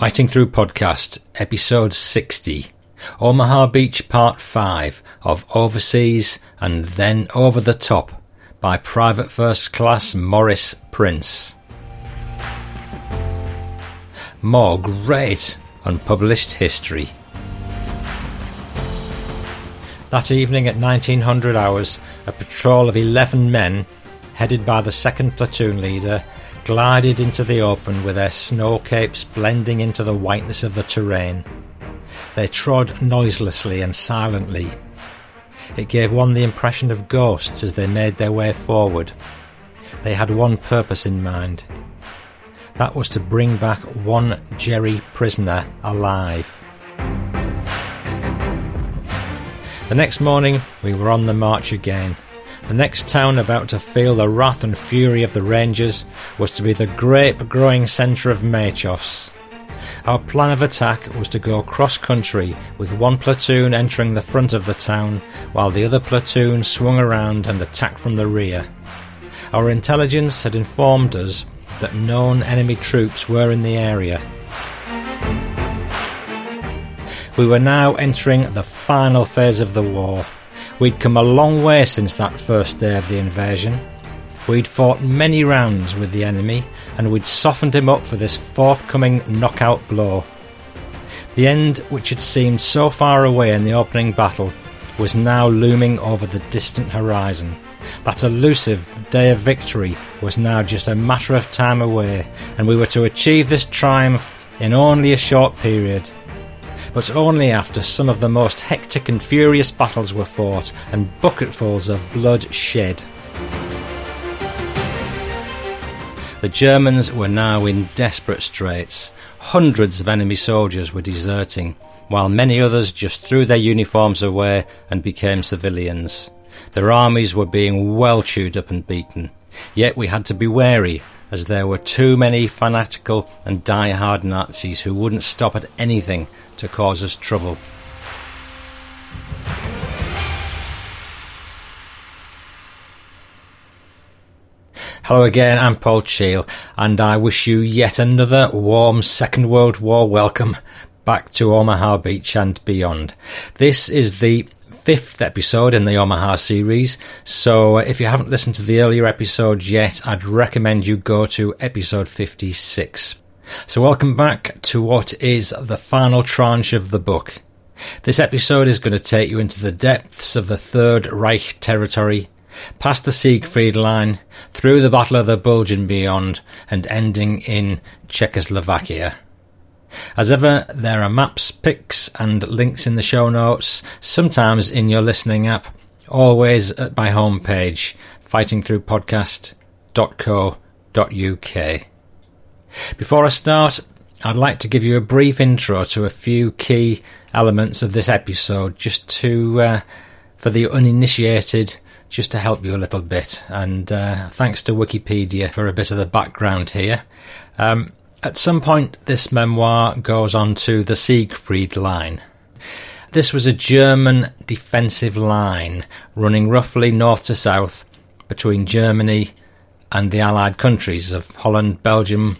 Fighting Through Podcast, Episode 60, Omaha Beach Part 5 of Overseas and Then Over the Top by Private First Class Morris Prince. More great unpublished history. That evening at 1900 hours, a patrol of 11 men, headed by the second platoon leader, glided into the open with their snow capes blending into the whiteness of the terrain. They trod noiselessly and silently. It gave one the impression of ghosts as they made their way forward. They had one purpose in mind. That was to bring back one Jerry prisoner alive. The next morning, we were on the march again. The next town about to feel the wrath and fury of the Rangers was to be the grape growing centre of Machos. Our plan of attack was to go cross country with one platoon entering the front of the town while the other platoon swung around and attacked from the rear. Our intelligence had informed us that known enemy troops were in the area. We were now entering the final phase of the war. We'd come a long way since that first day of the invasion. We'd fought many rounds with the enemy, and we'd softened him up for this forthcoming knockout blow. The end, which had seemed so far away in the opening battle, was now looming over the distant horizon. That elusive day of victory was now just a matter of time away, and we were to achieve this triumph in only a short period but only after some of the most hectic and furious battles were fought and bucketfuls of blood shed. The Germans were now in desperate straits. Hundreds of enemy soldiers were deserting, while many others just threw their uniforms away and became civilians. Their armies were being well chewed up and beaten. Yet we had to be wary, as there were too many fanatical and die-hard Nazis who wouldn't stop at anything to cause us trouble. Hello again, I'm Paul Cheall, and I wish you yet another warm Second World War welcome back to Omaha Beach and beyond. This is the fifth episode in the Omaha series, so if you haven't listened to the earlier episodes yet, I'd recommend you go to episode 56. So, welcome back to what is the final tranche of the book. This episode is going to take you into the depths of the Third Reich territory, past the Siegfried Line, through the Battle of the Bulge and beyond, and ending in Czechoslovakia. As ever, there are maps, pics, and links in the show notes, sometimes in your listening app, always at my homepage, fightingthroughpodcast.co.uk. Before I start, I'd like to give you a brief intro to a few key elements of this episode, just to, uh, for the uninitiated, just to help you a little bit. And uh, thanks to Wikipedia for a bit of the background here. Um, at some point, this memoir goes on to the Siegfried Line. This was a German defensive line running roughly north to south between Germany and the Allied countries of Holland, Belgium,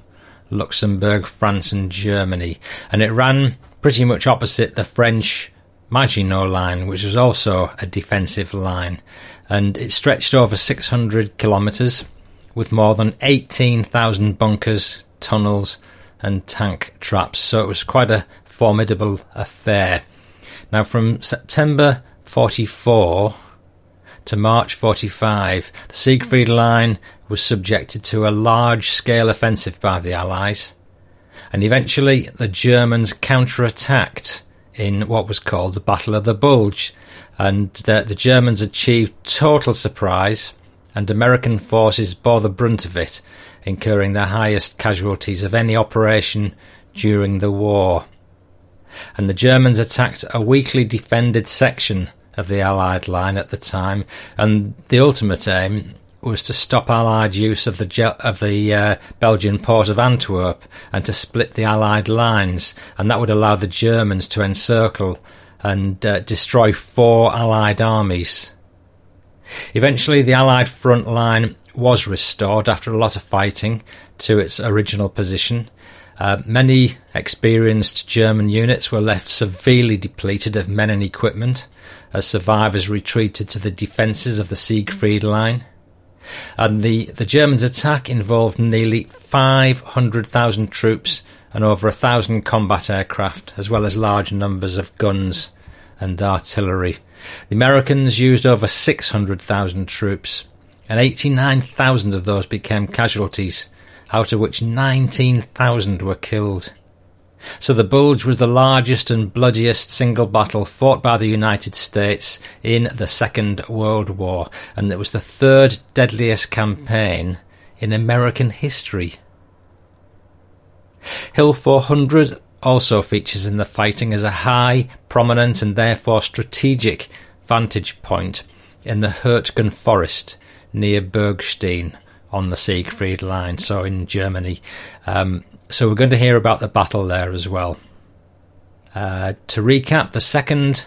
Luxembourg, France, and Germany. And it ran pretty much opposite the French Maginot Line, which was also a defensive line. And it stretched over 600 kilometres with more than 18,000 bunkers, tunnels, and tank traps. So it was quite a formidable affair. Now, from September 44 to March 45, the Siegfried Line was subjected to a large scale offensive by the Allies, and eventually the Germans counter-attacked in what was called the Battle of the Bulge, and the, the Germans achieved total surprise, and American forces bore the brunt of it, incurring the highest casualties of any operation during the war. And the Germans attacked a weakly defended section of the Allied line at the time, and the ultimate aim was to stop Allied use of the of the uh, Belgian port of Antwerp and to split the Allied lines, and that would allow the Germans to encircle and uh, destroy four Allied armies. Eventually, the Allied front line was restored after a lot of fighting to its original position, Uh, many experienced German units were left severely depleted of men and equipment as survivors retreated to the defences of the Siegfried Line. And the, the Germans' attack involved nearly 500,000 troops and over a thousand combat aircraft, as well as large numbers of guns and artillery. The Americans used over 600,000 troops, and 89,000 of those became casualties, out of which 19,000 were killed. So the Bulge was the largest and bloodiest single battle fought by the United States in the Second World War, and it was the third deadliest campaign in American history. Hill 400 also features in the fighting as a high, prominent, and therefore strategic vantage point in the Hurtgen Forest near Bergstein on the Siegfried Line, so in Germany. Um, so we're going to hear about the battle there as well. Uh, to recap, the 2nd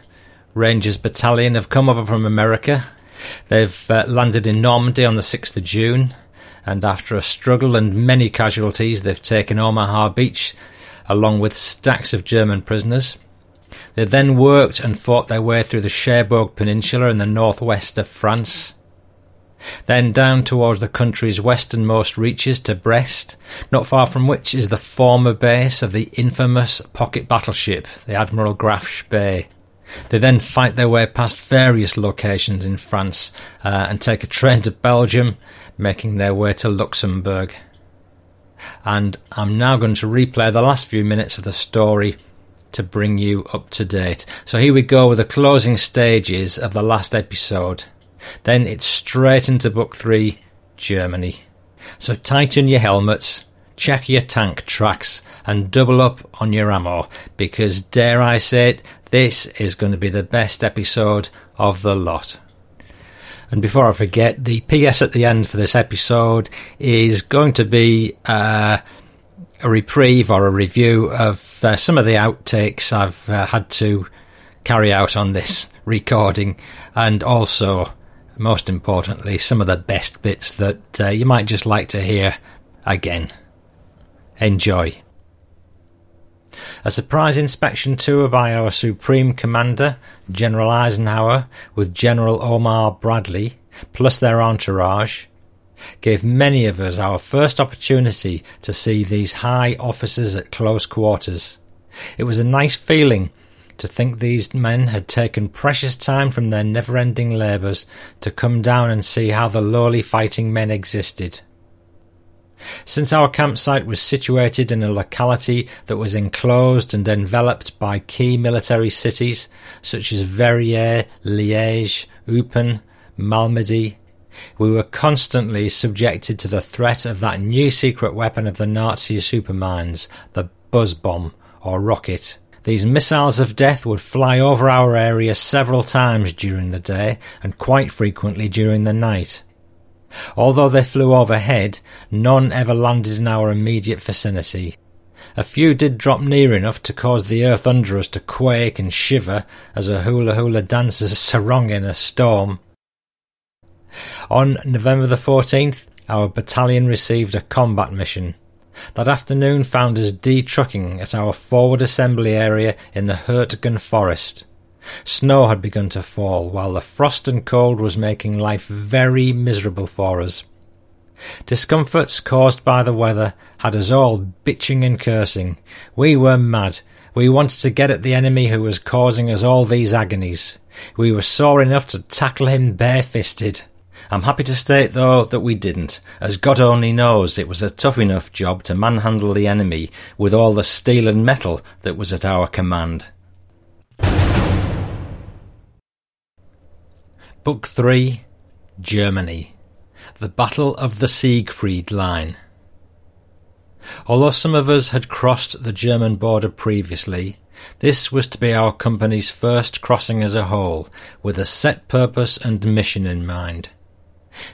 Rangers Battalion have come over from America. They've uh, landed in Normandy on the 6th of June, and after a struggle and many casualties, they've taken Omaha Beach along with stacks of German prisoners. They then worked and fought their way through the Cherbourg Peninsula in the northwest of France. Then down towards the country's westernmost reaches to Brest, not far from which is the former base of the infamous pocket battleship, the Admiral Graf Spee. They then fight their way past various locations in France uh, and take a train to Belgium, making their way to Luxembourg. And I'm now going to replay the last few minutes of the story to bring you up to date. So here we go with the closing stages of the last episode. Then it's straight into Book 3 Germany. So tighten your helmets, check your tank tracks, and double up on your ammo because, dare I say it, this is going to be the best episode of the lot. And before I forget, the PS at the end for this episode is going to be uh, a reprieve or a review of uh, some of the outtakes I've uh, had to carry out on this recording, and also most importantly, some of the best bits that uh, you might just like to hear again. Enjoy. A surprise inspection tour by our Supreme Commander, General Eisenhower, with General Omar Bradley, plus their entourage, gave many of us our first opportunity to see these high officers at close quarters. It was a nice feeling to think these men had taken precious time from their never ending labours to come down and see how the lowly fighting men existed. Since our campsite was situated in a locality that was enclosed and enveloped by key military cities such as Verviers, Liège, Eupen, Malmedy, we were constantly subjected to the threat of that new secret weapon of the Nazi superminds, the buzz bomb or rocket. These missiles of death would fly over our area several times during the day and quite frequently during the night. Although they flew overhead, none ever landed in our immediate vicinity. A few did drop near enough to cause the earth under us to quake and shiver as a hula hula dancer's sarong in a storm. On November the 14th, our battalion received a combat mission. That afternoon found us de-trucking at our forward assembly area in the Hurtgen forest. Snow had begun to fall, while the frost and cold was making life very miserable for us. Discomforts caused by the weather had us all bitching and cursing. We were mad. We wanted to get at the enemy who was causing us all these agonies. We were sore enough to tackle him barefisted. I'm happy to state, though, that we didn't, as God only knows it was a tough enough job to manhandle the enemy with all the steel and metal that was at our command. Book 3 Germany The Battle of the Siegfried Line. Although some of us had crossed the German border previously, this was to be our company's first crossing as a whole, with a set purpose and mission in mind.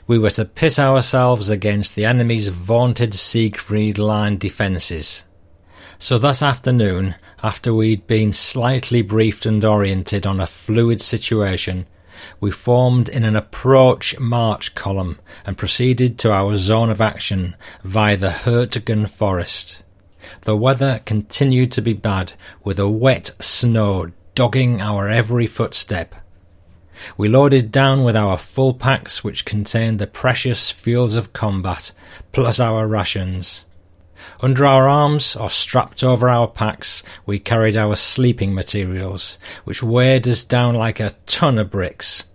We were to pit ourselves against the enemy's vaunted Siegfried Line defences. So that afternoon, after we'd been slightly briefed and oriented on a fluid situation, we formed in an approach march column and proceeded to our zone of action via the Hurtgen forest. The weather continued to be bad, with a wet snow dogging our every footstep. We loaded down with our full packs, which contained the precious fuels of combat, plus our rations. Under our arms, or strapped over our packs, we carried our sleeping materials, which weighed us down like a ton of bricks.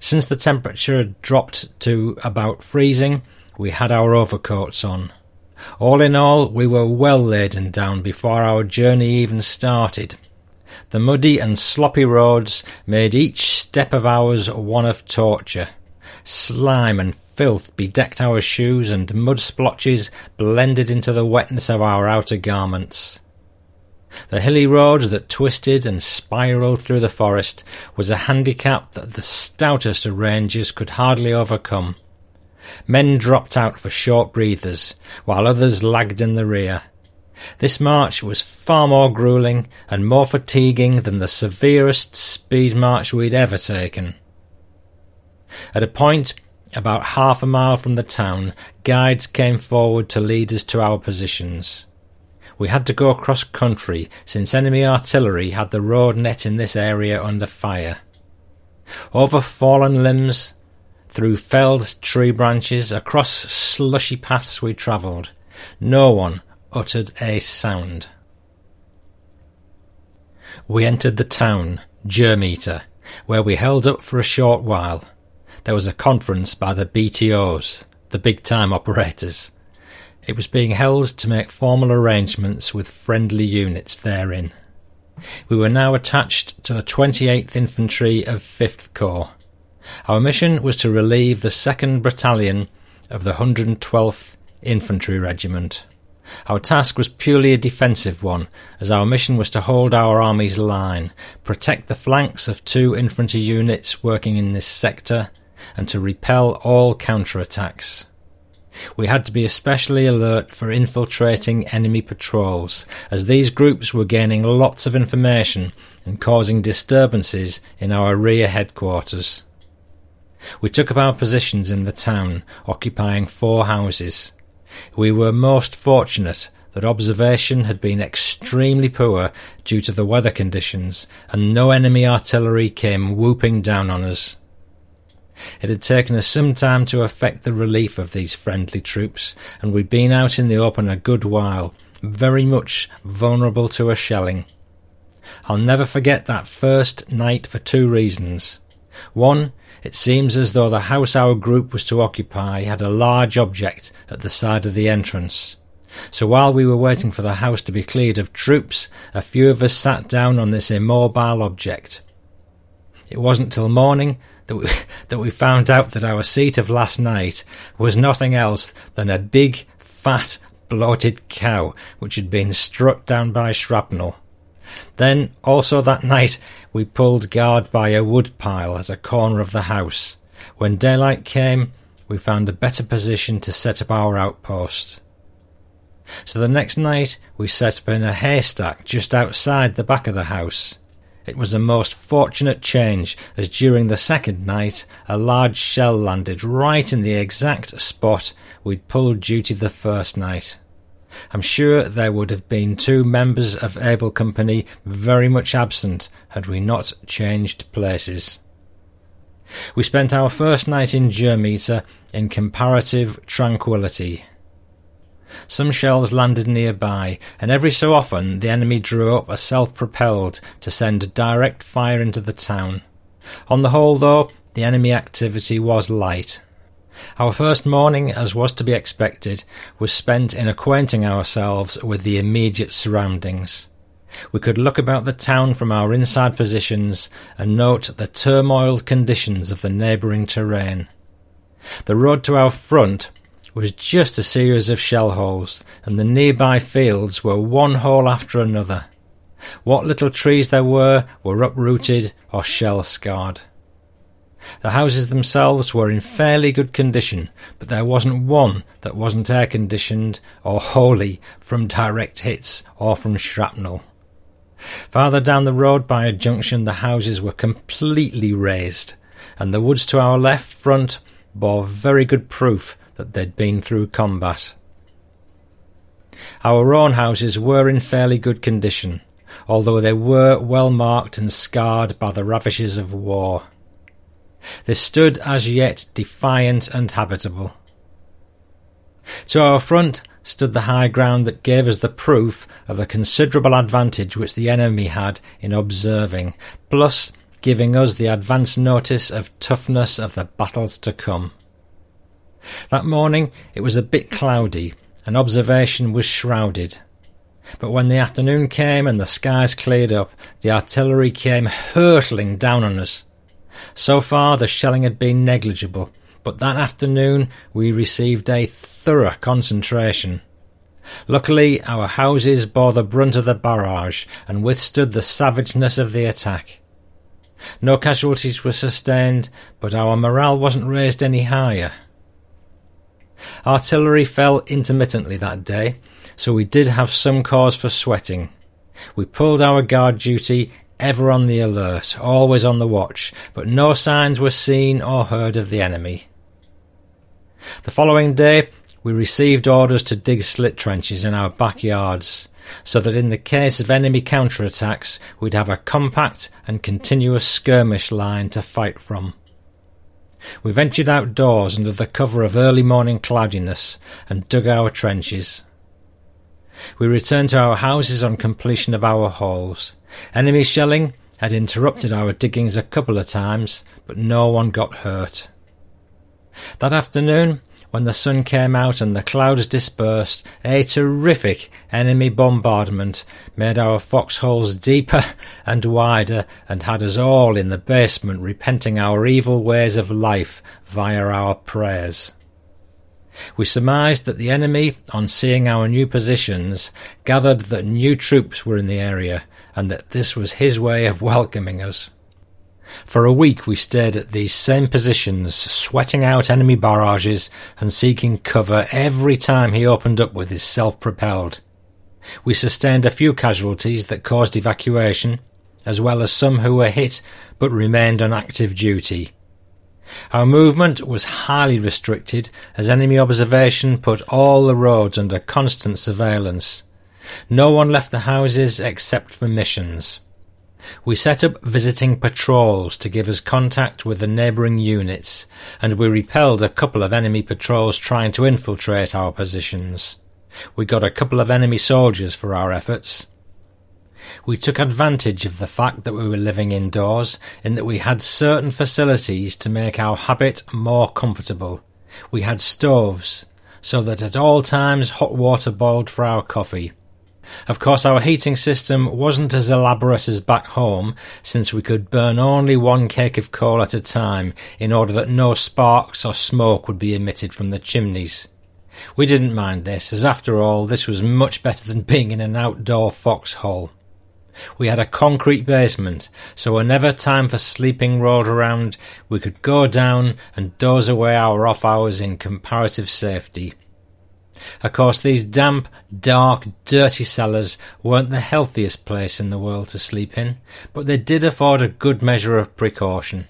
Since the temperature had dropped to about freezing, we had our overcoats on. All in all, we were well laden down before our journey even started. The muddy and sloppy roads made each step of ours one of torture. Slime and filth bedecked our shoes, and mud splotches blended into the wetness of our outer garments. The hilly road that twisted and spiralled through the forest was a handicap that the stoutest of rangers could hardly overcome. Men dropped out for short breathers, while others lagged in the rear. This march was far more grueling and more fatiguing than the severest speed march we'd ever taken. At a point about half a mile from the town, guides came forward to lead us to our positions. We had to go across country since enemy artillery had the road net in this area under fire. Over fallen limbs, through felled tree branches, across slushy paths we travelled. No one uttered a sound. We entered the town, Germeter, where we held up for a short while. There was a conference by the BTOs, the big time operators. It was being held to make formal arrangements with friendly units therein. We were now attached to the 28th Infantry of 5th Corps. Our mission was to relieve the 2nd Battalion of the 112th Infantry Regiment. Our task was purely a defensive one, as our mission was to hold our army's line, protect the flanks of two infantry units working in this sector, and to repel all counterattacks. We had to be especially alert for infiltrating enemy patrols, as these groups were gaining lots of information and causing disturbances in our rear headquarters. We took up our positions in the town, occupying four houses. We were most fortunate that observation had been extremely poor due to the weather conditions, and no enemy artillery came whooping down on us. It had taken us some time to effect the relief of these friendly troops, and we'd been out in the open a good while, very much vulnerable to a shelling. I'll never forget that first night for two reasons. One, it seems as though the house our group was to occupy had a large object at the side of the entrance. So while we were waiting for the house to be cleared of troops, a few of us sat down on this immobile object. It wasn't till morning that we, that we found out that our seat of last night was nothing else than a big, fat, bloated cow which had been struck down by shrapnel. Then, also that night, we pulled guard by a wood pile at a corner of the house. When daylight came, we found a better position to set up our outpost. So the next night, we set up in a haystack just outside the back of the house. It was a most fortunate change, as during the second night a large shell landed right in the exact spot we'd pulled duty the first night. I'm sure there would have been two members of Able Company very much absent had we not changed places. We spent our first night in Germeter in comparative tranquillity. Some shells landed nearby, and every so often the enemy drew up a self-propelled to send direct fire into the town. On the whole, though, the enemy activity was light. Our first morning, as was to be expected, was spent in acquainting ourselves with the immediate surroundings. We could look about the town from our inside positions and note the turmoiled conditions of the neighbouring terrain. The road to our front was just a series of shell holes, and the nearby fields were one hole after another. What little trees there were were uprooted or shell scarred. The houses themselves were in fairly good condition, but there wasn't one that wasn't air conditioned or wholly from direct hits or from shrapnel. Farther down the road by a junction, the houses were completely razed, and the woods to our left front bore very good proof that they'd been through combat. Our own houses were in fairly good condition, although they were well marked and scarred by the ravages of war. They stood as yet defiant and habitable. To our front stood the high ground that gave us the proof of the considerable advantage which the enemy had in observing, plus giving us the advance notice of toughness of the battles to come. That morning it was a bit cloudy, and observation was shrouded. But when the afternoon came and the skies cleared up, the artillery came hurtling down on us. So far the shelling had been negligible, but that afternoon we received a thorough concentration. Luckily, our houses bore the brunt of the barrage and withstood the savageness of the attack. No casualties were sustained, but our morale wasn't raised any higher. Artillery fell intermittently that day, so we did have some cause for sweating. We pulled our guard duty, ever on the alert, always on the watch, but no signs were seen or heard of the enemy. The following day, we received orders to dig slit trenches in our backyards, so that in the case of enemy counterattacks, we'd have a compact and continuous skirmish line to fight from. We ventured outdoors under the cover of early morning cloudiness and dug our trenches. We returned to our houses on completion of our holes. Enemy shelling had interrupted our diggings a couple of times, but no one got hurt. That afternoon, when the sun came out and the clouds dispersed, a terrific enemy bombardment made our foxholes deeper and wider and had us all in the basement repenting our evil ways of life via our prayers. We surmised that the enemy, on seeing our new positions, gathered that new troops were in the area and that this was his way of welcoming us. For a week we stayed at these same positions, sweating out enemy barrages and seeking cover every time he opened up with his self-propelled. We sustained a few casualties that caused evacuation, as well as some who were hit but remained on active duty. Our movement was highly restricted as enemy observation put all the roads under constant surveillance. No one left the houses except for missions. We set up visiting patrols to give us contact with the neighbouring units, and we repelled a couple of enemy patrols trying to infiltrate our positions. We got a couple of enemy soldiers for our efforts. We took advantage of the fact that we were living indoors, in that we had certain facilities to make our habit more comfortable. We had stoves, so that at all times hot water boiled for our coffee. Of course, our heating system wasn't as elaborate as back home, since we could burn only one cake of coal at a time in order that no sparks or smoke would be emitted from the chimneys. We didn't mind this, as after all, this was much better than being in an outdoor foxhole. We had a concrete basement, so whenever time for sleeping rolled around, we could go down and doze away our off hours in comparative safety. Of course, these damp, dark, dirty cellars weren't the healthiest place in the world to sleep in, but they did afford a good measure of precaution.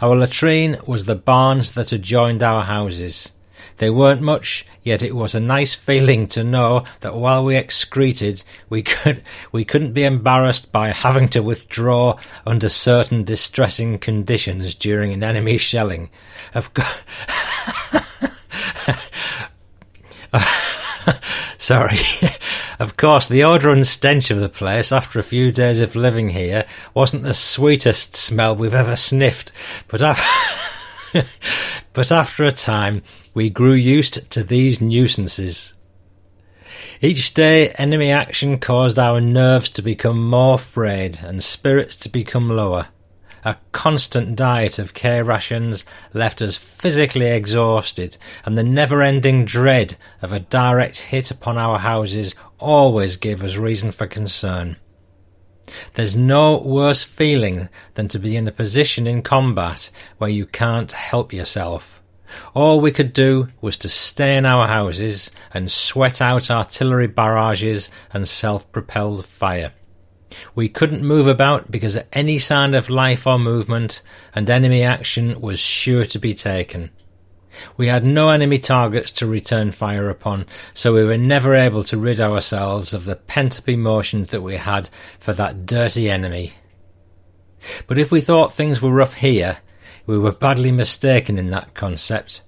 Our latrine was the barns that adjoined our houses. They weren't much, yet it was a nice feeling to know that while we excreted, we could we couldn't be embarrassed by having to withdraw under certain distressing conditions during an enemy shelling. Of course. Sorry. of course, the odour and stench of the place after a few days of living here wasn't the sweetest smell we've ever sniffed, but, af- but after a time we grew used to these nuisances. Each day, enemy action caused our nerves to become more frayed and spirits to become lower. A constant diet of K rations left us physically exhausted, and the never ending dread of a direct hit upon our houses always gave us reason for concern. There's no worse feeling than to be in a position in combat where you can't help yourself. All we could do was to stay in our houses and sweat out artillery barrages and self propelled fire. We couldn't move about because any sign of life or movement and enemy action was sure to be taken. We had no enemy targets to return fire upon, so we were never able to rid ourselves of the pent up emotions that we had for that dirty enemy. But if we thought things were rough here, we were badly mistaken in that concept.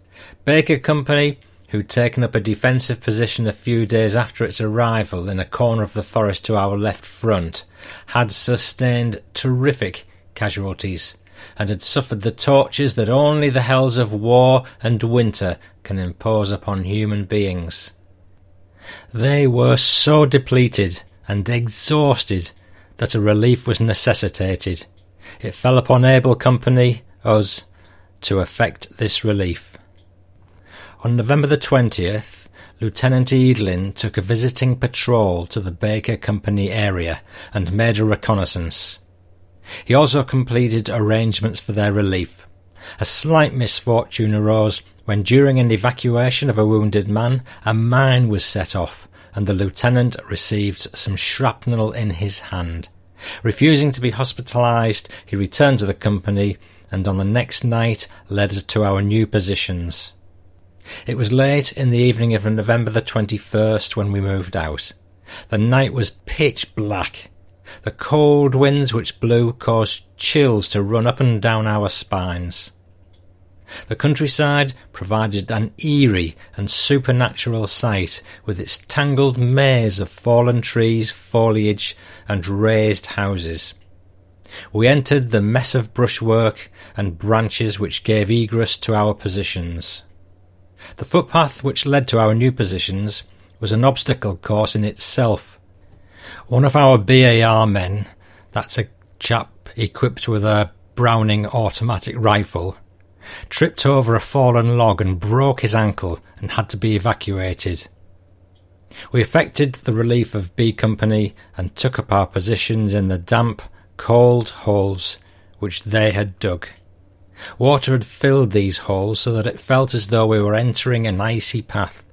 Baker Company, who'd taken up a defensive position a few days after its arrival in a corner of the forest to our left front, had sustained terrific casualties and had suffered the tortures that only the hells of war and winter can impose upon human beings. They were so depleted and exhausted that a relief was necessitated. It fell upon Able Company, us, to effect this relief. On November the 20th, Lieutenant Edlin took a visiting patrol to the Baker Company area and made a reconnaissance. He also completed arrangements for their relief. A slight misfortune arose when, during an evacuation of a wounded man, a mine was set off, and the lieutenant received some shrapnel in his hand. Refusing to be hospitalized, he returned to the company and on the next night led us to our new positions. It was late in the evening of November the 21st when we moved out. The night was pitch black, the cold winds which blew caused chills to run up and down our spines. The countryside provided an eerie and supernatural sight with its tangled maze of fallen trees, foliage, and razed houses. We entered the mess of brushwork and branches which gave egress to our positions. The footpath which led to our new positions was an obstacle course in itself, one of our BAR men, that's a chap equipped with a Browning automatic rifle, tripped over a fallen log and broke his ankle and had to be evacuated. We effected the relief of B Company and took up our positions in the damp, cold holes which they had dug. Water had filled these holes so that it felt as though we were entering an icy path.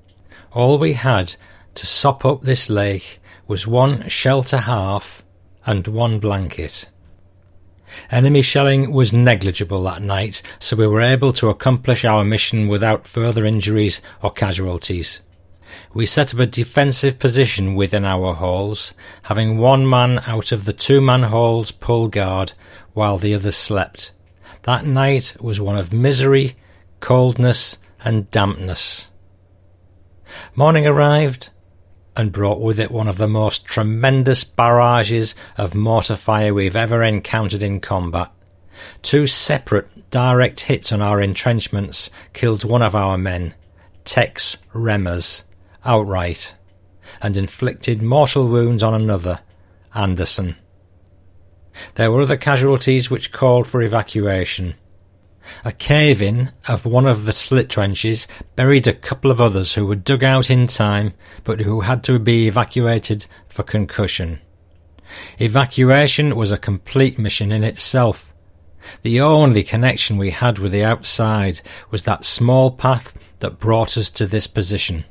All we had to sop up this lake was one shelter half and one blanket. Enemy shelling was negligible that night, so we were able to accomplish our mission without further injuries or casualties. We set up a defensive position within our holes, having one man out of the two man holes pull guard while the others slept. That night was one of misery, coldness, and dampness. Morning arrived, and brought with it one of the most tremendous barrages of mortar fire we've ever encountered in combat. Two separate direct hits on our entrenchments killed one of our men, Tex Remmers, outright, and inflicted mortal wounds on another, Anderson. There were other casualties which called for evacuation. A cave in of one of the slit trenches buried a couple of others who were dug out in time but who had to be evacuated for concussion. Evacuation was a complete mission in itself. The only connection we had with the outside was that small path that brought us to this position.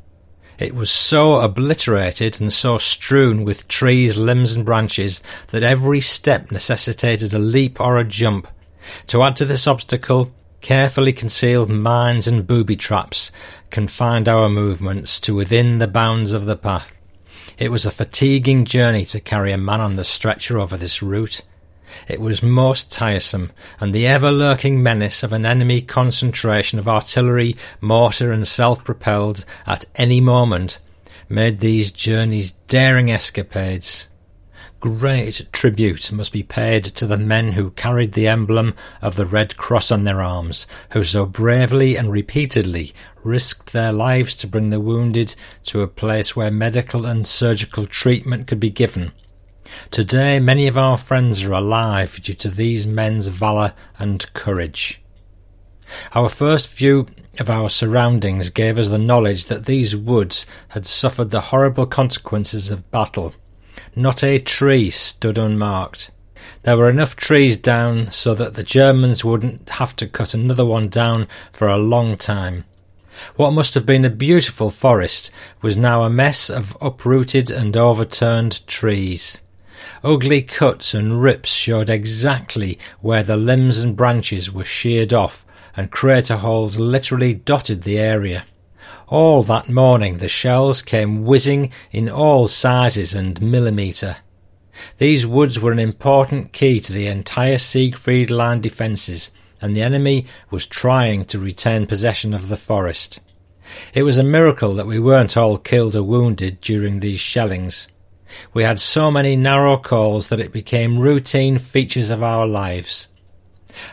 It was so obliterated and so strewn with trees, limbs, and branches that every step necessitated a leap or a jump to add to this obstacle, carefully concealed mines and booby traps confined our movements to within the bounds of the path. It was a fatiguing journey to carry a man on the stretcher over this route. It was most tiresome, and the ever lurking menace of an enemy concentration of artillery, mortar, and self propelled at any moment made these journeys daring escapades. Great tribute must be paid to the men who carried the emblem of the Red Cross on their arms, who so bravely and repeatedly risked their lives to bring the wounded to a place where medical and surgical treatment could be given. Today, many of our friends are alive due to these men's valour and courage. Our first view of our surroundings gave us the knowledge that these woods had suffered the horrible consequences of battle not a tree stood unmarked. There were enough trees down so that the Germans wouldn't have to cut another one down for a long time. What must have been a beautiful forest was now a mess of uprooted and overturned trees. Ugly cuts and rips showed exactly where the limbs and branches were sheared off and crater holes literally dotted the area. All that morning the shells came whizzing in all sizes and millimetre. These woods were an important key to the entire Siegfried line defences, and the enemy was trying to retain possession of the forest. It was a miracle that we weren't all killed or wounded during these shellings. We had so many narrow calls that it became routine features of our lives.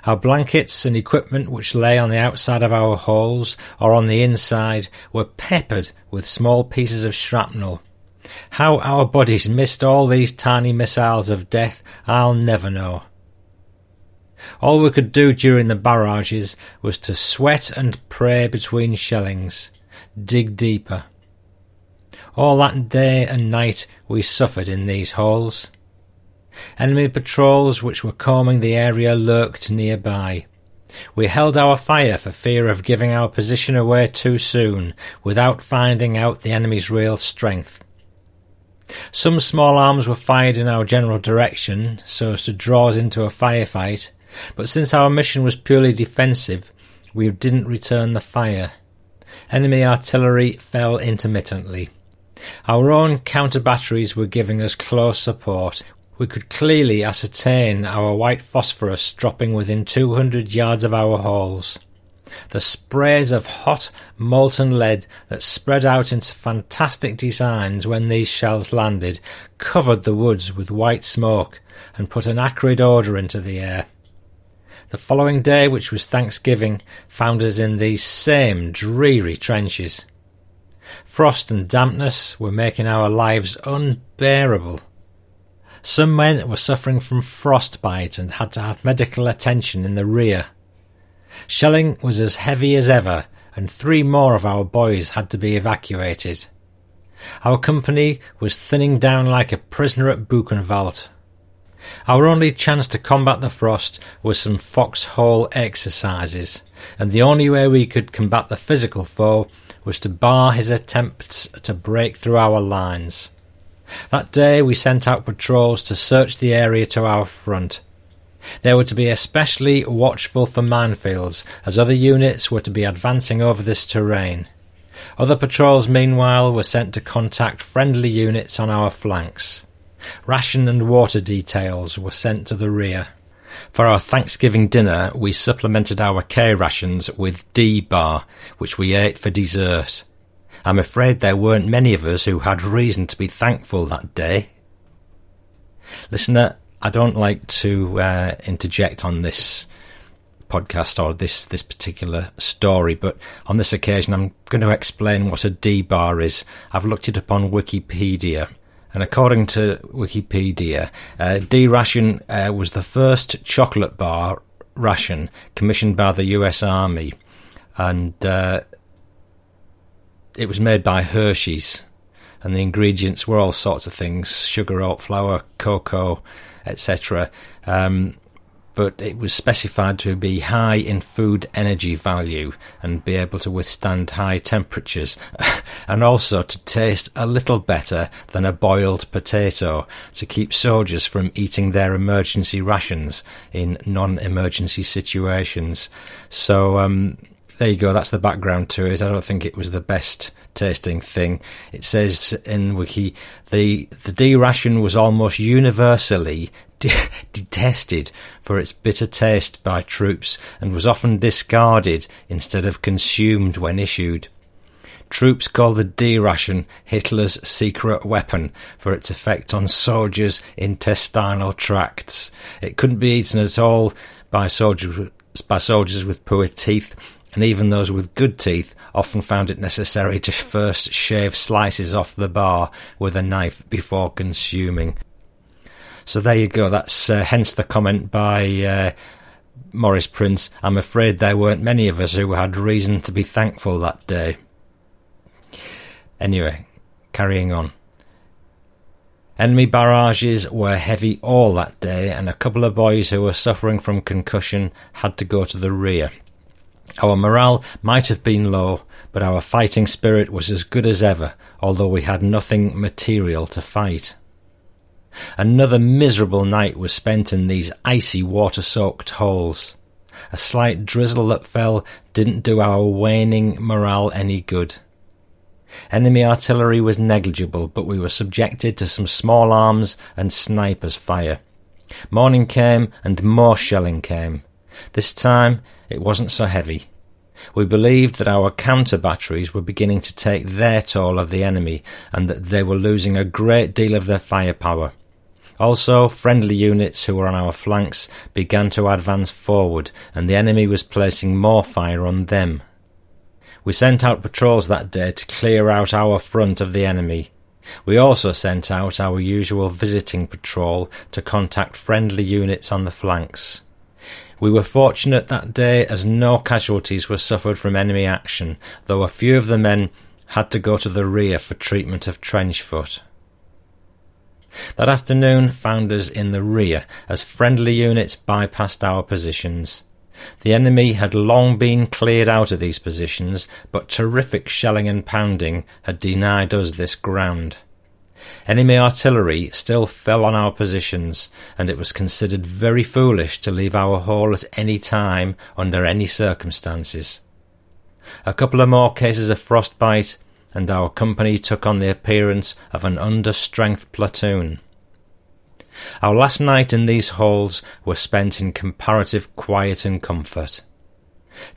Our blankets and equipment which lay on the outside of our holes or on the inside were peppered with small pieces of shrapnel. How our bodies missed all these tiny missiles of death, I'll never know. All we could do during the barrages was to sweat and pray between shellings, dig deeper. All that day and night we suffered in these holes. Enemy patrols which were combing the area lurked nearby. We held our fire for fear of giving our position away too soon, without finding out the enemy's real strength. Some small arms were fired in our general direction, so as to draw us into a firefight, but since our mission was purely defensive, we didn't return the fire. Enemy artillery fell intermittently. Our own counter batteries were giving us close support. We could clearly ascertain our white phosphorus dropping within 200 yards of our holes. The sprays of hot, molten lead that spread out into fantastic designs when these shells landed covered the woods with white smoke and put an acrid odour into the air. The following day, which was Thanksgiving, found us in these same dreary trenches. Frost and dampness were making our lives unbearable. Some men were suffering from frostbite and had to have medical attention in the rear. Shelling was as heavy as ever, and three more of our boys had to be evacuated. Our company was thinning down like a prisoner at Buchenwald. Our only chance to combat the frost was some foxhole exercises, and the only way we could combat the physical foe was to bar his attempts to break through our lines. That day we sent out patrols to search the area to our front. They were to be especially watchful for minefields, as other units were to be advancing over this terrain. Other patrols, meanwhile, were sent to contact friendly units on our flanks. Ration and water details were sent to the rear. For our Thanksgiving dinner, we supplemented our K rations with D bar, which we ate for dessert. I'm afraid there weren't many of us who had reason to be thankful that day. Listener, I don't like to uh, interject on this podcast or this this particular story, but on this occasion, I'm going to explain what a D bar is. I've looked it up on Wikipedia. And according to Wikipedia, uh, D ration uh, was the first chocolate bar ration commissioned by the US Army, and uh, it was made by Hershey's. And the ingredients were all sorts of things sugar, oat flour, cocoa, etc. Um, but it was specified to be high in food energy value and be able to withstand high temperatures, and also to taste a little better than a boiled potato to keep soldiers from eating their emergency rations in non emergency situations. So, um, there you go. That's the background to it. I don't think it was the best tasting thing. It says in Wiki the the D ration was almost universally de- detested for its bitter taste by troops and was often discarded instead of consumed when issued. Troops called the D ration Hitler's secret weapon for its effect on soldiers' intestinal tracts. It couldn't be eaten at all by soldiers by soldiers with poor teeth and even those with good teeth often found it necessary to first shave slices off the bar with a knife before consuming. So there you go. That's uh, hence the comment by uh, Morris Prince. I'm afraid there weren't many of us who had reason to be thankful that day. Anyway, carrying on. Enemy barrages were heavy all that day, and a couple of boys who were suffering from concussion had to go to the rear. Our morale might have been low, but our fighting spirit was as good as ever, although we had nothing material to fight. Another miserable night was spent in these icy water soaked holes. A slight drizzle that fell didn't do our waning morale any good. Enemy artillery was negligible, but we were subjected to some small arms and snipers' fire. Morning came and more shelling came. This time it wasn't so heavy. We believed that our counter batteries were beginning to take their toll of the enemy and that they were losing a great deal of their firepower. Also, friendly units who were on our flanks began to advance forward, and the enemy was placing more fire on them. We sent out patrols that day to clear out our front of the enemy. We also sent out our usual visiting patrol to contact friendly units on the flanks. We were fortunate that day as no casualties were suffered from enemy action, though a few of the men had to go to the rear for treatment of trench foot. That afternoon found us in the rear as friendly units bypassed our positions. The enemy had long been cleared out of these positions, but terrific shelling and pounding had denied us this ground. Enemy artillery still fell on our positions, and it was considered very foolish to leave our hall at any time under any circumstances. A couple of more cases of frostbite, and our company took on the appearance of an under-strength platoon. Our last night in these halls was spent in comparative quiet and comfort.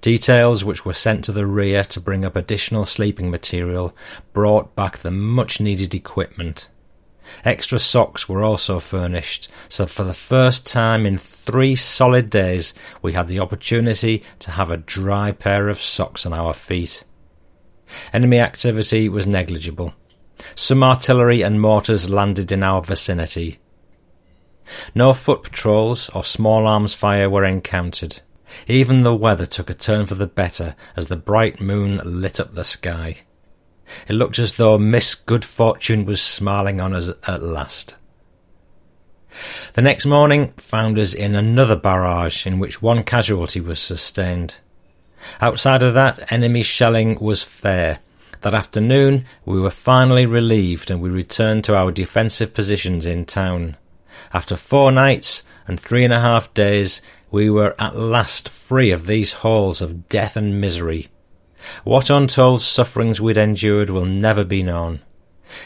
Details which were sent to the rear to bring up additional sleeping material brought back the much needed equipment. Extra socks were also furnished, so for the first time in three solid days we had the opportunity to have a dry pair of socks on our feet. Enemy activity was negligible. Some artillery and mortars landed in our vicinity. No foot patrols or small arms fire were encountered. Even the weather took a turn for the better as the bright moon lit up the sky. It looked as though Miss Good Fortune was smiling on us at last. The next morning found us in another barrage in which one casualty was sustained. Outside of that, enemy shelling was fair. That afternoon, we were finally relieved and we returned to our defensive positions in town. After four nights and three and a half days, we were at last free of these halls of death and misery. What untold sufferings we'd endured will never be known.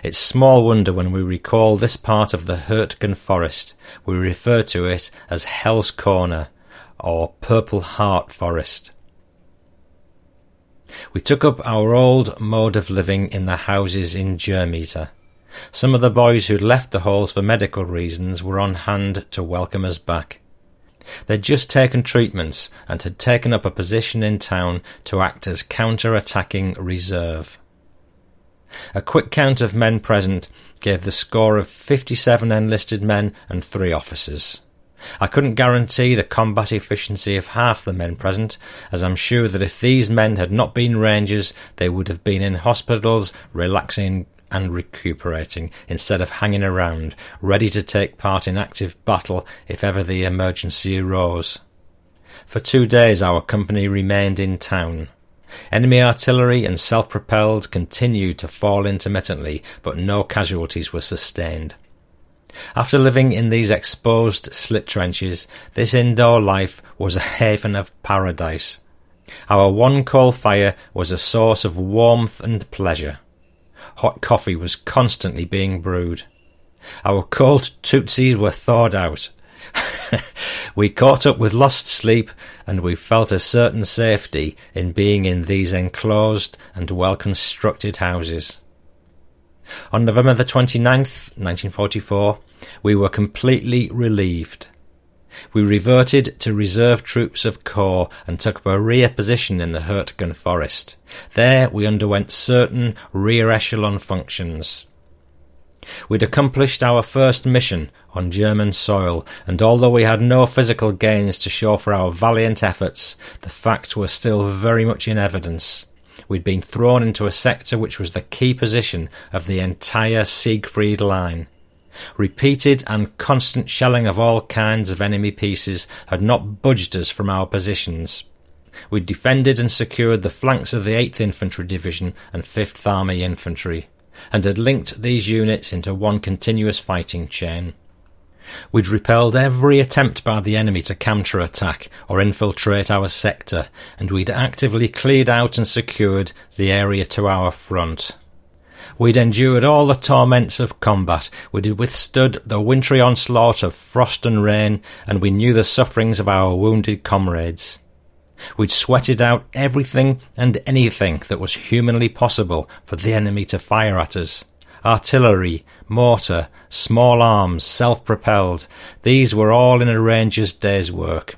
It's small wonder when we recall this part of the Hurtgen forest, we refer to it as Hell's Corner, or Purple Heart Forest. We took up our old mode of living in the houses in Germeter. Some of the boys who'd left the halls for medical reasons were on hand to welcome us back. They'd just taken treatments and had taken up a position in town to act as counter-attacking reserve. A quick count of men present gave the score of 57 enlisted men and three officers. I couldn't guarantee the combat efficiency of half the men present, as I'm sure that if these men had not been Rangers, they would have been in hospitals relaxing and recuperating instead of hanging around, ready to take part in active battle if ever the emergency arose. For two days our company remained in town. Enemy artillery and self-propelled continued to fall intermittently, but no casualties were sustained. After living in these exposed slit trenches, this indoor life was a haven of paradise. Our one coal fire was a source of warmth and pleasure hot coffee was constantly being brewed. Our cold tootsies were thawed out. we caught up with lost sleep, and we felt a certain safety in being in these enclosed and well constructed houses. On November the 29th, 1944, we were completely relieved. We reverted to reserve troops of corps and took up a rear position in the Hurtgen forest. There we underwent certain rear echelon functions. We'd accomplished our first mission on German soil, and although we had no physical gains to show for our valiant efforts, the facts were still very much in evidence. We'd been thrown into a sector which was the key position of the entire Siegfried line. Repeated and constant shelling of all kinds of enemy pieces had not budged us from our positions. We defended and secured the flanks of the 8th Infantry Division and 5th Army Infantry, and had linked these units into one continuous fighting chain. We'd repelled every attempt by the enemy to counterattack or infiltrate our sector, and we'd actively cleared out and secured the area to our front. We'd endured all the torments of combat, we'd withstood the wintry onslaught of frost and rain, and we knew the sufferings of our wounded comrades. We'd sweated out everything and anything that was humanly possible for the enemy to fire at us artillery, mortar, small arms, self-propelled, these were all in a ranger's day's work.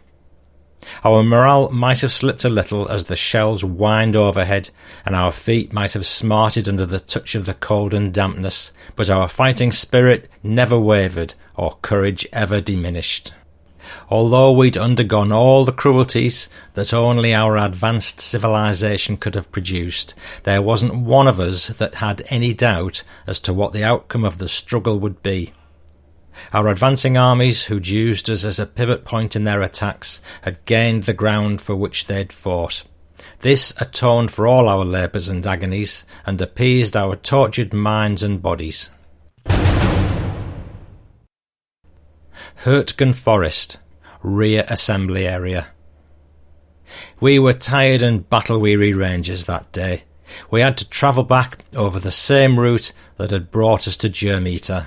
Our morale might have slipped a little as the shells whined overhead, and our feet might have smarted under the touch of the cold and dampness, but our fighting spirit never wavered, or courage ever diminished. Although we'd undergone all the cruelties that only our advanced civilization could have produced, there wasn't one of us that had any doubt as to what the outcome of the struggle would be. Our advancing armies, who'd used us as a pivot point in their attacks, had gained the ground for which they'd fought. This atoned for all our labours and agonies, and appeased our tortured minds and bodies. Hurtgen Forest, rear assembly area. We were tired and battle weary rangers that day. We had to travel back over the same route that had brought us to Germeter.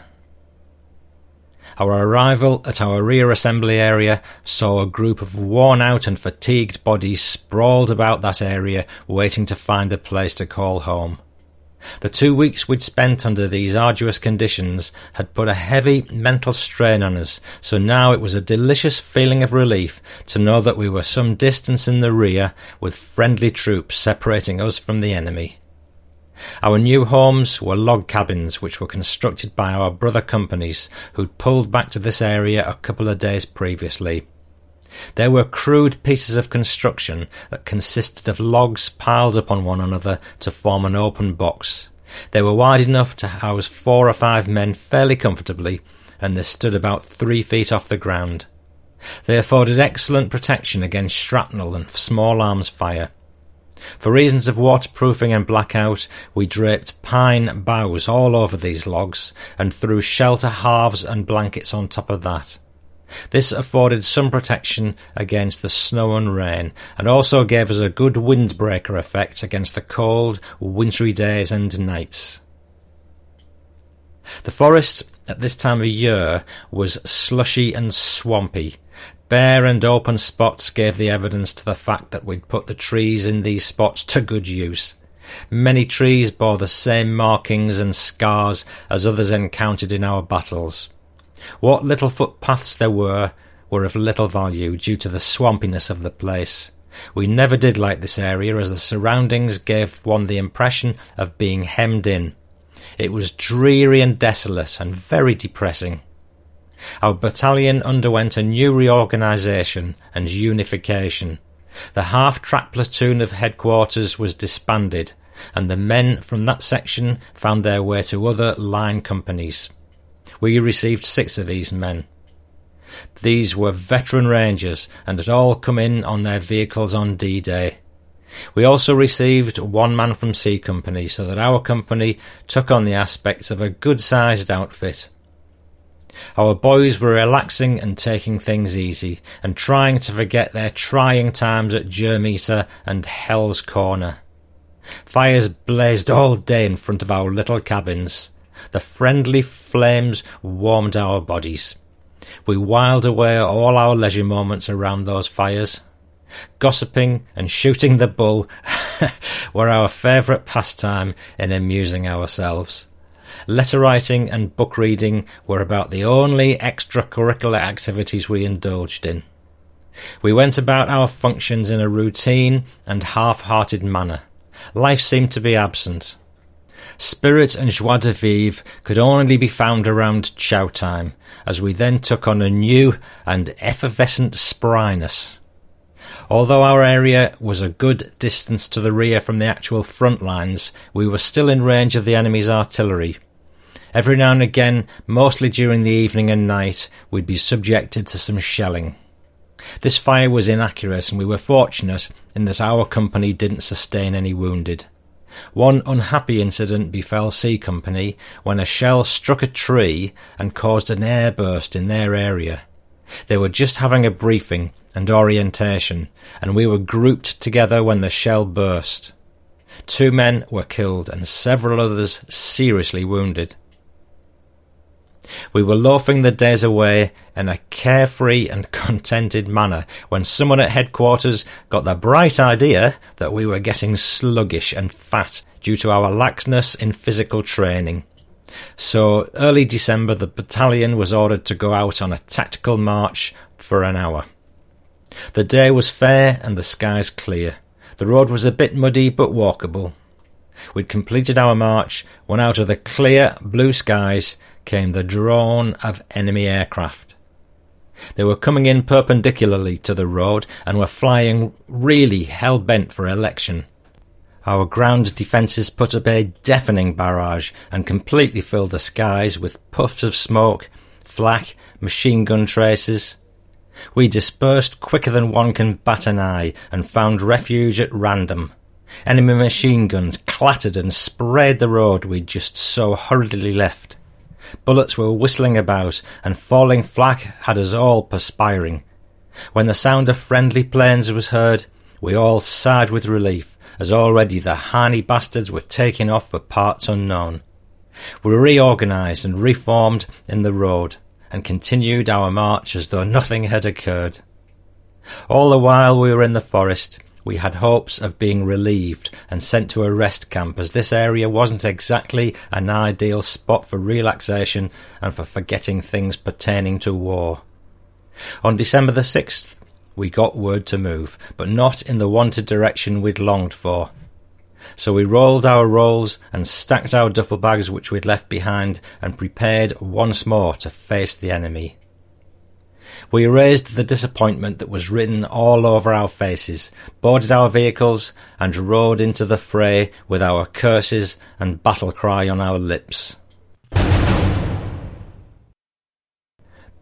Our arrival at our rear assembly area saw a group of worn out and fatigued bodies sprawled about that area waiting to find a place to call home. The two weeks we'd spent under these arduous conditions had put a heavy mental strain on us, so now it was a delicious feeling of relief to know that we were some distance in the rear with friendly troops separating us from the enemy. Our new homes were log cabins which were constructed by our brother companies who'd pulled back to this area a couple of days previously. They were crude pieces of construction that consisted of logs piled upon one another to form an open box. They were wide enough to house four or five men fairly comfortably, and they stood about three feet off the ground. They afforded excellent protection against shrapnel and small arms fire. For reasons of waterproofing and blackout, we draped pine boughs all over these logs and threw shelter halves and blankets on top of that. This afforded some protection against the snow and rain, and also gave us a good windbreaker effect against the cold, wintry days and nights. The forest at this time of year was slushy and swampy. Bare and open spots gave the evidence to the fact that we'd put the trees in these spots to good use. Many trees bore the same markings and scars as others encountered in our battles. What little footpaths there were were of little value due to the swampiness of the place. We never did like this area as the surroundings gave one the impression of being hemmed in. It was dreary and desolate and very depressing. Our battalion underwent a new reorganisation and unification. The half track platoon of headquarters was disbanded, and the men from that section found their way to other line companies. We received six of these men. These were veteran Rangers and had all come in on their vehicles on D Day. We also received one man from C Company, so that our company took on the aspects of a good sized outfit. Our boys were relaxing and taking things easy, and trying to forget their trying times at Germeter and Hell's Corner. Fires blazed all day in front of our little cabins. The friendly flames warmed our bodies. We whiled away all our leisure moments around those fires. Gossiping and shooting the bull were our favourite pastime in amusing ourselves. Letter writing and book reading were about the only extracurricular activities we indulged in. We went about our functions in a routine and half hearted manner. Life seemed to be absent. Spirit and joie de vivre could only be found around chow time, as we then took on a new and effervescent spryness. Although our area was a good distance to the rear from the actual front lines, we were still in range of the enemy's artillery. Every now and again, mostly during the evening and night, we'd be subjected to some shelling. This fire was inaccurate, and we were fortunate in that our company didn't sustain any wounded. One unhappy incident befell C Company when a shell struck a tree and caused an airburst in their area. They were just having a briefing and orientation, and we were grouped together when the shell burst. Two men were killed and several others seriously wounded. We were loafing the days away in a carefree and contented manner when someone at headquarters got the bright idea that we were getting sluggish and fat due to our laxness in physical training. So, early December, the battalion was ordered to go out on a tactical march for an hour. The day was fair and the skies clear. The road was a bit muddy but walkable. We'd completed our march when out of the clear blue skies came the drone of enemy aircraft. They were coming in perpendicularly to the road and were flying really hell bent for election. Our ground defences put up a deafening barrage and completely filled the skies with puffs of smoke, flak, machine gun traces. We dispersed quicker than one can bat an eye and found refuge at random. Enemy machine guns clattered and sprayed the road we'd just so hurriedly left. Bullets were whistling about, and falling flak had us all perspiring. When the sound of friendly planes was heard, we all sighed with relief as already the Harney bastards were taking off for parts unknown. We reorganised and reformed in the road, and continued our march as though nothing had occurred. All the while we were in the forest, we had hopes of being relieved and sent to a rest camp, as this area wasn't exactly an ideal spot for relaxation and for forgetting things pertaining to war. On December the 6th, we got word to move, but not in the wanted direction we'd longed for. So we rolled our rolls and stacked our duffel bags which we'd left behind and prepared once more to face the enemy. We erased the disappointment that was written all over our faces, boarded our vehicles, and rode into the fray with our curses and battle cry on our lips.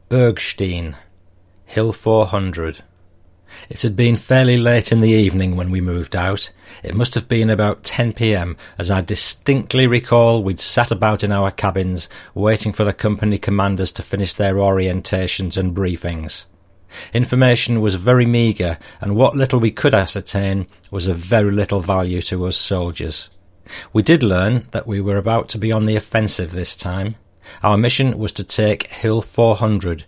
Bergstein, Hill 400. It had been fairly late in the evening when we moved out. It must have been about 10 pm, as I distinctly recall we'd sat about in our cabins, waiting for the company commanders to finish their orientations and briefings. Information was very meagre, and what little we could ascertain was of very little value to us soldiers. We did learn that we were about to be on the offensive this time. Our mission was to take Hill 400,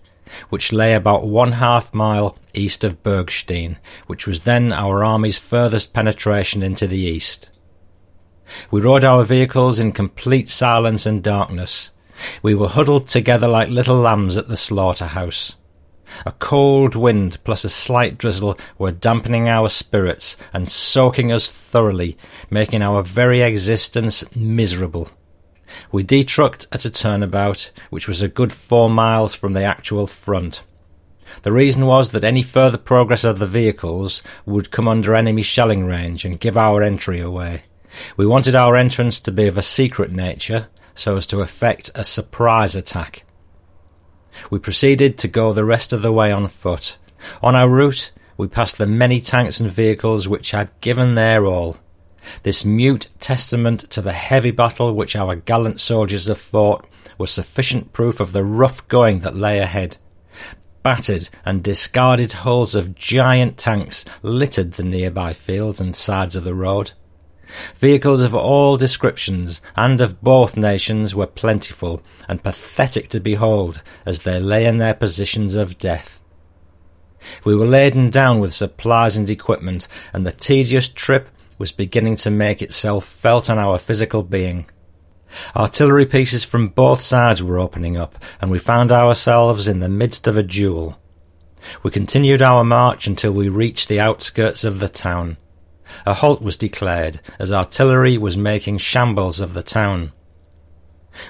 which lay about one half mile east of Bergstein, which was then our army's furthest penetration into the east. We rode our vehicles in complete silence and darkness. We were huddled together like little lambs at the slaughterhouse. A cold wind plus a slight drizzle were dampening our spirits and soaking us thoroughly, making our very existence miserable. We detrucked at a turnabout, which was a good four miles from the actual front. The reason was that any further progress of the vehicles would come under enemy shelling range and give our entry away. We wanted our entrance to be of a secret nature, so as to effect a surprise attack. We proceeded to go the rest of the way on foot. On our route, we passed the many tanks and vehicles which had given their all. This mute testament to the heavy battle which our gallant soldiers have fought was sufficient proof of the rough going that lay ahead. Battered and discarded hulls of giant tanks littered the nearby fields and sides of the road. Vehicles of all descriptions and of both nations were plentiful and pathetic to behold as they lay in their positions of death. We were laden down with supplies and equipment, and the tedious trip was beginning to make itself felt on our physical being. Artillery pieces from both sides were opening up, and we found ourselves in the midst of a duel. We continued our march until we reached the outskirts of the town. A halt was declared as artillery was making shambles of the town.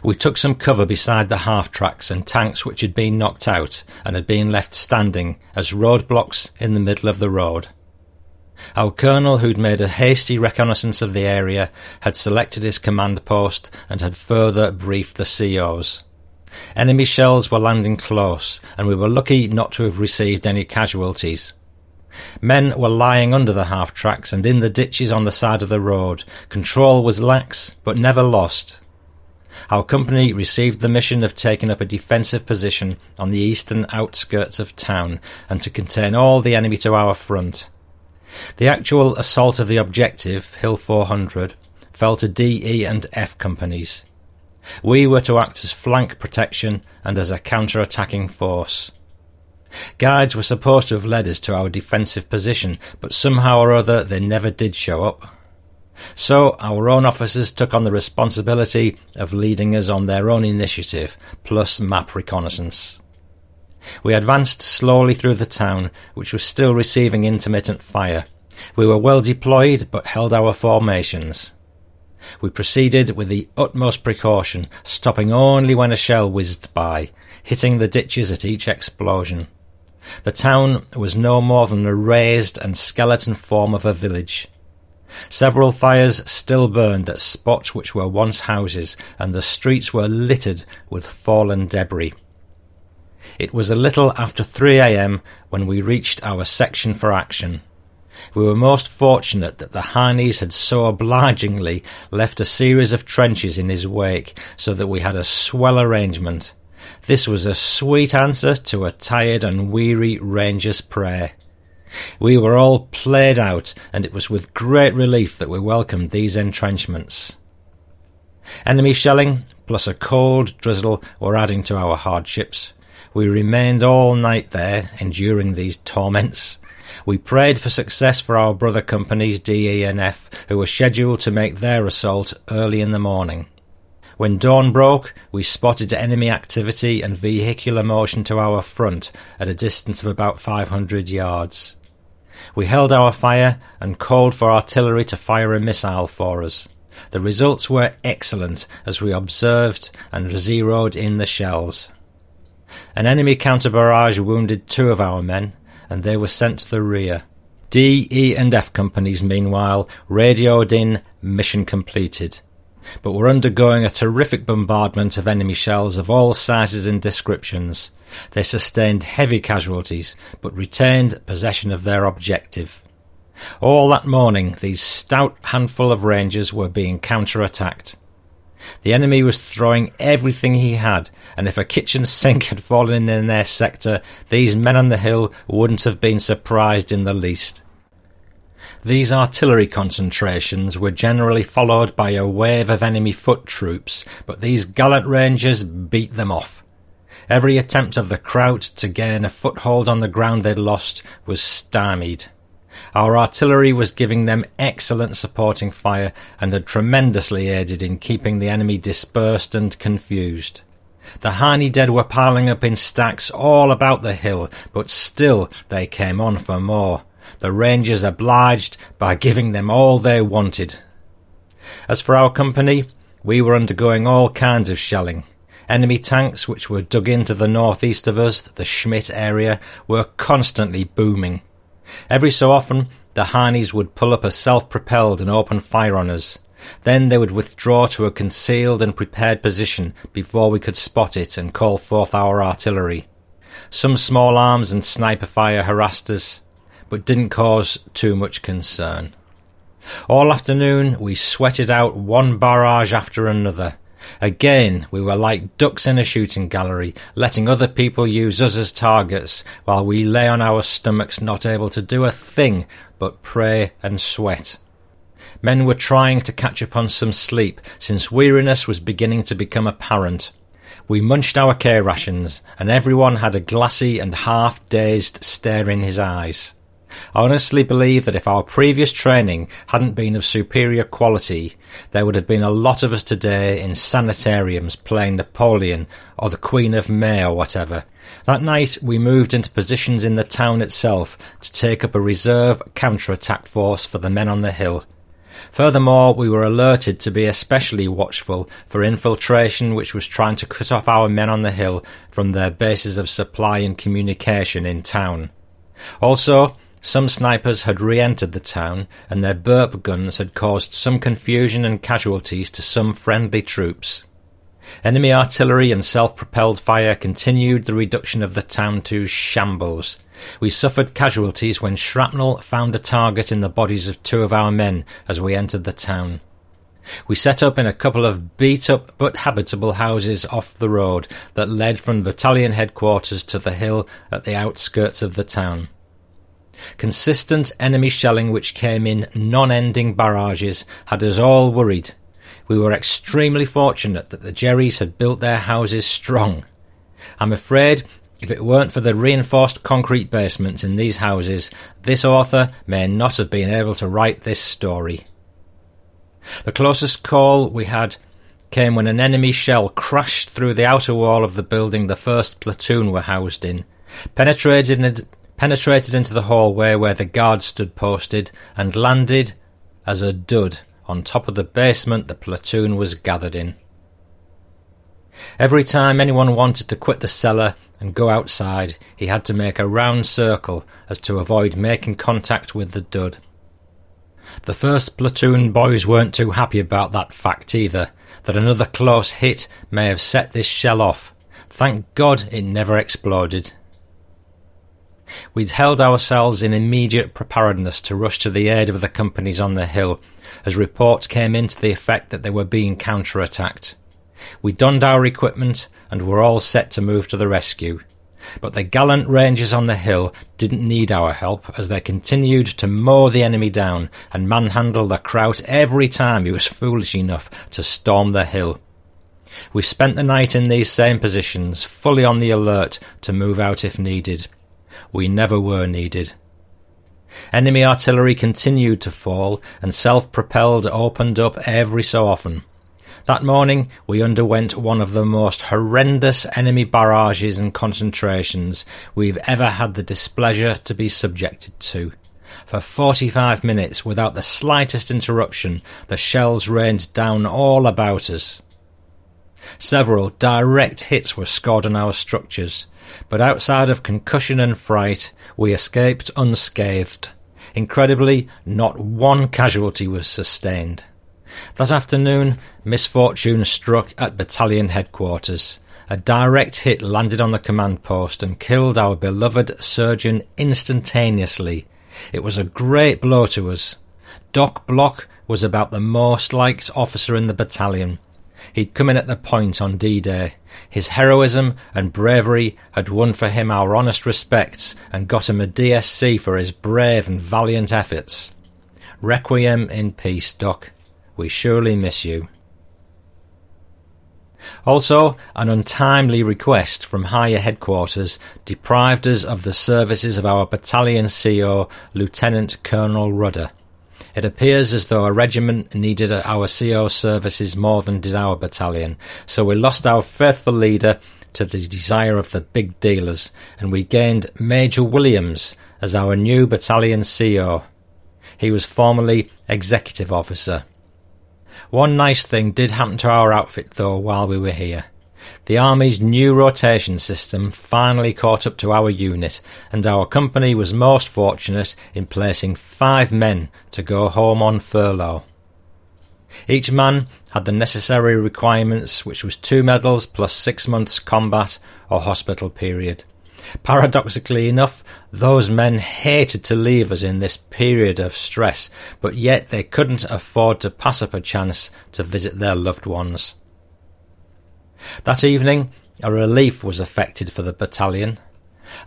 We took some cover beside the half tracks and tanks which had been knocked out and had been left standing as roadblocks in the middle of the road. Our colonel, who'd made a hasty reconnaissance of the area, had selected his command post and had further briefed the COs. Enemy shells were landing close, and we were lucky not to have received any casualties. Men were lying under the half tracks and in the ditches on the side of the road. Control was lax, but never lost. Our company received the mission of taking up a defensive position on the eastern outskirts of town and to contain all the enemy to our front. The actual assault of the objective, Hill 400, fell to D, E, and F companies. We were to act as flank protection and as a counter-attacking force. Guides were supposed to have led us to our defensive position, but somehow or other they never did show up. So our own officers took on the responsibility of leading us on their own initiative, plus map reconnaissance. We advanced slowly through the town, which was still receiving intermittent fire. We were well deployed, but held our formations. We proceeded with the utmost precaution, stopping only when a shell whizzed by, hitting the ditches at each explosion. The town was no more than a raised and skeleton form of a village. Several fires still burned at spots which were once houses, and the streets were littered with fallen debris. It was a little after 3 a.m. when we reached our section for action. We were most fortunate that the Heinies had so obligingly left a series of trenches in his wake, so that we had a swell arrangement. This was a sweet answer to a tired and weary ranger's prayer. We were all played out, and it was with great relief that we welcomed these entrenchments. Enemy shelling, plus a cold drizzle, were adding to our hardships. We remained all night there, enduring these torments. We prayed for success for our brother companies D, E, and F, who were scheduled to make their assault early in the morning. When dawn broke, we spotted enemy activity and vehicular motion to our front at a distance of about 500 yards. We held our fire and called for artillery to fire a missile for us. The results were excellent as we observed and zeroed in the shells. An enemy counter barrage wounded two of our men, and they were sent to the rear. D, E, and F companies, meanwhile, radioed in mission completed but were undergoing a terrific bombardment of enemy shells of all sizes and descriptions. They sustained heavy casualties, but retained possession of their objective. All that morning, these stout handful of Rangers were being counter-attacked. The enemy was throwing everything he had, and if a kitchen sink had fallen in their sector, these men on the hill wouldn't have been surprised in the least. These artillery concentrations were generally followed by a wave of enemy foot troops, but these gallant Rangers beat them off. Every attempt of the Kraut to gain a foothold on the ground they'd lost was stymied. Our artillery was giving them excellent supporting fire and had tremendously aided in keeping the enemy dispersed and confused. The Heine dead were piling up in stacks all about the hill, but still they came on for more the Rangers obliged by giving them all they wanted. As for our company, we were undergoing all kinds of shelling. Enemy tanks, which were dug into the northeast of us, the Schmidt area, were constantly booming. Every so often, the Heinies would pull up a self-propelled and open fire on us. Then they would withdraw to a concealed and prepared position before we could spot it and call forth our artillery. Some small arms and sniper fire harassed us but didn't cause too much concern. All afternoon we sweated out one barrage after another. Again, we were like ducks in a shooting gallery, letting other people use us as targets, while we lay on our stomachs not able to do a thing but pray and sweat. Men were trying to catch up on some sleep, since weariness was beginning to become apparent. We munched our K rations, and everyone had a glassy and half dazed stare in his eyes. I honestly believe that if our previous training hadn't been of superior quality, there would have been a lot of us today in sanitariums playing Napoleon or the Queen of May or whatever. That night we moved into positions in the town itself to take up a reserve counter-attack force for the men on the hill. Furthermore, we were alerted to be especially watchful for infiltration which was trying to cut off our men on the hill from their bases of supply and communication in town. Also, some snipers had re-entered the town, and their burp guns had caused some confusion and casualties to some friendly troops. Enemy artillery and self-propelled fire continued the reduction of the town to shambles. We suffered casualties when shrapnel found a target in the bodies of two of our men as we entered the town. We set up in a couple of beat up but habitable houses off the road that led from battalion headquarters to the hill at the outskirts of the town. Consistent enemy shelling which came in non-ending barrages had us all worried. We were extremely fortunate that the Jerrys had built their houses strong. I'm afraid if it weren't for the reinforced concrete basements in these houses, this author may not have been able to write this story. The closest call we had came when an enemy shell crashed through the outer wall of the building the first platoon were housed in, penetrated, penetrated into the hallway where the guards stood posted, and landed as a dud on top of the basement the platoon was gathered in. Every time anyone wanted to quit the cellar and go outside, he had to make a round circle as to avoid making contact with the dud. The first platoon boys weren't too happy about that fact either, that another close hit may have set this shell off. Thank God it never exploded. We'd held ourselves in immediate preparedness to rush to the aid of the companies on the hill, as reports came in to the effect that they were being counter-attacked. We donned our equipment and were all set to move to the rescue. But the gallant rangers on the hill didn't need our help as they continued to mow the enemy down and manhandle the Kraut every time he was foolish enough to storm the hill. We spent the night in these same positions, fully on the alert to move out if needed. We never were needed. Enemy artillery continued to fall, and self-propelled opened up every so often. That morning we underwent one of the most horrendous enemy barrages and concentrations we've ever had the displeasure to be subjected to. For 45 minutes, without the slightest interruption, the shells rained down all about us. Several direct hits were scored on our structures, but outside of concussion and fright, we escaped unscathed. Incredibly, not one casualty was sustained. That afternoon, misfortune struck at battalion headquarters. A direct hit landed on the command post and killed our beloved surgeon instantaneously. It was a great blow to us. Doc Block was about the most liked officer in the battalion. He'd come in at the point on D-Day. His heroism and bravery had won for him our honest respects and got him a DSC for his brave and valiant efforts. Requiem in peace, Doc. We surely miss you. Also, an untimely request from higher headquarters deprived us of the services of our battalion CO, Lieutenant Colonel Rudder. It appears as though a regiment needed our CO services more than did our battalion, so we lost our faithful leader to the desire of the big dealers, and we gained Major Williams as our new battalion CO. He was formerly executive officer. One nice thing did happen to our outfit though while we were here. The Army's new rotation system finally caught up to our unit, and our company was most fortunate in placing five men to go home on furlough. Each man had the necessary requirements, which was two medals plus six months combat or hospital period. Paradoxically enough, those men hated to leave us in this period of stress, but yet they couldn't afford to pass up a chance to visit their loved ones. That evening, a relief was effected for the battalion.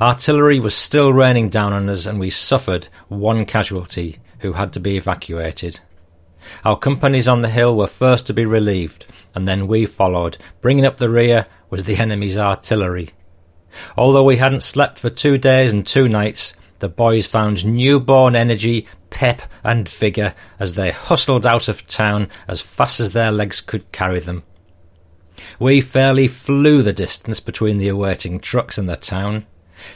Artillery was still raining down on us, and we suffered one casualty who had to be evacuated. Our companies on the hill were first to be relieved, and then we followed. Bringing up the rear was the enemy's artillery. Although we hadn't slept for two days and two nights, the boys found newborn energy, pep, and vigour as they hustled out of town as fast as their legs could carry them. We fairly flew the distance between the awaiting trucks and the town.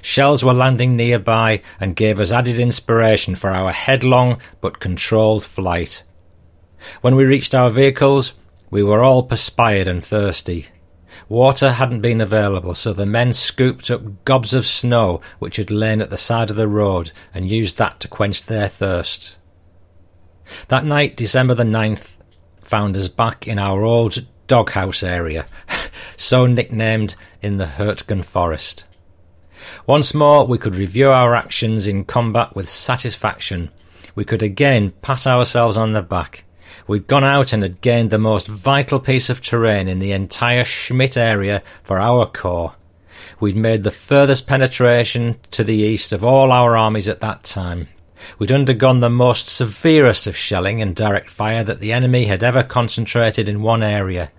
Shells were landing nearby and gave us added inspiration for our headlong but controlled flight. When we reached our vehicles, we were all perspired and thirsty. Water hadn't been available, so the men scooped up gobs of snow which had lain at the side of the road and used that to quench their thirst. That night, December the 9th, found us back in our old doghouse area, so nicknamed in the Hurtgen Forest. Once more, we could review our actions in combat with satisfaction. We could again pat ourselves on the back. We'd gone out and had gained the most vital piece of terrain in the entire Schmidt area for our corps. We'd made the furthest penetration to the east of all our armies at that time. We'd undergone the most severest of shelling and direct fire that the enemy had ever concentrated in one area.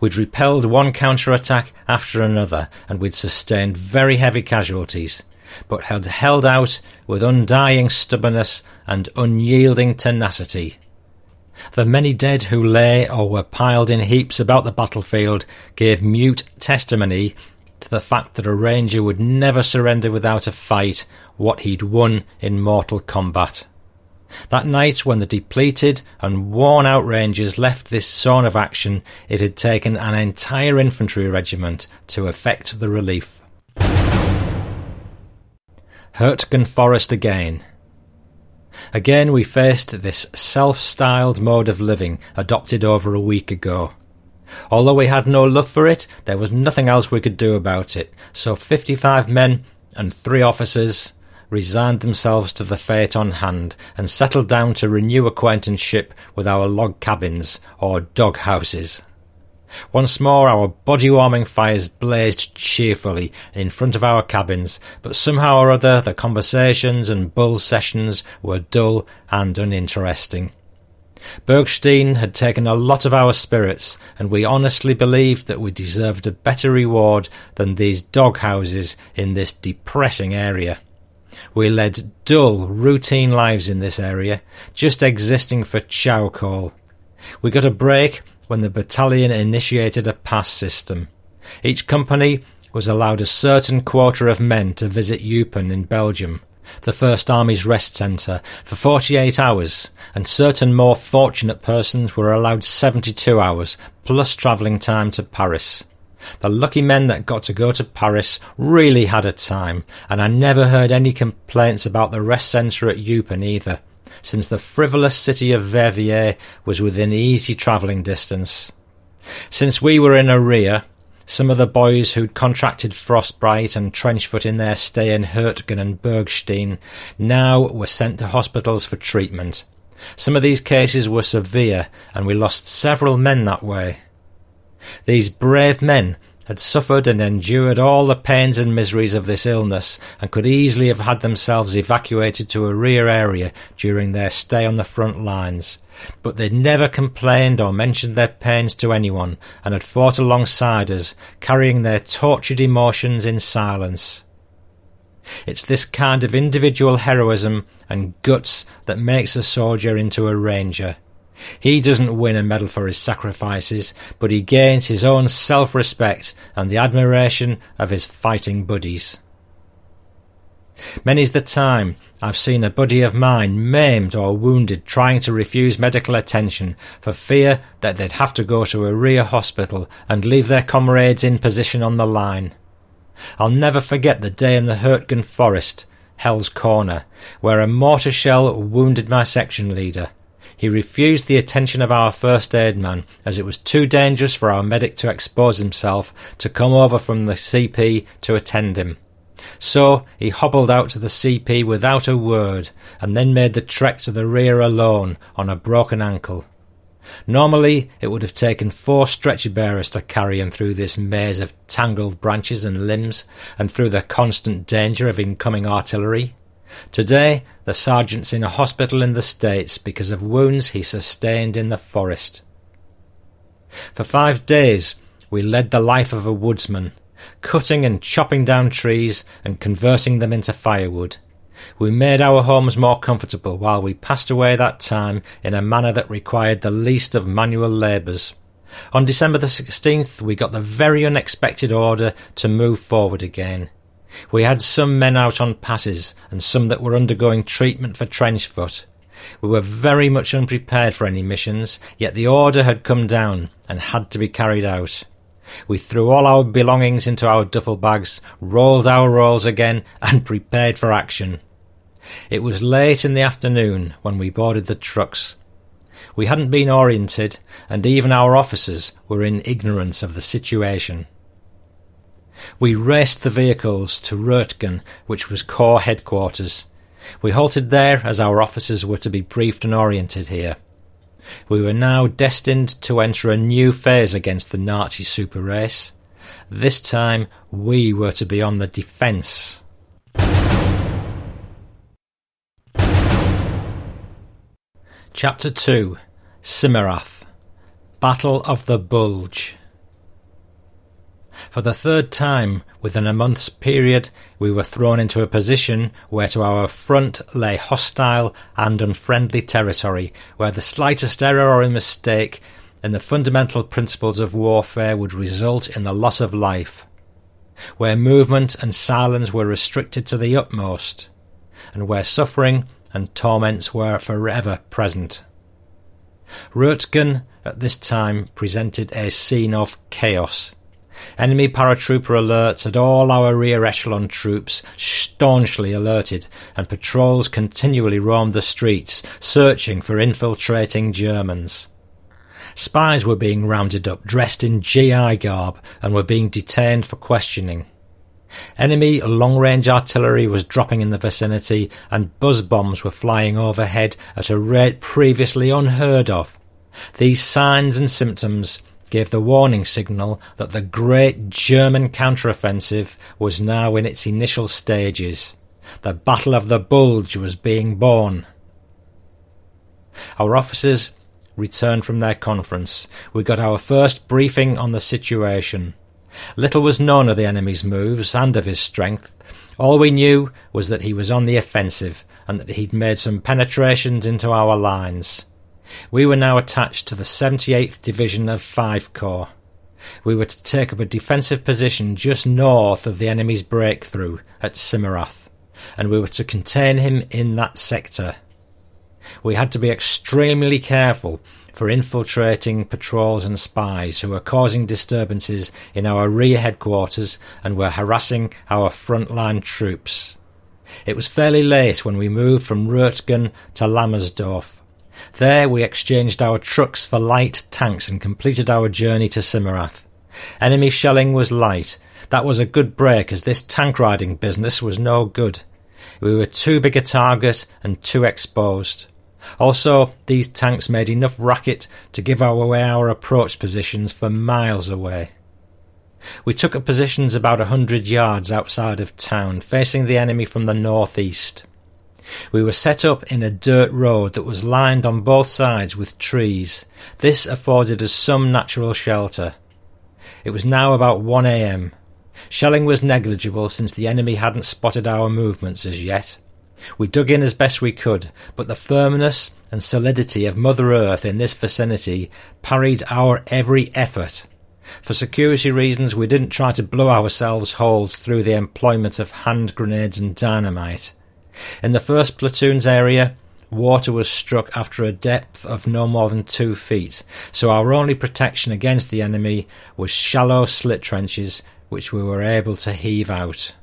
We'd repelled one counter-attack after another, and we'd sustained very heavy casualties, but had held out with undying stubbornness and unyielding tenacity. The many dead who lay or were piled in heaps about the battlefield gave mute testimony to the fact that a ranger would never surrender without a fight what he'd won in mortal combat. That night, when the depleted and worn out Rangers left this zone of action, it had taken an entire infantry regiment to effect the relief. Hurtgen Forest again. Again, we faced this self styled mode of living adopted over a week ago. Although we had no love for it, there was nothing else we could do about it, so 55 men and three officers resigned themselves to the fate on hand and settled down to renew acquaintanceship with our log cabins or dog houses. Once more our body warming fires blazed cheerfully in front of our cabins, but somehow or other the conversations and bull sessions were dull and uninteresting. Bergstein had taken a lot of our spirits, and we honestly believed that we deserved a better reward than these dog houses in this depressing area. We led dull, routine lives in this area, just existing for chow call. We got a break when the battalion initiated a pass system. Each company was allowed a certain quota of men to visit Eupen in Belgium, the First Army's rest centre, for 48 hours, and certain more fortunate persons were allowed 72 hours, plus travelling time to Paris. The lucky men that got to go to Paris really had a time, and I never heard any complaints about the rest centre at Eupen either, since the frivolous city of Verviers was within easy travelling distance. Since we were in arrear, some of the boys who'd contracted frostbite and trenchfoot in their stay in Hurtgen and Bergstein now were sent to hospitals for treatment. Some of these cases were severe, and we lost several men that way. These brave men had suffered and endured all the pains and miseries of this illness, and could easily have had themselves evacuated to a rear area during their stay on the front lines but they never complained or mentioned their pains to anyone, and had fought alongside us, carrying their tortured emotions in silence. It's this kind of individual heroism and guts that makes a soldier into a ranger. He doesn't win a medal for his sacrifices, but he gains his own self respect and the admiration of his fighting buddies. Many's the time I've seen a buddy of mine maimed or wounded trying to refuse medical attention for fear that they'd have to go to a rear hospital and leave their comrades in position on the line. I'll never forget the day in the Hurtgen forest, Hell's Corner, where a mortar shell wounded my section leader. He refused the attention of our first aid man, as it was too dangerous for our medic to expose himself to come over from the CP to attend him. So he hobbled out to the CP without a word, and then made the trek to the rear alone on a broken ankle. Normally, it would have taken four stretcher bearers to carry him through this maze of tangled branches and limbs, and through the constant danger of incoming artillery. Today, the sergeant's in a hospital in the States because of wounds he sustained in the forest. For five days, we led the life of a woodsman, cutting and chopping down trees and converting them into firewood. We made our homes more comfortable while we passed away that time in a manner that required the least of manual labours. On December the 16th, we got the very unexpected order to move forward again. We had some men out on passes and some that were undergoing treatment for trench foot. We were very much unprepared for any missions, yet the order had come down and had to be carried out. We threw all our belongings into our duffel bags, rolled our rolls again, and prepared for action. It was late in the afternoon when we boarded the trucks. We hadn't been oriented, and even our officers were in ignorance of the situation. We raced the vehicles to Rötgen, which was Corps headquarters. We halted there as our officers were to be briefed and oriented here. We were now destined to enter a new phase against the Nazi super race. This time we were to be on the defence. Chapter 2 Simmerath Battle of the Bulge For the third time within a month's period, we were thrown into a position where to our front lay hostile and unfriendly territory, where the slightest error or mistake in the fundamental principles of warfare would result in the loss of life, where movement and silence were restricted to the utmost, and where suffering and torments were forever present. Rötgen at this time presented a scene of chaos. Enemy paratrooper alerts had all our rear echelon troops staunchly alerted, and patrols continually roamed the streets, searching for infiltrating Germans. Spies were being rounded up, dressed in GI garb, and were being detained for questioning. Enemy long-range artillery was dropping in the vicinity, and buzz bombs were flying overhead at a rate previously unheard of. These signs and symptoms gave the warning signal that the great German counteroffensive was now in its initial stages. The Battle of the Bulge was being born. Our officers returned from their conference. We got our first briefing on the situation. Little was known of the enemy's moves and of his strength. All we knew was that he was on the offensive and that he'd made some penetrations into our lines. We were now attached to the 78th Division of Five Corps. We were to take up a defensive position just north of the enemy's breakthrough at Simmerath, and we were to contain him in that sector. We had to be extremely careful for infiltrating patrols and spies who were causing disturbances in our rear headquarters and were harassing our frontline troops. It was fairly late when we moved from Rötgen to Lammersdorf. There we exchanged our trucks for light tanks and completed our journey to Simmerath. Enemy shelling was light. That was a good break as this tank riding business was no good. We were too big a target and too exposed. Also, these tanks made enough racket to give away our approach positions for miles away. We took up positions about a hundred yards outside of town, facing the enemy from the northeast. We were set up in a dirt road that was lined on both sides with trees. This afforded us some natural shelter. It was now about 1 a.m. Shelling was negligible since the enemy hadn't spotted our movements as yet. We dug in as best we could, but the firmness and solidity of Mother Earth in this vicinity parried our every effort. For security reasons, we didn't try to blow ourselves holes through the employment of hand grenades and dynamite. In the first platoon's area, water was struck after a depth of no more than two feet, so our only protection against the enemy was shallow slit trenches which we were able to heave out.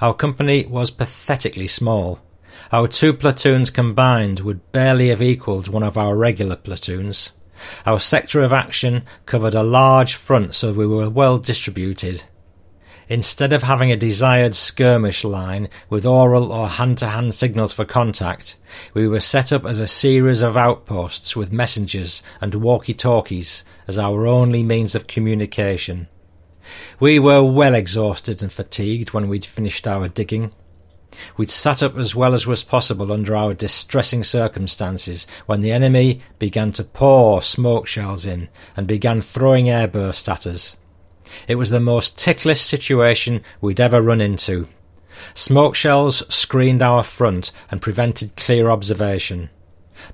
Our company was pathetically small. Our two platoons combined would barely have equalled one of our regular platoons. Our sector of action covered a large front, so we were well distributed. Instead of having a desired skirmish line with oral or hand to hand signals for contact, we were set up as a series of outposts with messengers and walkie talkies as our only means of communication. We were well exhausted and fatigued when we'd finished our digging. We'd sat up as well as was possible under our distressing circumstances when the enemy began to pour smoke shells in and began throwing airbursts at us. It was the most ticklish situation we'd ever run into. Smoke shells screened our front and prevented clear observation.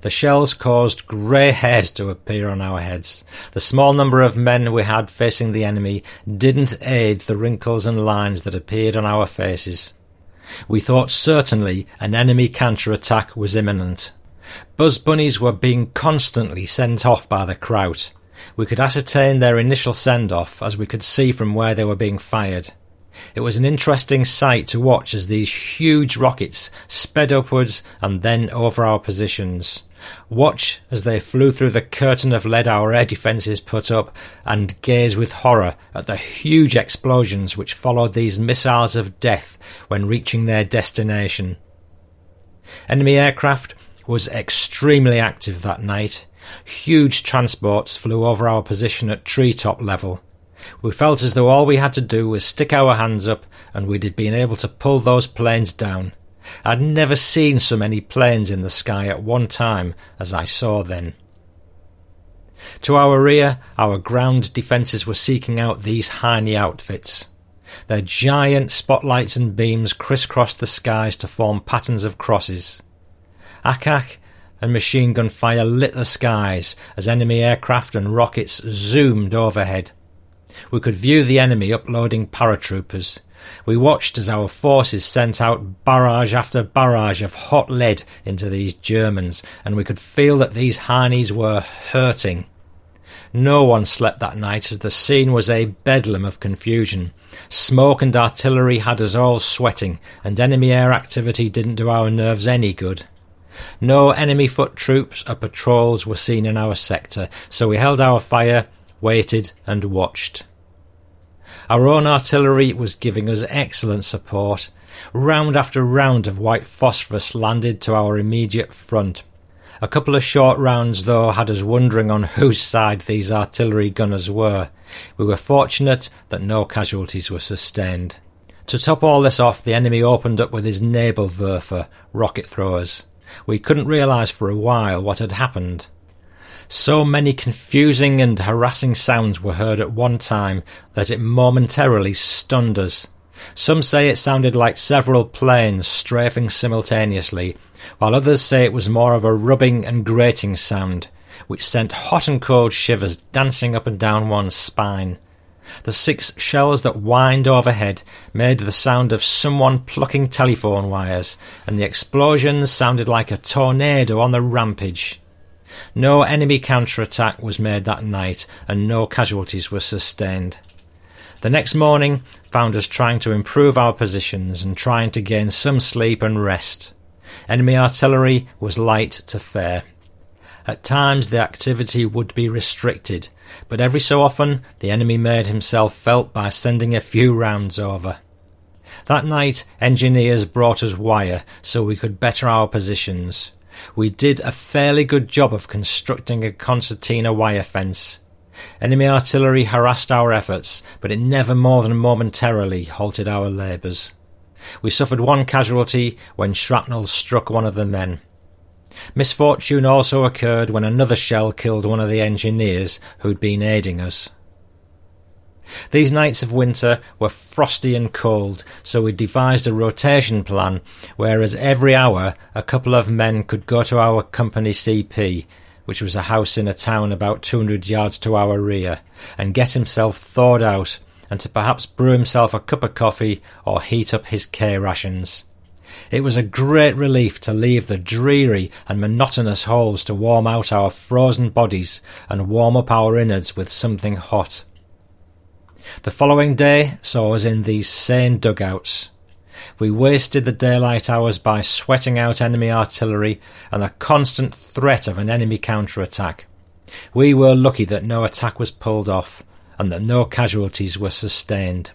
The shells caused grey hairs to appear on our heads. The small number of men we had facing the enemy didn't aid the wrinkles and lines that appeared on our faces. We thought certainly an enemy counter-attack was imminent. Buzz bunnies were being constantly sent off by the Kraut. We could ascertain their initial send-off as we could see from where they were being fired. It was an interesting sight to watch as these huge rockets sped upwards and then over our positions. Watch as they flew through the curtain of lead our air defences put up, and gaze with horror at the huge explosions which followed these missiles of death when reaching their destination. Enemy aircraft was extremely active that night. Huge transports flew over our position at treetop level. We felt as though all we had to do was stick our hands up and we'd have been able to pull those planes down. I'd never seen so many planes in the sky at one time as I saw then. To our rear, our ground defences were seeking out these Heinie outfits. Their giant spotlights and beams crisscrossed the skies to form patterns of crosses. Ack-Ack and machine gun fire lit the skies as enemy aircraft and rockets zoomed overhead. We could view the enemy uploading paratroopers. We watched as our forces sent out barrage after barrage of hot lead into these Germans, and we could feel that these Heinies were hurting. No one slept that night as the scene was a bedlam of confusion. Smoke and artillery had us all sweating, and enemy air activity didn't do our nerves any good. No enemy foot troops or patrols were seen in our sector, so we held our fire, waited, and watched. Our own artillery was giving us excellent support. Round after round of white phosphorus landed to our immediate front. A couple of short rounds, though, had us wondering on whose side these artillery gunners were. We were fortunate that no casualties were sustained. To top all this off, the enemy opened up with his Nebelwerfer rocket throwers. We couldn't realise for a while what had happened. So many confusing and harassing sounds were heard at one time that it momentarily stunned us. Some say it sounded like several planes strafing simultaneously, while others say it was more of a rubbing and grating sound, which sent hot and cold shivers dancing up and down one's spine. The six shells that whined overhead made the sound of someone plucking telephone wires, and the explosions sounded like a tornado on the rampage. No enemy counterattack was made that night, and no casualties were sustained. The next morning found us trying to improve our positions and trying to gain some sleep and rest. Enemy artillery was light to fair. At times the activity would be restricted, but every so often the enemy made himself felt by sending a few rounds over. That night engineers brought us wire so we could better our positions. We did a fairly good job of constructing a concertina wire fence. Enemy artillery harassed our efforts, but it never more than momentarily halted our labours. We suffered one casualty when shrapnel struck one of the men. Misfortune also occurred when another shell killed one of the engineers who'd been aiding us. These nights of winter were frosty and cold, so we devised a rotation plan, whereas every hour a couple of men could go to our company CP, which was a house in a town about 200 yards to our rear, and get himself thawed out, and to perhaps brew himself a cup of coffee or heat up his K rations. It was a great relief to leave the dreary and monotonous holes to warm out our frozen bodies and warm up our innards with something hot. The following day saw us in these same dugouts. We wasted the daylight hours by sweating out enemy artillery and the constant threat of an enemy counterattack. We were lucky that no attack was pulled off and that no casualties were sustained.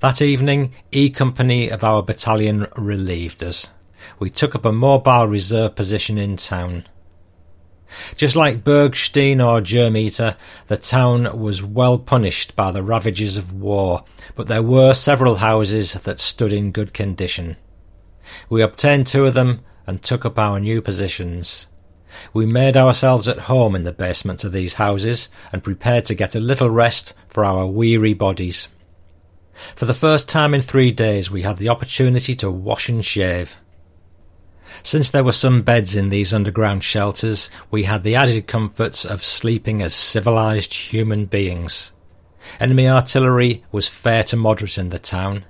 That evening, E Company of our battalion relieved us. We took up a mobile reserve position in town. Just like Bergstein or Germeter, the town was well punished by the ravages of war, but there were several houses that stood in good condition. We obtained two of them and took up our new positions. We made ourselves at home in the basements of these houses and prepared to get a little rest for our weary bodies. For the first time in three days we had the opportunity to wash and shave. Since there were some beds in these underground shelters, we had the added comforts of sleeping as civilized human beings. Enemy artillery was fair to moderate in the town.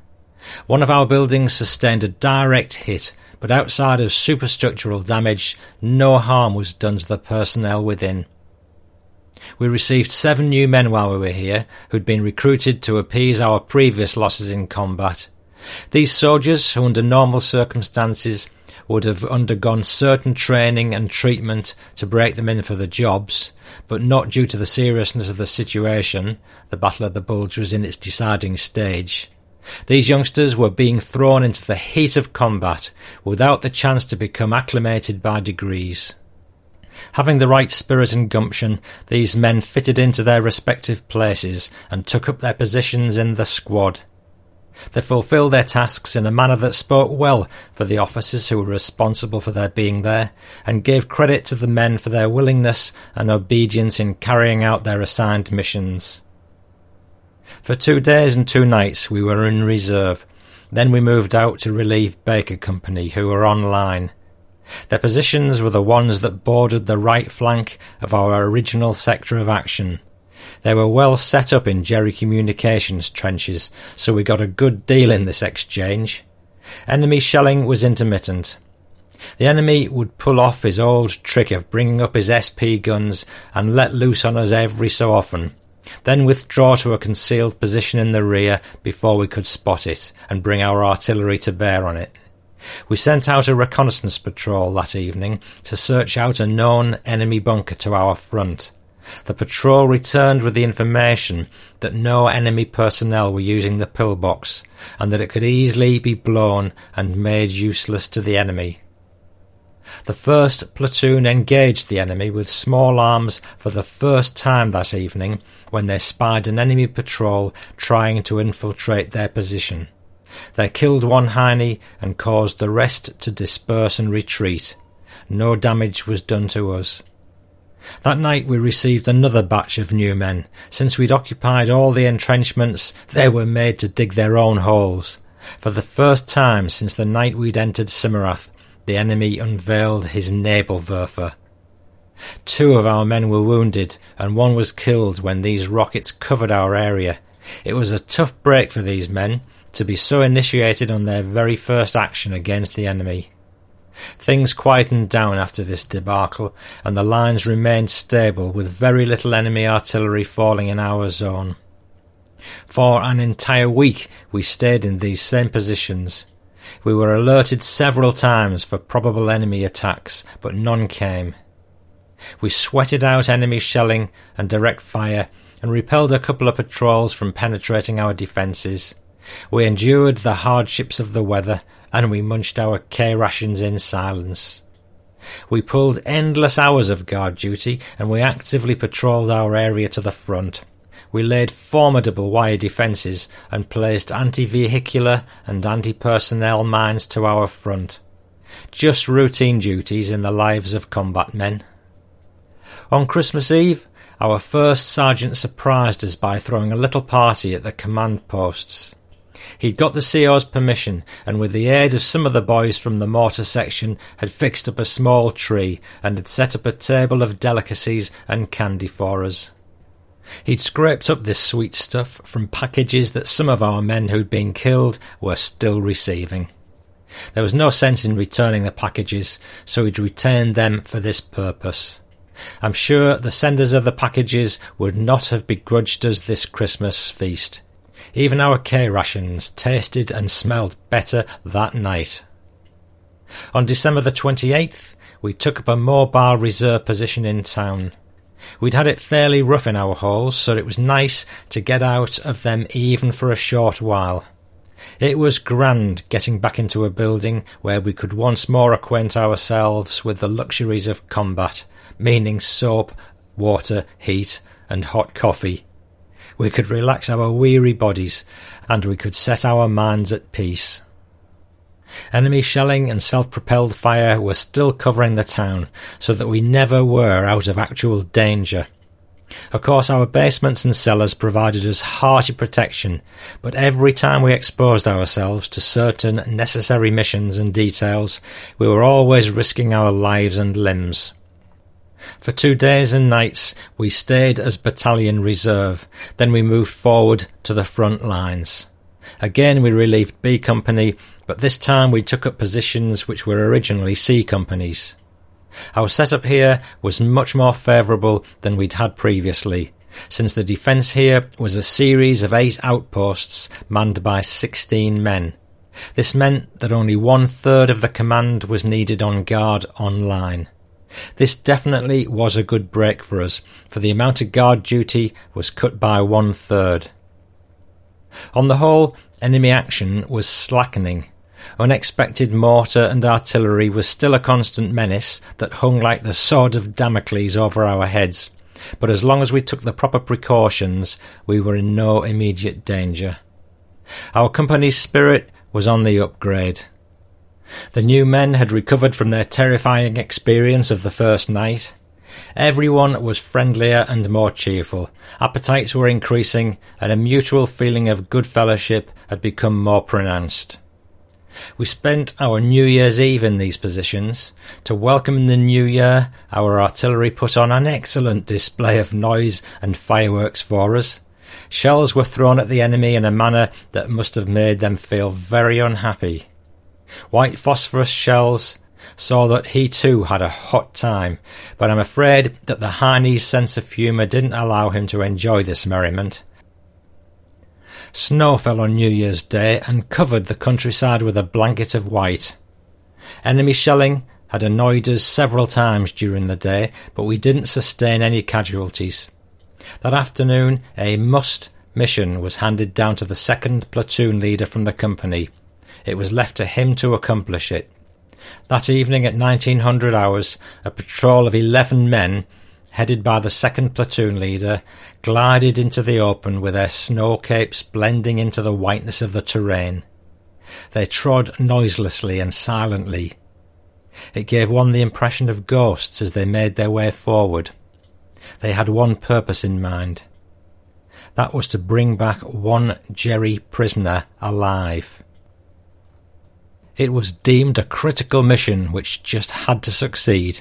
One of our buildings sustained a direct hit, but outside of superstructural damage, no harm was done to the personnel within. We received seven new men while we were here, who'd been recruited to appease our previous losses in combat. These soldiers, who under normal circumstances would have undergone certain training and treatment to break them in for the jobs, but not due to the seriousness of the situation, the Battle of the Bulge was in its deciding stage. These youngsters were being thrown into the heat of combat without the chance to become acclimated by degrees. Having the right spirit and gumption, these men fitted into their respective places and took up their positions in the squad. They fulfilled their tasks in a manner that spoke well for the officers who were responsible for their being there, and gave credit to the men for their willingness and obedience in carrying out their assigned missions. For two days and two nights we were in reserve. Then we moved out to relieve Baker Company, who were on line. Their positions were the ones that bordered the right flank of our original sector of action, they were well set up in Jerry Communications trenches, so we got a good deal in this exchange. Enemy shelling was intermittent. The enemy would pull off his old trick of bringing up his SP guns and let loose on us every so often, then withdraw to a concealed position in the rear before we could spot it and bring our artillery to bear on it. We sent out a reconnaissance patrol that evening to search out a known enemy bunker to our front. The patrol returned with the information that no enemy personnel were using the pillbox and that it could easily be blown and made useless to the enemy. The first platoon engaged the enemy with small arms for the first time that evening when they spied an enemy patrol trying to infiltrate their position. They killed one Heine and caused the rest to disperse and retreat. No damage was done to us. That night we received another batch of new men. Since we'd occupied all the entrenchments, they were made to dig their own holes. For the first time since the night we'd entered Simmerath, the enemy unveiled his Nebelwerfer. Two of our men were wounded, and one was killed when these rockets covered our area. It was a tough break for these men to be so initiated on their very first action against the enemy. Things quietened down after this debacle, and the lines remained stable with very little enemy artillery falling in our zone. For an entire week we stayed in these same positions. We were alerted several times for probable enemy attacks, but none came. We sweated out enemy shelling and direct fire and repelled a couple of patrols from penetrating our defences. We endured the hardships of the weather and we munched our K rations in silence. We pulled endless hours of guard duty and we actively patrolled our area to the front. We laid formidable wire defences and placed anti vehicular and anti personnel mines to our front. Just routine duties in the lives of combat men. On Christmas Eve, our first sergeant surprised us by throwing a little party at the command posts. He'd got the CO's permission, and with the aid of some of the boys from the mortar section, had fixed up a small tree and had set up a table of delicacies and candy for us. He'd scraped up this sweet stuff from packages that some of our men who'd been killed were still receiving. There was no sense in returning the packages, so he'd retained them for this purpose. I'm sure the senders of the packages would not have begrudged us this Christmas feast. Even our K rations tasted and smelled better that night. On December the 28th, we took up a mobile reserve position in town. We'd had it fairly rough in our holes, so it was nice to get out of them even for a short while. It was grand getting back into a building where we could once more acquaint ourselves with the luxuries of combat, meaning soap, water, heat, and hot coffee we could relax our weary bodies, and we could set our minds at peace. Enemy shelling and self propelled fire were still covering the town, so that we never were out of actual danger. Of course, our basements and cellars provided us hearty protection, but every time we exposed ourselves to certain necessary missions and details, we were always risking our lives and limbs. For two days and nights we stayed as battalion reserve, then we moved forward to the front lines. Again we relieved B Company, but this time we took up positions which were originally C Companies. Our setup here was much more favourable than we'd had previously, since the defence here was a series of eight outposts manned by 16 men. This meant that only one third of the command was needed on guard online. This definitely was a good break for us, for the amount of guard duty was cut by one third. On the whole, enemy action was slackening. Unexpected mortar and artillery was still a constant menace that hung like the sword of Damocles over our heads, but as long as we took the proper precautions, we were in no immediate danger. Our company's spirit was on the upgrade. The new men had recovered from their terrifying experience of the first night. Everyone was friendlier and more cheerful. Appetites were increasing, and a mutual feeling of good fellowship had become more pronounced. We spent our New Year's Eve in these positions. To welcome the new year, our artillery put on an excellent display of noise and fireworks for us. Shells were thrown at the enemy in a manner that must have made them feel very unhappy. White phosphorus shells saw that he too had a hot time, but I'm afraid that the Heine's sense of humour didn't allow him to enjoy this merriment. Snow fell on New Year's Day and covered the countryside with a blanket of white. Enemy shelling had annoyed us several times during the day, but we didn't sustain any casualties. That afternoon, a must mission was handed down to the second platoon leader from the company. It was left to him to accomplish it. That evening at 1900 hours, a patrol of 11 men, headed by the second platoon leader, glided into the open with their snow capes blending into the whiteness of the terrain. They trod noiselessly and silently. It gave one the impression of ghosts as they made their way forward. They had one purpose in mind. That was to bring back one Jerry prisoner alive. It was deemed a critical mission which just had to succeed.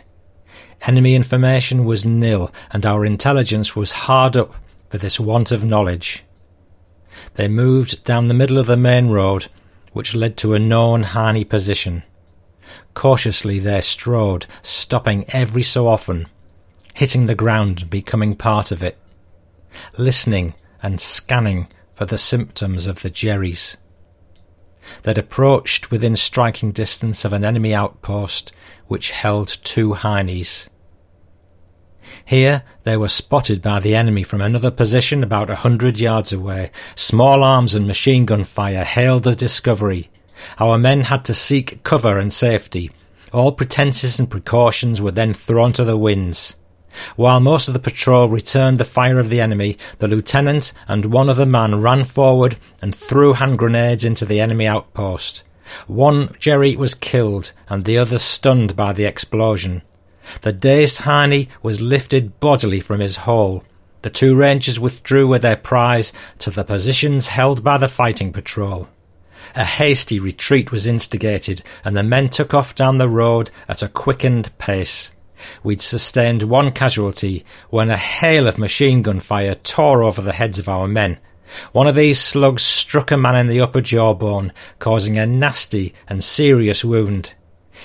Enemy information was nil, and our intelligence was hard up for this want of knowledge. They moved down the middle of the main road, which led to a known Heine position. Cautiously they strode, stopping every so often, hitting the ground and becoming part of it, listening and scanning for the symptoms of the Jerrys. They'd approached within striking distance of an enemy outpost which held two Heinies. Here they were spotted by the enemy from another position about a hundred yards away. Small arms and machine gun fire hailed the discovery. Our men had to seek cover and safety. All pretences and precautions were then thrown to the winds. While most of the patrol returned the fire of the enemy, the lieutenant and one other man ran forward and threw hand grenades into the enemy outpost. One Jerry was killed and the other stunned by the explosion. The dazed Heine was lifted bodily from his hole. The two rangers withdrew with their prize to the positions held by the fighting patrol. A hasty retreat was instigated, and the men took off down the road at a quickened pace. We'd sustained one casualty when a hail of machine gun fire tore over the heads of our men. One of these slugs struck a man in the upper jawbone, causing a nasty and serious wound.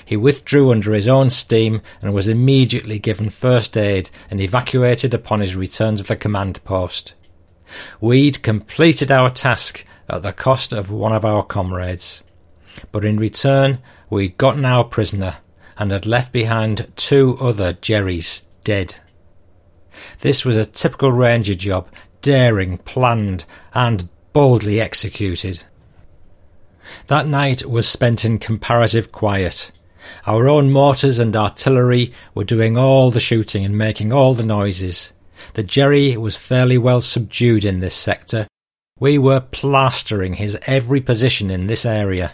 He withdrew under his own steam and was immediately given first aid and evacuated upon his return to the command post. We'd completed our task at the cost of one of our comrades. But in return, we'd gotten our prisoner, and had left behind two other Jerrys dead. This was a typical ranger job, daring, planned, and boldly executed. That night was spent in comparative quiet. Our own mortars and artillery were doing all the shooting and making all the noises. The Jerry was fairly well subdued in this sector. We were plastering his every position in this area.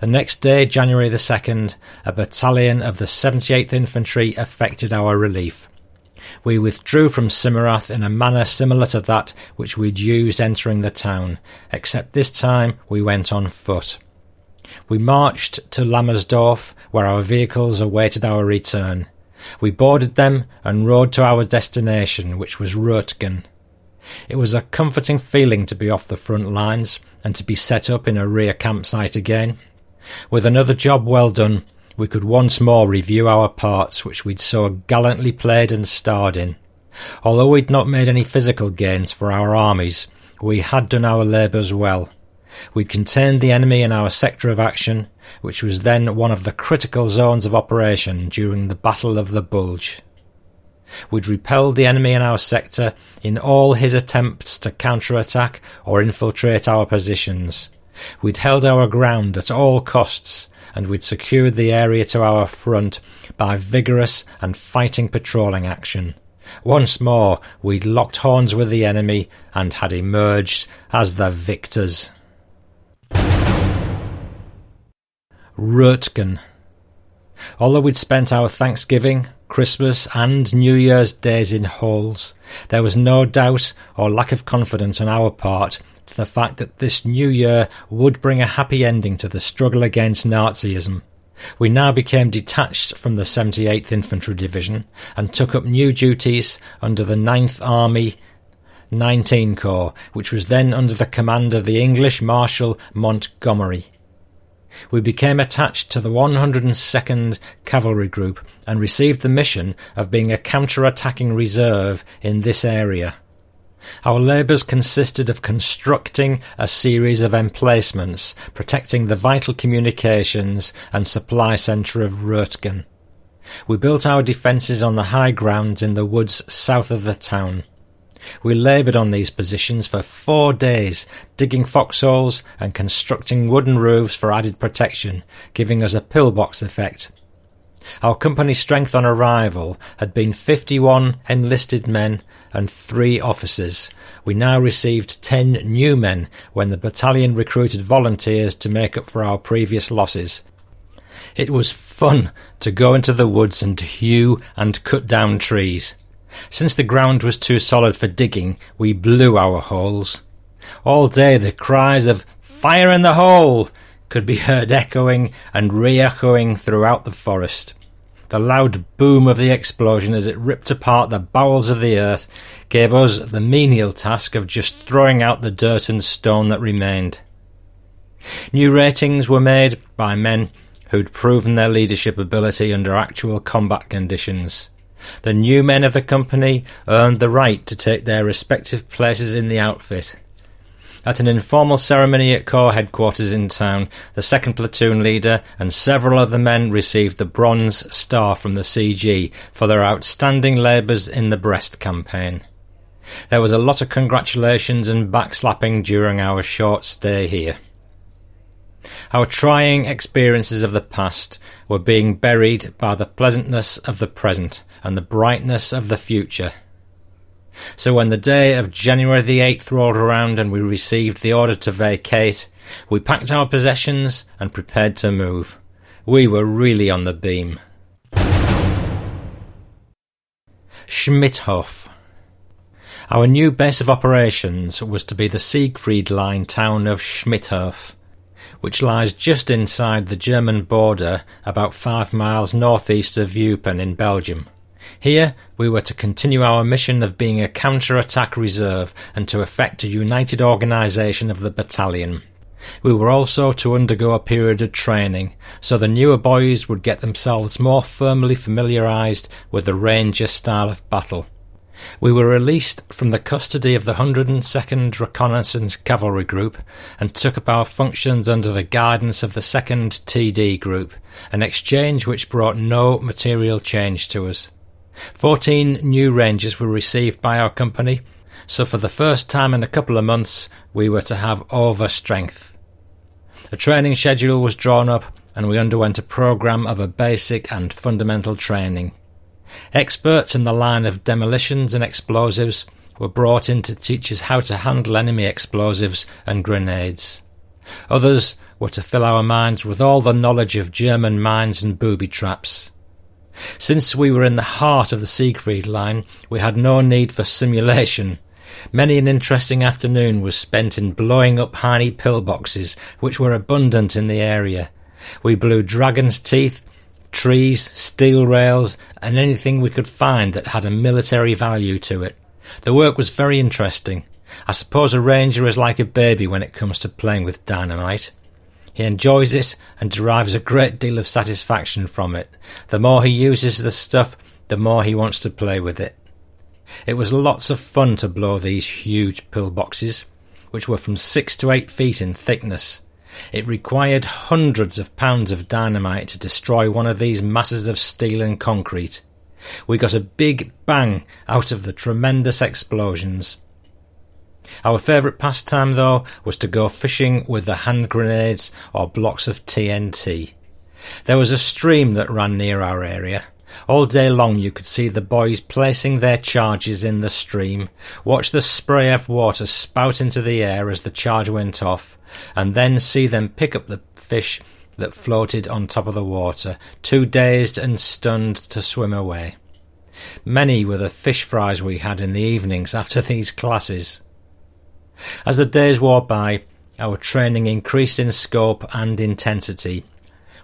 The next day, January the 2nd, a battalion of the 78th Infantry effected our relief. We withdrew from Simmerath in a manner similar to that which we'd used entering the town, except this time we went on foot. We marched to Lammersdorf, where our vehicles awaited our return. We boarded them and rode to our destination, which was Roetgen. It was a comforting feeling to be off the front lines and to be set up in a rear campsite again. With another job well done, we could once more review our parts which we'd so gallantly played and starred in. Although we'd not made any physical gains for our armies, we had done our labours well. We'd contained the enemy in our sector of action, which was then one of the critical zones of operation during the Battle of the Bulge. We'd repelled the enemy in our sector in all his attempts to counterattack or infiltrate our positions. We'd held our ground at all costs, and we'd secured the area to our front by vigorous and fighting patrolling action. Once more, we'd locked horns with the enemy and had emerged as the victors. Rötgen. Although we'd spent our Thanksgiving, Christmas, and New Year's days in halls, there was no doubt or lack of confidence on our part to the fact that this new year would bring a happy ending to the struggle against Nazism. We now became detached from the 78th Infantry Division and took up new duties under the 9th Army 19 Corps, which was then under the command of the English Marshal Montgomery. We became attached to the 102nd Cavalry Group and received the mission of being a counter-attacking reserve in this area. Our labours consisted of constructing a series of emplacements protecting the vital communications and supply centre of Rötgen. We built our defences on the high ground in the woods south of the town. We laboured on these positions for four days, digging foxholes and constructing wooden roofs for added protection, giving us a pillbox effect. Our company strength on arrival had been 51 enlisted men and three officers. We now received 10 new men when the battalion recruited volunteers to make up for our previous losses. It was fun to go into the woods and hew and cut down trees. Since the ground was too solid for digging, we blew our holes. All day the cries of Fire in the hole could be heard echoing and re echoing throughout the forest. The loud boom of the explosion as it ripped apart the bowels of the earth gave us the menial task of just throwing out the dirt and stone that remained. New ratings were made by men who'd proven their leadership ability under actual combat conditions. The new men of the company earned the right to take their respective places in the outfit. At an informal ceremony at Corps headquarters in town, the second platoon leader and several other men received the Bronze Star from the CG for their outstanding labours in the Brest campaign. There was a lot of congratulations and backslapping during our short stay here. Our trying experiences of the past were being buried by the pleasantness of the present and the brightness of the future. So when the day of January the 8th rolled around and we received the order to vacate, we packed our possessions and prepared to move. We were really on the beam. Schmidthof. Our new base of operations was to be the Siegfried Line town of Schmidthof, which lies just inside the German border about five miles northeast of Eupen in Belgium. Here we were to continue our mission of being a counter-attack reserve and to effect a united organisation of the battalion. We were also to undergo a period of training, so the newer boys would get themselves more firmly familiarised with the Ranger style of battle. We were released from the custody of the 102nd Reconnaissance Cavalry Group and took up our functions under the guidance of the 2nd TD Group, an exchange which brought no material change to us. Fourteen new Rangers were received by our company, so for the first time in a couple of months we were to have over strength. A training schedule was drawn up and we underwent a programme of a basic and fundamental training. Experts in the line of demolitions and explosives were brought in to teach us how to handle enemy explosives and grenades. Others were to fill our minds with all the knowledge of German mines and booby traps. Since we were in the heart of the Siegfried line, we had no need for simulation. Many an interesting afternoon was spent in blowing up Heine pillboxes, which were abundant in the area. We blew dragon's teeth, trees, steel rails, and anything we could find that had a military value to it. The work was very interesting. I suppose a ranger is like a baby when it comes to playing with dynamite. He enjoys it and derives a great deal of satisfaction from it. The more he uses the stuff, the more he wants to play with it. It was lots of fun to blow these huge pillboxes, which were from six to eight feet in thickness. It required hundreds of pounds of dynamite to destroy one of these masses of steel and concrete. We got a big bang out of the tremendous explosions. Our favourite pastime, though, was to go fishing with the hand grenades or blocks of TNT. There was a stream that ran near our area. All day long you could see the boys placing their charges in the stream, watch the spray of water spout into the air as the charge went off, and then see them pick up the fish that floated on top of the water, too dazed and stunned to swim away. Many were the fish fries we had in the evenings after these classes. As the days wore by, our training increased in scope and intensity.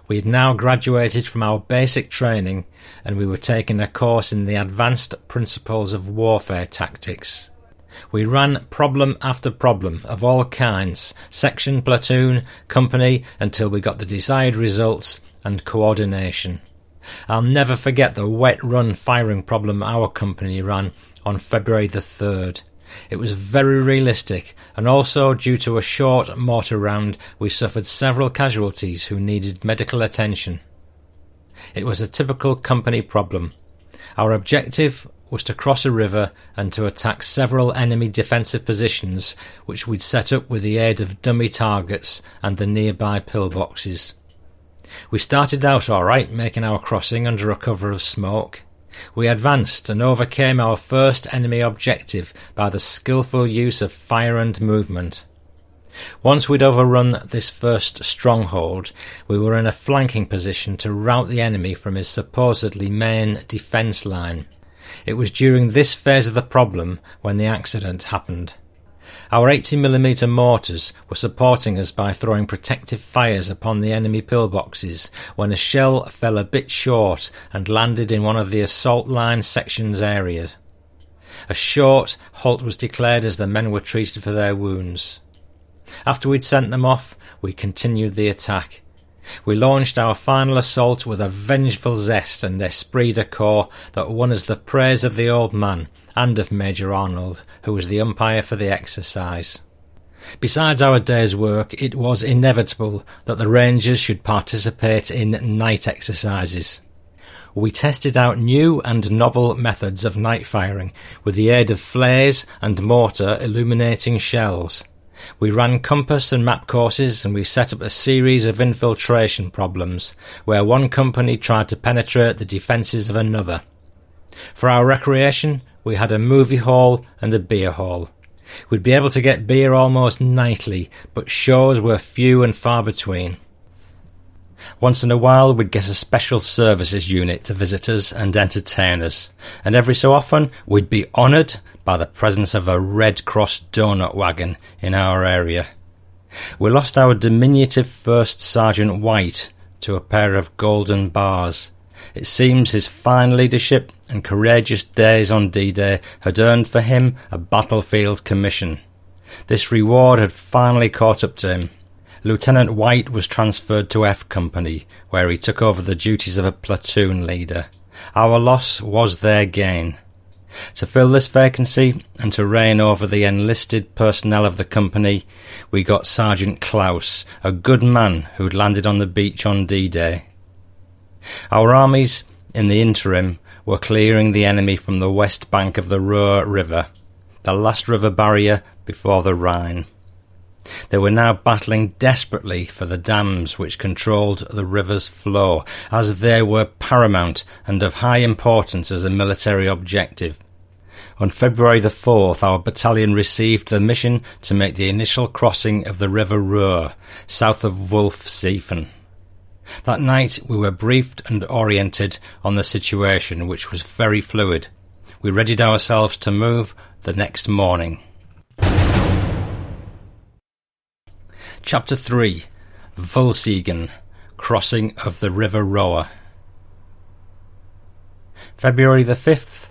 We had now graduated from our basic training and we were taking a course in the advanced principles of warfare tactics. We ran problem after problem of all kinds, section, platoon, company, until we got the desired results and coordination. I'll never forget the wet run firing problem our company ran on February the 3rd. It was very realistic, and also due to a short mortar round, we suffered several casualties who needed medical attention. It was a typical company problem. Our objective was to cross a river and to attack several enemy defensive positions which we'd set up with the aid of dummy targets and the nearby pillboxes. We started out all right, making our crossing under a cover of smoke. We advanced and overcame our first enemy objective by the skilful use of fire and movement. Once we'd overrun this first stronghold, we were in a flanking position to rout the enemy from his supposedly main defence line. It was during this phase of the problem when the accident happened. Our 80mm mortars were supporting us by throwing protective fires upon the enemy pillboxes when a shell fell a bit short and landed in one of the assault line section's areas. A short halt was declared as the men were treated for their wounds. After we'd sent them off, we continued the attack. We launched our final assault with a vengeful zest and esprit de corps that won us the praise of the old man and of Major Arnold, who was the umpire for the exercise. Besides our day's work, it was inevitable that the Rangers should participate in night exercises. We tested out new and novel methods of night firing with the aid of flares and mortar illuminating shells. We ran compass and map courses and we set up a series of infiltration problems where one company tried to penetrate the defences of another. For our recreation, we had a movie hall and a beer hall. We'd be able to get beer almost nightly, but shows were few and far between. Once in a while, we'd get a special services unit to visit us and entertain us, and every so often, we'd be honoured by the presence of a Red Cross donut wagon in our area. We lost our diminutive First Sergeant White to a pair of golden bars, it seems his fine leadership and courageous days on D-Day had earned for him a battlefield commission. This reward had finally caught up to him. Lieutenant White was transferred to F Company, where he took over the duties of a platoon leader. Our loss was their gain. To fill this vacancy and to reign over the enlisted personnel of the company, we got Sergeant Klaus, a good man who'd landed on the beach on D-Day. Our armies, in the interim, were clearing the enemy from the west bank of the Roer River, the last river barrier before the Rhine. They were now battling desperately for the dams which controlled the river's flow, as they were paramount and of high importance as a military objective. On February the 4th, our battalion received the mission to make the initial crossing of the River Roer, south of Wollseifen. That night we were briefed and oriented on the situation, which was very fluid. We readied ourselves to move the next morning. Chapter 3 Wollseifen Crossing of the River Roer. February the 5th,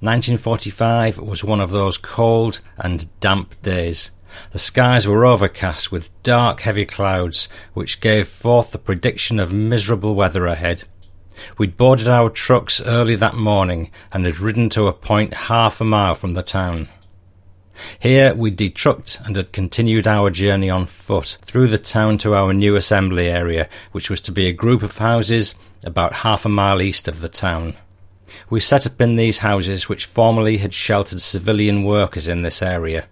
1945 was one of those cold and damp days. The skies were overcast with dark, heavy clouds, which gave forth the prediction of miserable weather ahead. We'd boarded our trucks early that morning and had ridden to a point half a mile from the town. Here we detrucked and had continued our journey on foot through the town to our new assembly area, which was to be a group of houses about half a mile east of the town. We set up in these houses which formerly had sheltered civilian workers in this area.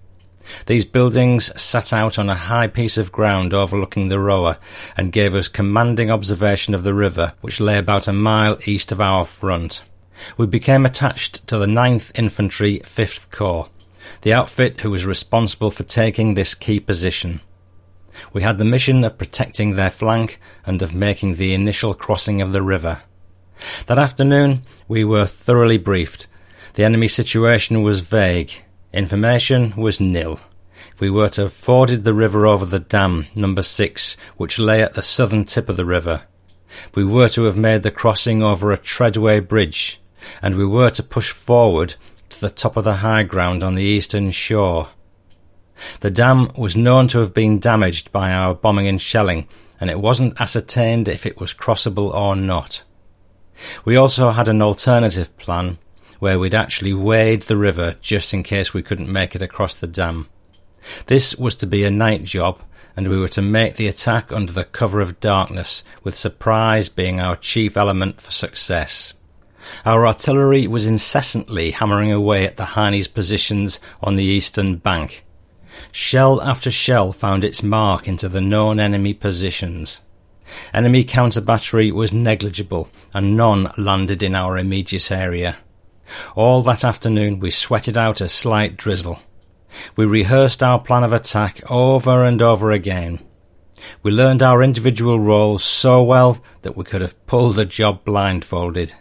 These buildings sat out on a high piece of ground overlooking the Roer and gave us commanding observation of the river, which lay about a mile east of our front. We became attached to the 9th Infantry 5th Corps, the outfit who was responsible for taking this key position. We had the mission of protecting their flank and of making the initial crossing of the river. That afternoon we were thoroughly briefed. The enemy situation was vague. Information was nil. We were to have forded the river over the dam, number six, which lay at the southern tip of the river. We were to have made the crossing over a treadway bridge, and we were to push forward to the top of the high ground on the eastern shore. The dam was known to have been damaged by our bombing and shelling, and it wasn't ascertained if it was crossable or not. We also had an alternative plan where we'd actually wade the river just in case we couldn't make it across the dam. This was to be a night job, and we were to make the attack under the cover of darkness, with surprise being our chief element for success. Our artillery was incessantly hammering away at the Heinies' positions on the eastern bank. Shell after shell found its mark into the known enemy positions. Enemy counter battery was negligible, and none landed in our immediate area. All that afternoon we sweated out a slight drizzle. We rehearsed our plan of attack over and over again. We learned our individual roles so well that we could have pulled the job blindfolded.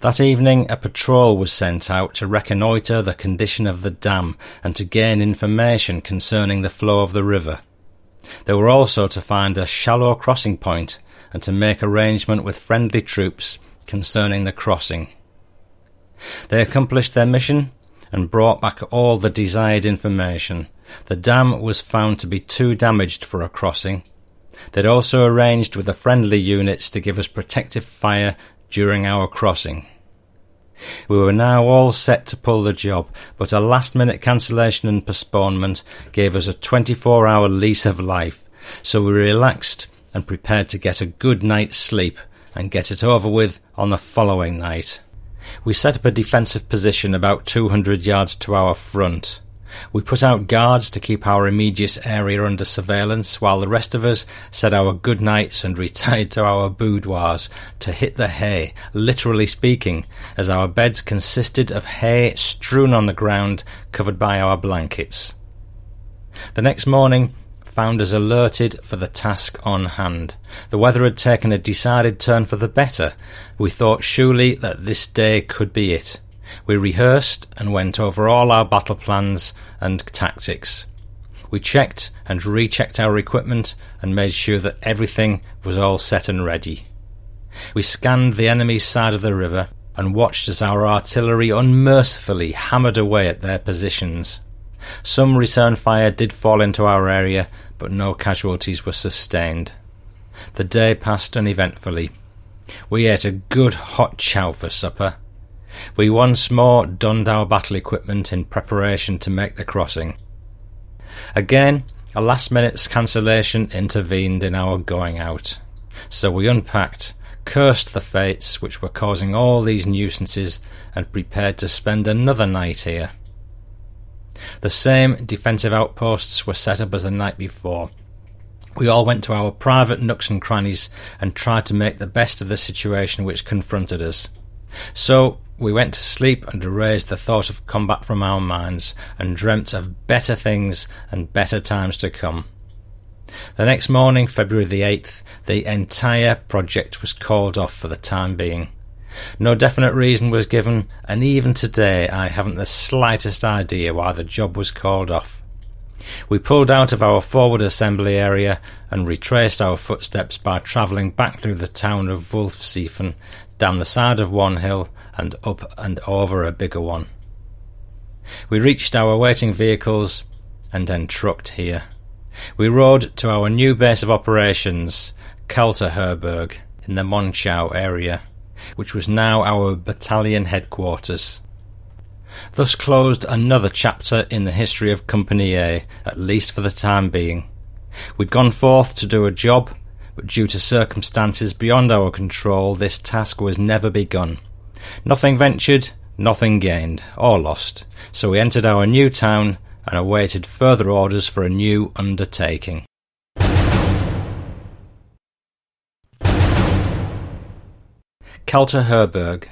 That evening, a patrol was sent out to reconnoitre the condition of the dam and to gain information concerning the flow of the river. They were also to find a shallow crossing point and to make arrangement with friendly troops concerning the crossing. They accomplished their mission and brought back all the desired information. The dam was found to be too damaged for a crossing. They'd also arranged with the friendly units to give us protective fire during our crossing. We were now all set to pull the job, but a last minute cancellation and postponement gave us a 24 hour lease of life, so we relaxed and prepared to get a good night's sleep and get it over with on the following night. We set up a defensive position about 200 yards to our front. We put out guards to keep our immediate area under surveillance, while the rest of us said our good nights and retired to our boudoirs to hit the hay, literally speaking, as our beds consisted of hay strewn on the ground, covered by our blankets. The next morning, found us alerted for the task on hand. The weather had taken a decided turn for the better. We thought surely that this day could be it. We rehearsed and went over all our battle plans and tactics. We checked and rechecked our equipment and made sure that everything was all set and ready. We scanned the enemy's side of the river and watched as our artillery unmercifully hammered away at their positions. Some return fire did fall into our area, but no casualties were sustained. The day passed uneventfully. We ate a good hot chow for supper. We once more donned our battle equipment in preparation to make the crossing. Again, a last minute's cancellation intervened in our going out. So we unpacked, cursed the fates which were causing all these nuisances, and prepared to spend another night here. The same defensive outposts were set up as the night before. We all went to our private nooks and crannies and tried to make the best of the situation which confronted us. So we went to sleep and erased the thought of combat from our minds and dreamt of better things and better times to come. The next morning, February the 8th, the entire project was called off for the time being. No definite reason was given, and even today I haven't the slightest idea why the job was called off. We pulled out of our forward assembly area and retraced our footsteps by travelling back through the town of Wollseifen, down the side of one hill and up and over a bigger one. We reached our waiting vehicles and then trucked here. We rode to our new base of operations, Kalterherberg, in the Monschau area, which was now our battalion headquarters. Thus closed another chapter in the history of Company A, at least for the time being. We'd gone forth to do a job, but due to circumstances beyond our control, this task was never begun. Nothing ventured, nothing gained, or lost, so we entered our new town and awaited further orders for a new undertaking. Kalterherberg.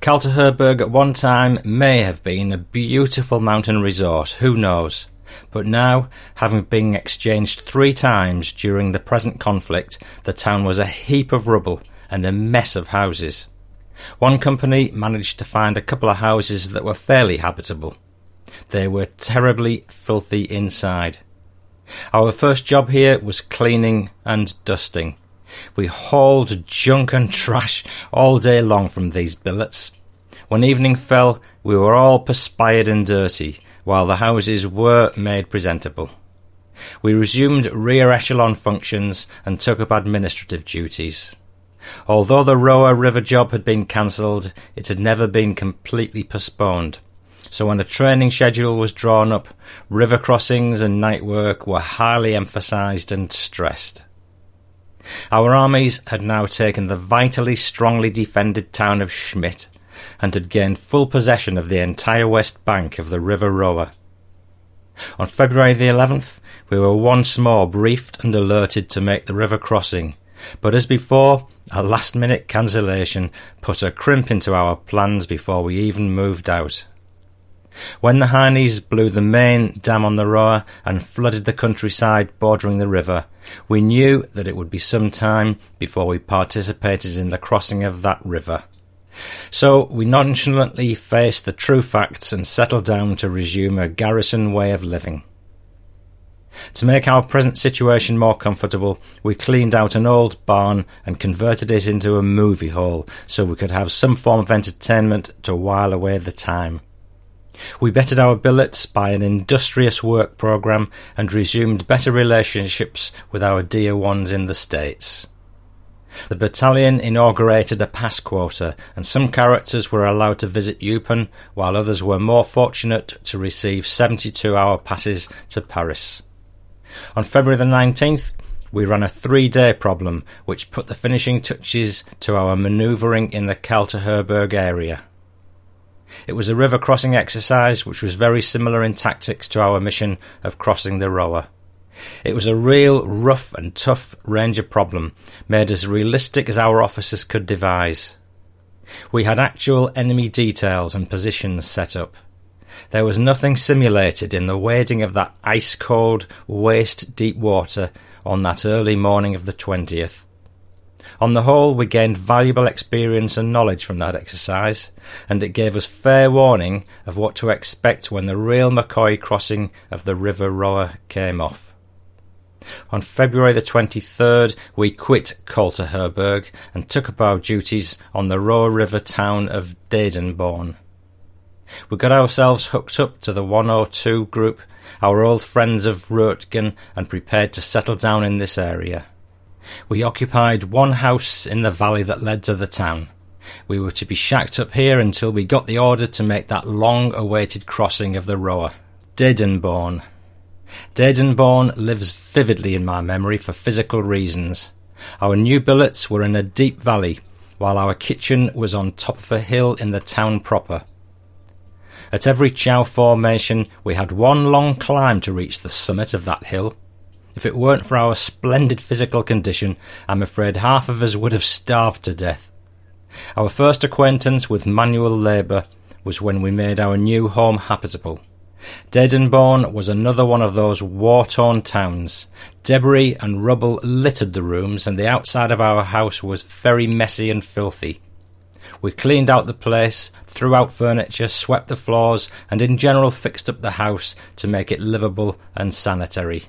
Kalterherberg at one time may have been a beautiful mountain resort, who knows? But now, having been exchanged three times during the present conflict, the town was a heap of rubble and a mess of houses. One company managed to find a couple of houses that were fairly habitable. They were terribly filthy inside. Our first job here was cleaning and dusting. We hauled junk and trash all day long from these billets. When evening fell, we were all perspired and dirty, while the houses were made presentable. We resumed rear echelon functions and took up administrative duties. Although the Roer River job had been cancelled, it had never been completely postponed. So when a training schedule was drawn up, river crossings and night work were highly emphasised and stressed. Our armies had now taken the vitally strongly defended town of Schmidt and had gained full possession of the entire west bank of the River Roer. On February the 11th, we were once more briefed and alerted to make the river crossing, but as before, a last minute cancellation put a crimp into our plans before we even moved out. When the Heinies blew the main dam on the Roer and flooded the countryside bordering the river, we knew that it would be some time before we participated in the crossing of that river. So we nonchalantly faced the true facts and settled down to resume a garrison way of living. To make our present situation more comfortable, we cleaned out an old barn and converted it into a movie hall so we could have some form of entertainment to while away the time. We bettered our billets by an industrious work programme and resumed better relationships with our dear ones in the States. The battalion inaugurated a pass quota, and some characters were allowed to visit Eupen, while others were more fortunate to receive 72 hour passes to Paris. On February the 19th, we ran a three day problem which put the finishing touches to our manoeuvring in the Kalterherberg area. It was a river crossing exercise which was very similar in tactics to our mission of crossing the Roer. It was a real rough and tough Ranger problem, made as realistic as our officers could devise. We had actual enemy details and positions set up. There was nothing simulated in the wading of that ice cold, waist deep water on that early morning of the 20th. On the whole, we gained valuable experience and knowledge from that exercise, and it gave us fair warning of what to expect when the real McCoy crossing of the River Roer came off. On February the 23rd, we quit Kalterherberg and took up our duties on the Roer River town of Dedenborn. We got ourselves hooked up to the 102 group, our old friends of Roetgen, and prepared to settle down in this area. We occupied one house in the valley that led to the town. We were to be shacked up here until we got the order to make that long awaited crossing of the Roer. Dedenborn. Dedenborn lives vividly in my memory for physical reasons. Our new billets were in a deep valley, while our kitchen was on top of a hill in the town proper. At every chow formation, we had one long climb to reach the summit of that hill. If it weren't for our splendid physical condition, I'm afraid half of us would have starved to death. Our first acquaintance with manual labour was when we made our new home habitable. Dedenborn was another one of those war-torn towns. Debris and rubble littered the rooms, and the outside of our house was very messy and filthy. We cleaned out the place, threw out furniture, swept the floors, and in general fixed up the house to make it livable and sanitary.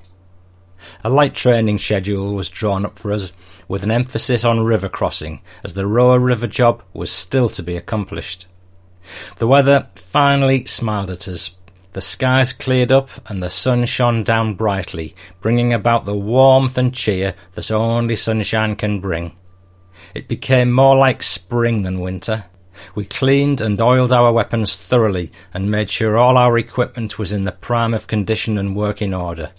A light training schedule was drawn up for us, with an emphasis on river crossing, as the Roer River job was still to be accomplished. The weather finally smiled at us. The skies cleared up and the sun shone down brightly, bringing about the warmth and cheer that only sunshine can bring. It became more like spring than winter. We cleaned and oiled our weapons thoroughly and made sure all our equipment was in the prime of condition and working order.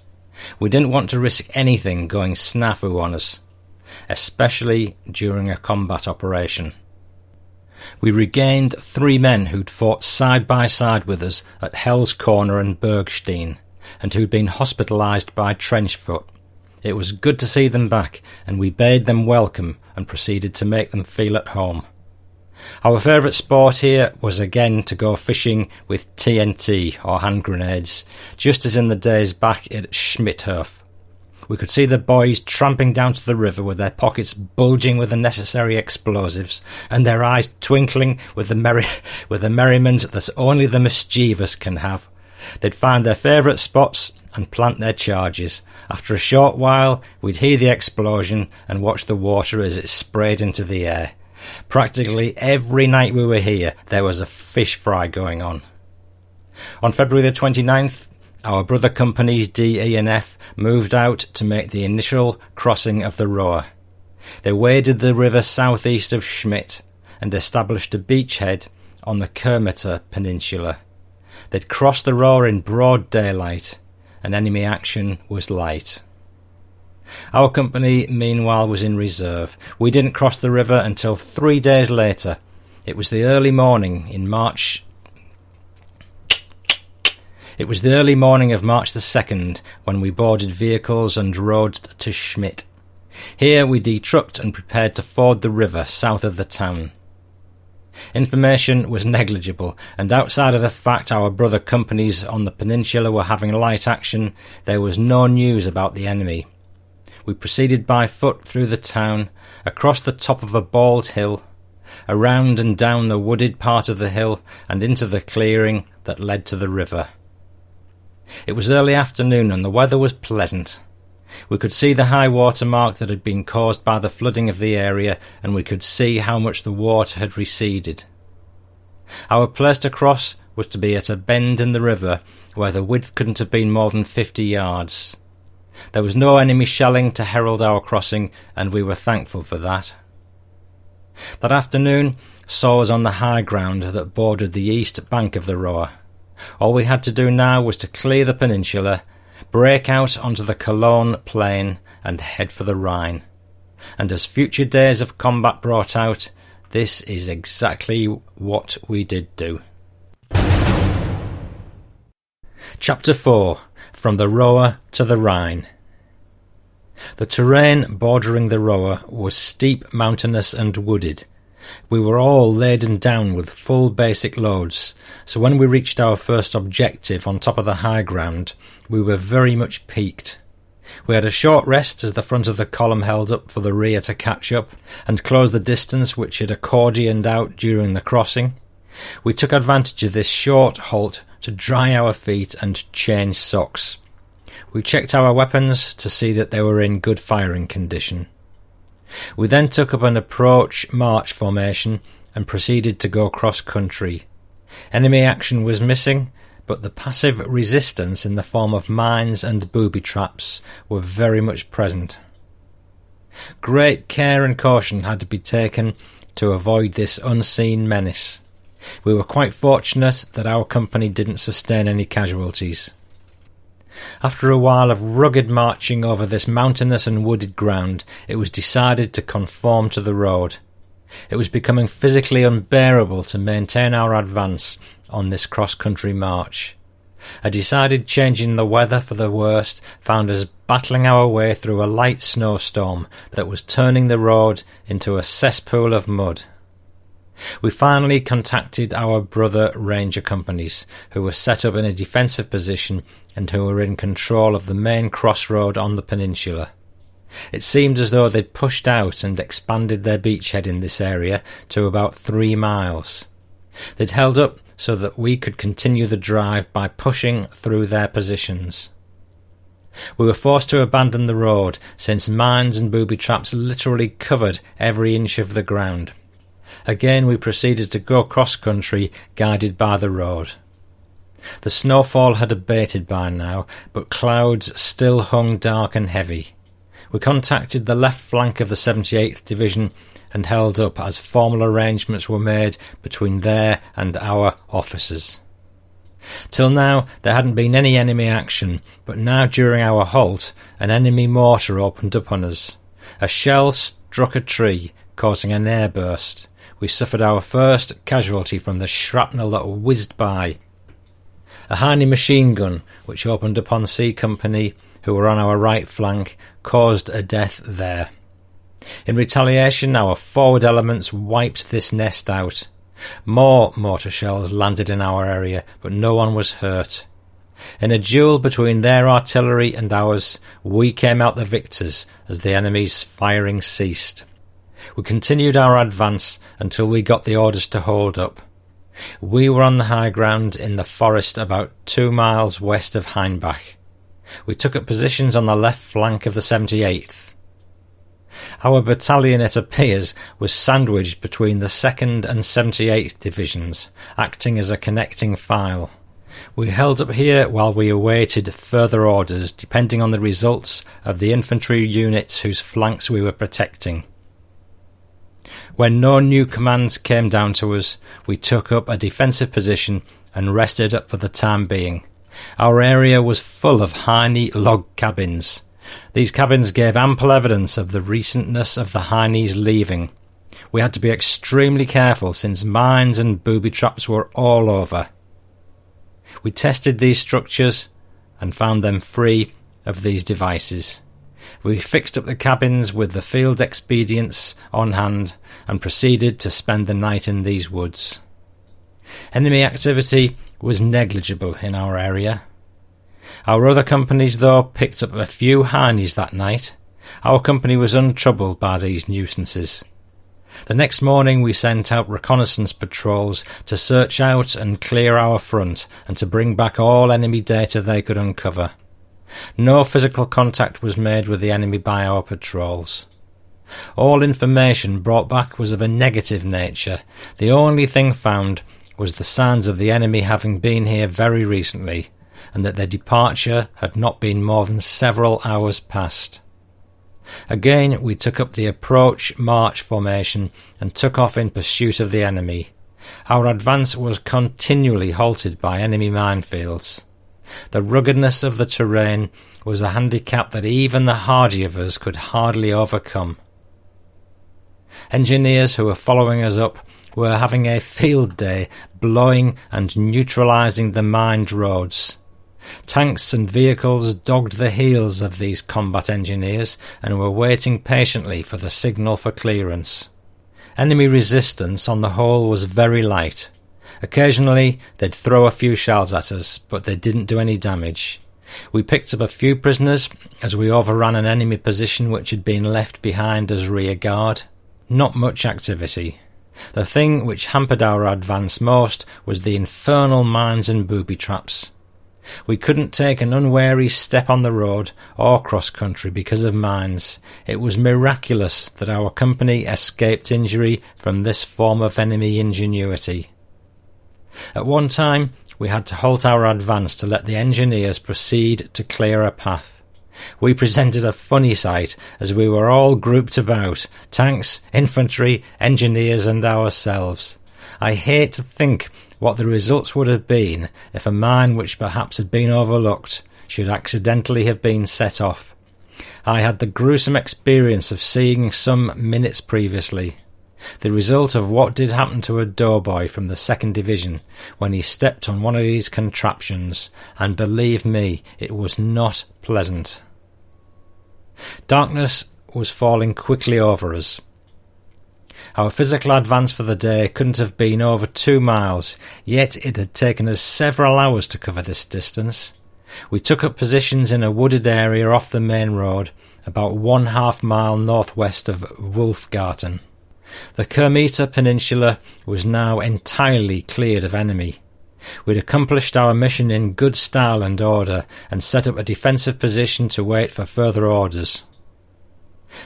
We didn't want to risk anything going snafu on us, especially during a combat operation. We regained three men who'd fought side by side with us at Hell's Corner and Bergstein, and who'd been hospitalised by trench foot. It was good to see them back, and we bade them welcome and proceeded to make them feel at home. Our favourite sport here was again to go fishing with TNT or hand grenades, just as in the days back at Schmidthof. We could see the boys tramping down to the river with their pockets bulging with the necessary explosives, and their eyes twinkling with the merry with the merriment that only the mischievous can have. They'd find their favourite spots and plant their charges. After a short while, we'd hear the explosion and watch the water as it sprayed into the air. Practically every night we were here, there was a fish fry going on. On February the 29th, our brother companies D, E, and F moved out to make the initial crossing of the Roer. They waded the river southeast of Schmidt and established a beachhead on the Kermeter Peninsula. They'd crossed the Roer in broad daylight, and enemy action was light. Our company, meanwhile, was in reserve. We didn't cross the river until three days later. It was the early morning in March. It was the early morning of March the 2nd when we boarded vehicles and rode to Schmidt. Here we detrucked and prepared to ford the river south of the town. Information was negligible, and outside of the fact our brother companies on the peninsula were having light action, there was no news about the enemy. We proceeded by foot through the town, across the top of a bald hill, around and down the wooded part of the hill, and into the clearing that led to the river. It was early afternoon and the weather was pleasant. We could see the high water mark that had been caused by the flooding of the area, and we could see how much the water had receded. Our place to cross was to be at a bend in the river where the width couldn't have been more than fifty yards. There was no enemy shelling to herald our crossing, and we were thankful for that. That afternoon saw us on the high ground that bordered the east bank of the Roer. All we had to do now was to clear the peninsula, break out onto the Cologne plain, and head for the Rhine. And as future days of combat brought out, this is exactly what we did do. Chapter 4 From the Roer to the Rhine. The terrain bordering the Roer was steep, mountainous, and wooded. We were all laden down with full basic loads, so when we reached our first objective on top of the high ground, we were very much peaked. We had a short rest as the front of the column held up for the rear to catch up and close the distance which had accordioned out during the crossing. We took advantage of this short halt to dry our feet and change socks. We checked our weapons to see that they were in good firing condition. We then took up an approach march formation and proceeded to go cross country. Enemy action was missing, but the passive resistance in the form of mines and booby traps were very much present. Great care and caution had to be taken to avoid this unseen menace. We were quite fortunate that our company didn't sustain any casualties. After a while of rugged marching over this mountainous and wooded ground, it was decided to conform to the road. It was becoming physically unbearable to maintain our advance on this cross country march. A decided change in the weather for the worst found us battling our way through a light snowstorm that was turning the road into a cesspool of mud. We finally contacted our brother ranger companies, who were set up in a defensive position and who were in control of the main crossroad on the peninsula. It seemed as though they'd pushed out and expanded their beachhead in this area to about three miles. They'd held up so that we could continue the drive by pushing through their positions. We were forced to abandon the road since mines and booby traps literally covered every inch of the ground. Again we proceeded to go cross country, guided by the road. The snowfall had abated by now, but clouds still hung dark and heavy. We contacted the left flank of the 78th Division and held up as formal arrangements were made between their and our officers. Till now there hadn't been any enemy action, but now during our halt an enemy mortar opened up on us. A shell struck a tree, causing an airburst. We suffered our first casualty from the shrapnel that whizzed by. A Heinie machine gun, which opened upon C Company, who were on our right flank, caused a death there. In retaliation, our forward elements wiped this nest out. More mortar shells landed in our area, but no one was hurt. In a duel between their artillery and ours, we came out the victors as the enemy's firing ceased. We continued our advance until we got the orders to hold up. We were on the high ground in the forest about two miles west of Heimbach. We took up positions on the left flank of the 78th. Our battalion, it appears, was sandwiched between the 2nd and 78th Divisions, acting as a connecting file. We held up here while we awaited further orders, depending on the results of the infantry units whose flanks we were protecting. When no new commands came down to us, we took up a defensive position and rested up for the time being. Our area was full of Heinie log cabins, these cabins gave ample evidence of the recentness of the Heinies leaving. We had to be extremely careful since mines and booby traps were all over. We tested these structures and found them free of these devices. We fixed up the cabins with the field expedients on hand and proceeded to spend the night in these woods. Enemy activity was negligible in our area. Our other companies, though, picked up a few Heinies that night. Our company was untroubled by these nuisances. The next morning we sent out reconnaissance patrols to search out and clear our front and to bring back all enemy data they could uncover. No physical contact was made with the enemy by our patrols. All information brought back was of a negative nature. The only thing found was the signs of the enemy having been here very recently, and that their departure had not been more than several hours past. Again, we took up the approach march formation and took off in pursuit of the enemy. Our advance was continually halted by enemy minefields. The ruggedness of the terrain was a handicap that even the hardy of us could hardly overcome. Engineers who were following us up were having a field day blowing and neutralizing the mined roads. Tanks and vehicles dogged the heels of these combat engineers and were waiting patiently for the signal for clearance. Enemy resistance on the whole was very light. Occasionally they'd throw a few shells at us, but they didn't do any damage. We picked up a few prisoners as we overran an enemy position which had been left behind as rear guard. Not much activity. The thing which hampered our advance most was the infernal mines and booby traps. We couldn't take an unwary step on the road or cross country because of mines. It was miraculous that our company escaped injury from this form of enemy ingenuity. At one time, we had to halt our advance to let the engineers proceed to clear a path. We presented a funny sight as we were all grouped about tanks, infantry, engineers, and ourselves. I hate to think what the results would have been if a mine which perhaps had been overlooked should accidentally have been set off. I had the gruesome experience of seeing some minutes previously the result of what did happen to a doughboy from the second division when he stepped on one of these contraptions, and believe me, it was not pleasant. Darkness was falling quickly over us. Our physical advance for the day couldn't have been over two miles, yet it had taken us several hours to cover this distance. We took up positions in a wooded area off the main road, about one half mile northwest of Wolfgarten. The Kermeter Peninsula was now entirely cleared of enemy. We'd accomplished our mission in good style and order, and set up a defensive position to wait for further orders.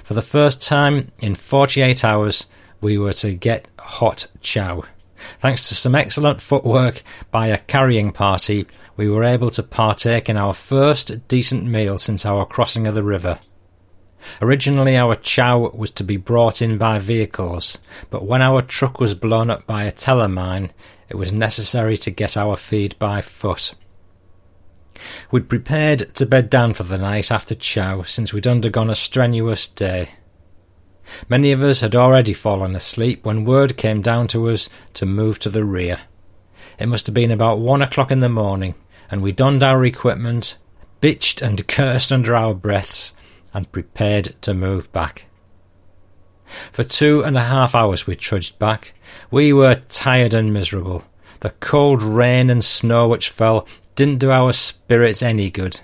For the first time in forty eight hours, we were to get hot chow. Thanks to some excellent footwork by a carrying party, we were able to partake in our first decent meal since our crossing of the river. Originally, our chow was to be brought in by vehicles, but when our truck was blown up by a teller mine, it was necessary to get our feed by foot. We'd prepared to bed down for the night after chow since we'd undergone a strenuous day. Many of us had already fallen asleep when word came down to us to move to the rear. It must have been about one o'clock in the morning, and we donned our equipment, bitched and cursed under our breaths, and prepared to move back. For two and a half hours we trudged back. We were tired and miserable. The cold rain and snow which fell didn't do our spirits any good.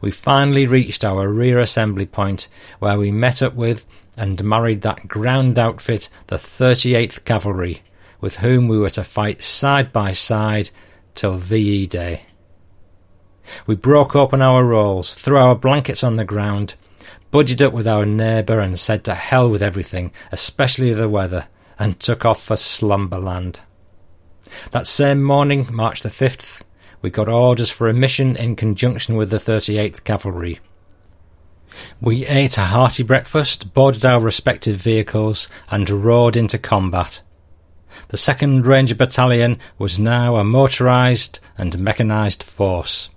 We finally reached our rear assembly point, where we met up with and married that ground outfit, the 38th Cavalry, with whom we were to fight side by side till VE Day. We broke open our rolls, threw our blankets on the ground, buddied up with our neighbour and said to hell with everything, especially the weather, and took off for Slumberland. That same morning, March the 5th, we got orders for a mission in conjunction with the 38th Cavalry. We ate a hearty breakfast, boarded our respective vehicles, and rode into combat. The 2nd Ranger Battalion was now a motorised and mechanised force.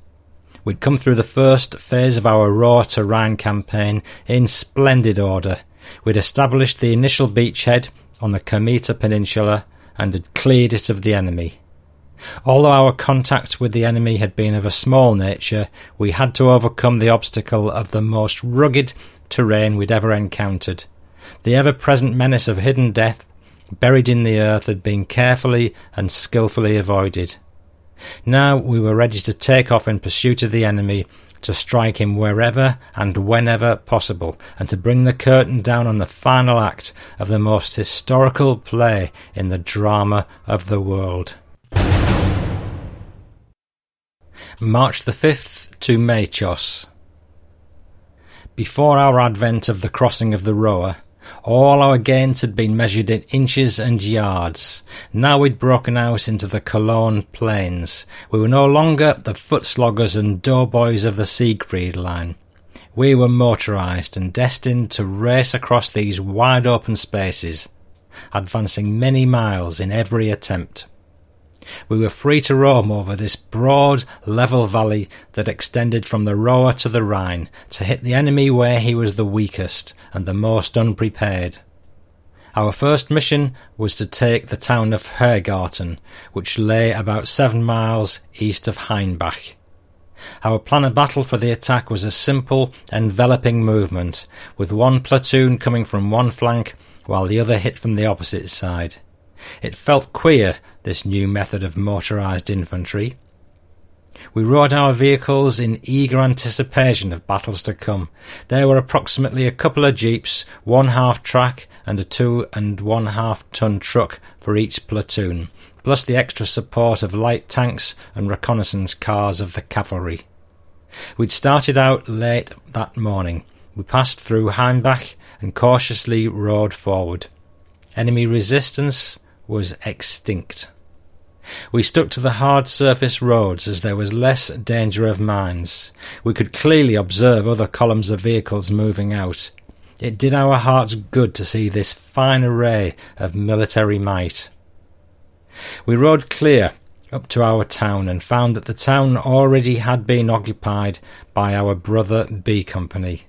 We'd come through the first phase of our Roer to Rhine campaign in splendid order. We'd established the initial beachhead on the Kermeter Peninsula and had cleared it of the enemy. Although our contact with the enemy had been of a small nature, we had to overcome the obstacle of the most rugged terrain we'd ever encountered. The ever present menace of hidden death, buried in the earth, had been carefully and skilfully avoided. Now we were ready to take off in pursuit of the enemy, to strike him wherever and whenever possible, and to bring the curtain down on the final act of the most historical play in the drama of the world. March the 5th to Machos. Before our advent of the crossing of the Roer, all our gains had been measured in inches and yards. Now we'd broken out into the Cologne plains. We were no longer the foot sloggers and doughboys of the Siegfried line. We were motorised and destined to race across these wide open spaces, advancing many miles in every attempt. We were free to roam over this broad, level valley that extended from the Roer to the Rhine, to hit the enemy where he was the weakest and the most unprepared. Our first mission was to take the town of Hergarten, which lay about seven miles east of Heimbach. Our plan of battle for the attack was a simple, enveloping movement, with one platoon coming from one flank while the other hit from the opposite side. It felt queer, this new method of motorised infantry. We rode our vehicles in eager anticipation of battles to come. There were approximately a couple of jeeps, one half track, and a two and one half ton truck for each platoon, plus the extra support of light tanks and reconnaissance cars of the cavalry. We'd started out late that morning. We passed through Heimbach and cautiously rode forward. Enemy resistance was extinct. We stuck to the hard surface roads as there was less danger of mines. We could clearly observe other columns of vehicles moving out. It did our hearts good to see this fine array of military might. We rode clear up to our town and found that the town already had been occupied by our brother B Company.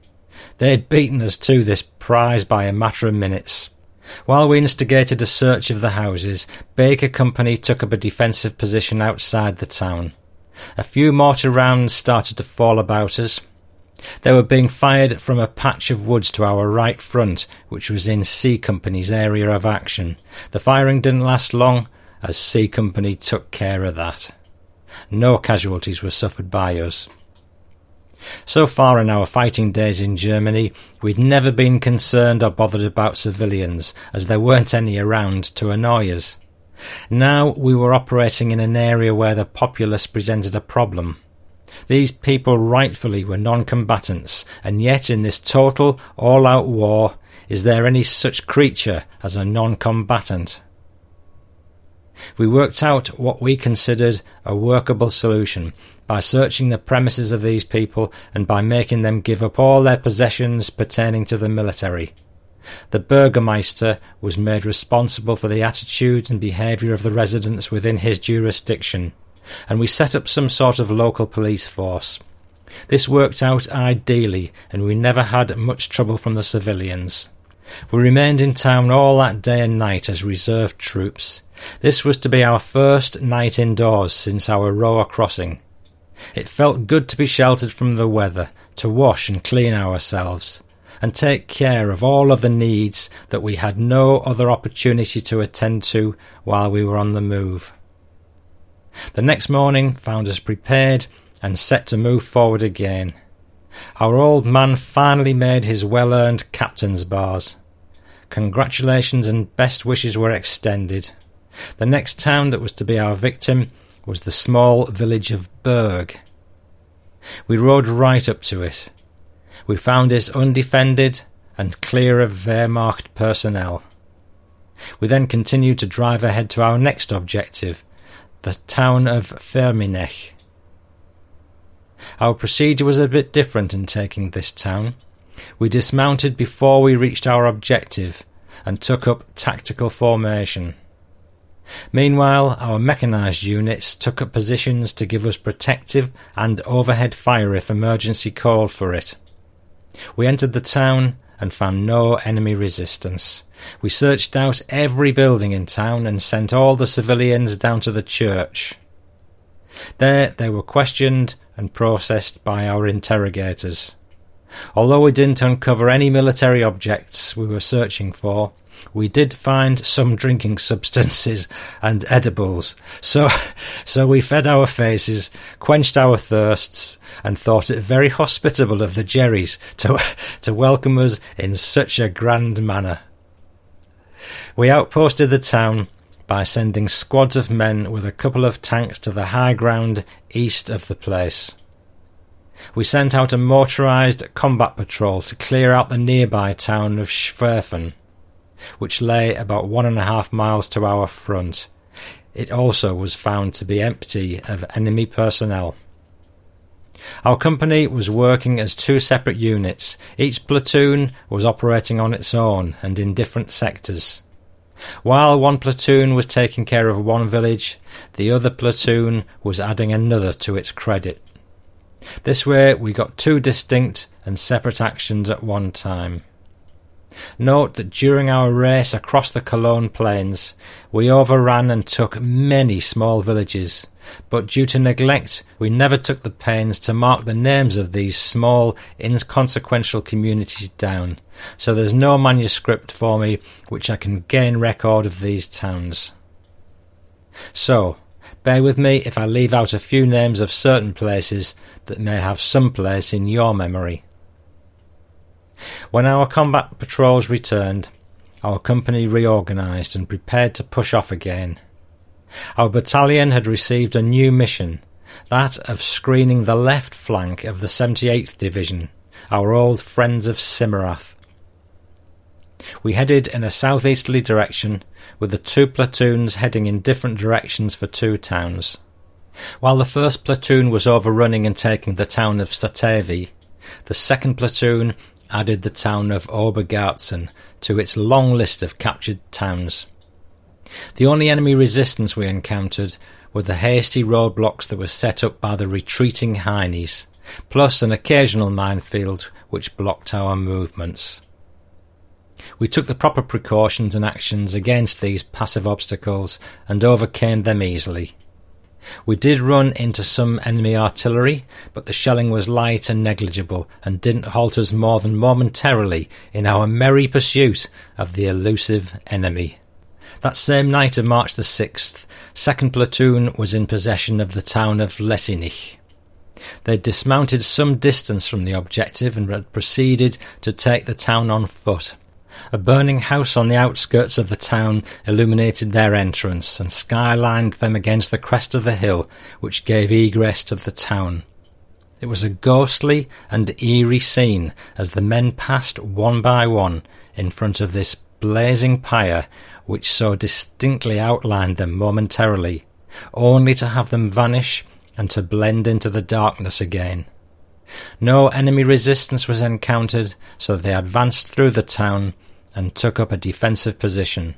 They had beaten us to this prize by a matter of minutes. While we instigated a search of the houses, Baker Company took up a defensive position outside the town. A few mortar rounds started to fall about us. They were being fired from a patch of woods to our right front, which was in C Company's area of action. The firing didn't last long, as C Company took care of that. No casualties were suffered by us. So far in our fighting days in Germany, we'd never been concerned or bothered about civilians, as there weren't any around to annoy us. Now we were operating in an area where the populace presented a problem. These people rightfully were non-combatants, and yet in this total, all-out war, is there any such creature as a non-combatant? We worked out what we considered a workable solution by searching the premises of these people and by making them give up all their possessions pertaining to the military. The Burgermeister was made responsible for the attitudes and behaviour of the residents within his jurisdiction, and we set up some sort of local police force. This worked out ideally, and we never had much trouble from the civilians. We remained in town all that day and night as reserve troops. This was to be our first night indoors since our Roer crossing. It felt good to be sheltered from the weather, to wash and clean ourselves, and take care of all of the needs that we had no other opportunity to attend to while we were on the move. The next morning found us prepared and set to move forward again. Our old man finally made his well earned captain's bars. Congratulations and best wishes were extended. The next town that was to be our victim was the small village of Berg. We rode right up to it. We found it undefended and clear of Wehrmacht personnel. We then continued to drive ahead to our next objective, the town of Firmenich. Our procedure was a bit different in taking this town. We dismounted before we reached our objective and took up tactical formation. Meanwhile, our mechanised units took up positions to give us protective and overhead fire if emergency called for it. We entered the town and found no enemy resistance. We searched out every building in town and sent all the civilians down to the church. There they were questioned and processed by our interrogators. Although we didn't uncover any military objects we were searching for, we did find some drinking substances and edibles. So, so we fed our faces, quenched our thirsts, and thought it very hospitable of the Jerrys to, to welcome us in such a grand manner. We outposted the town by sending squads of men with a couple of tanks to the high ground east of the place. We sent out a motorised combat patrol to clear out the nearby town of Schwerfen which lay about one and a half miles to our front. It also was found to be empty of enemy personnel. Our company was working as two separate units. Each platoon was operating on its own and in different sectors. While one platoon was taking care of one village, the other platoon was adding another to its credit. This way we got two distinct and separate actions at one time. Note that during our race across the Cologne plains, we overran and took many small villages, but due to neglect, we never took the pains to mark the names of these small, inconsequential communities down, so there's no manuscript for me which I can gain record of these towns. So, bear with me if I leave out a few names of certain places that may have some place in your memory. When our combat patrols returned, our company reorganised and prepared to push off again. Our battalion had received a new mission, that of screening the left flank of the 78th Division, our old friends of Simmerath. We headed in a southeasterly direction, with the two platoons heading in different directions for two towns. While the first platoon was overrunning and taking the town of Satzvey, the second platoon added the town of Obergartzem to its long list of captured towns. The only enemy resistance we encountered were the hasty roadblocks that were set up by the retreating Heinies, plus an occasional minefield which blocked our movements. We took the proper precautions and actions against these passive obstacles and overcame them easily. We did run into some enemy artillery, but the shelling was light and negligible and didn't halt us more than momentarily in our merry pursuit of the elusive enemy. That same night of March the 6th, 2nd Platoon was in possession of the town of Lessenich. They dismounted some distance from the objective and had proceeded to take the town on foot. A burning house on the outskirts of the town illuminated their entrance and skylined them against the crest of the hill which gave egress to the town. It was a ghostly and eerie scene as the men passed one by one in front of this blazing pyre which so distinctly outlined them momentarily, only to have them vanish and to blend into the darkness again. No enemy resistance was encountered, so they advanced through the town and took up a defensive position.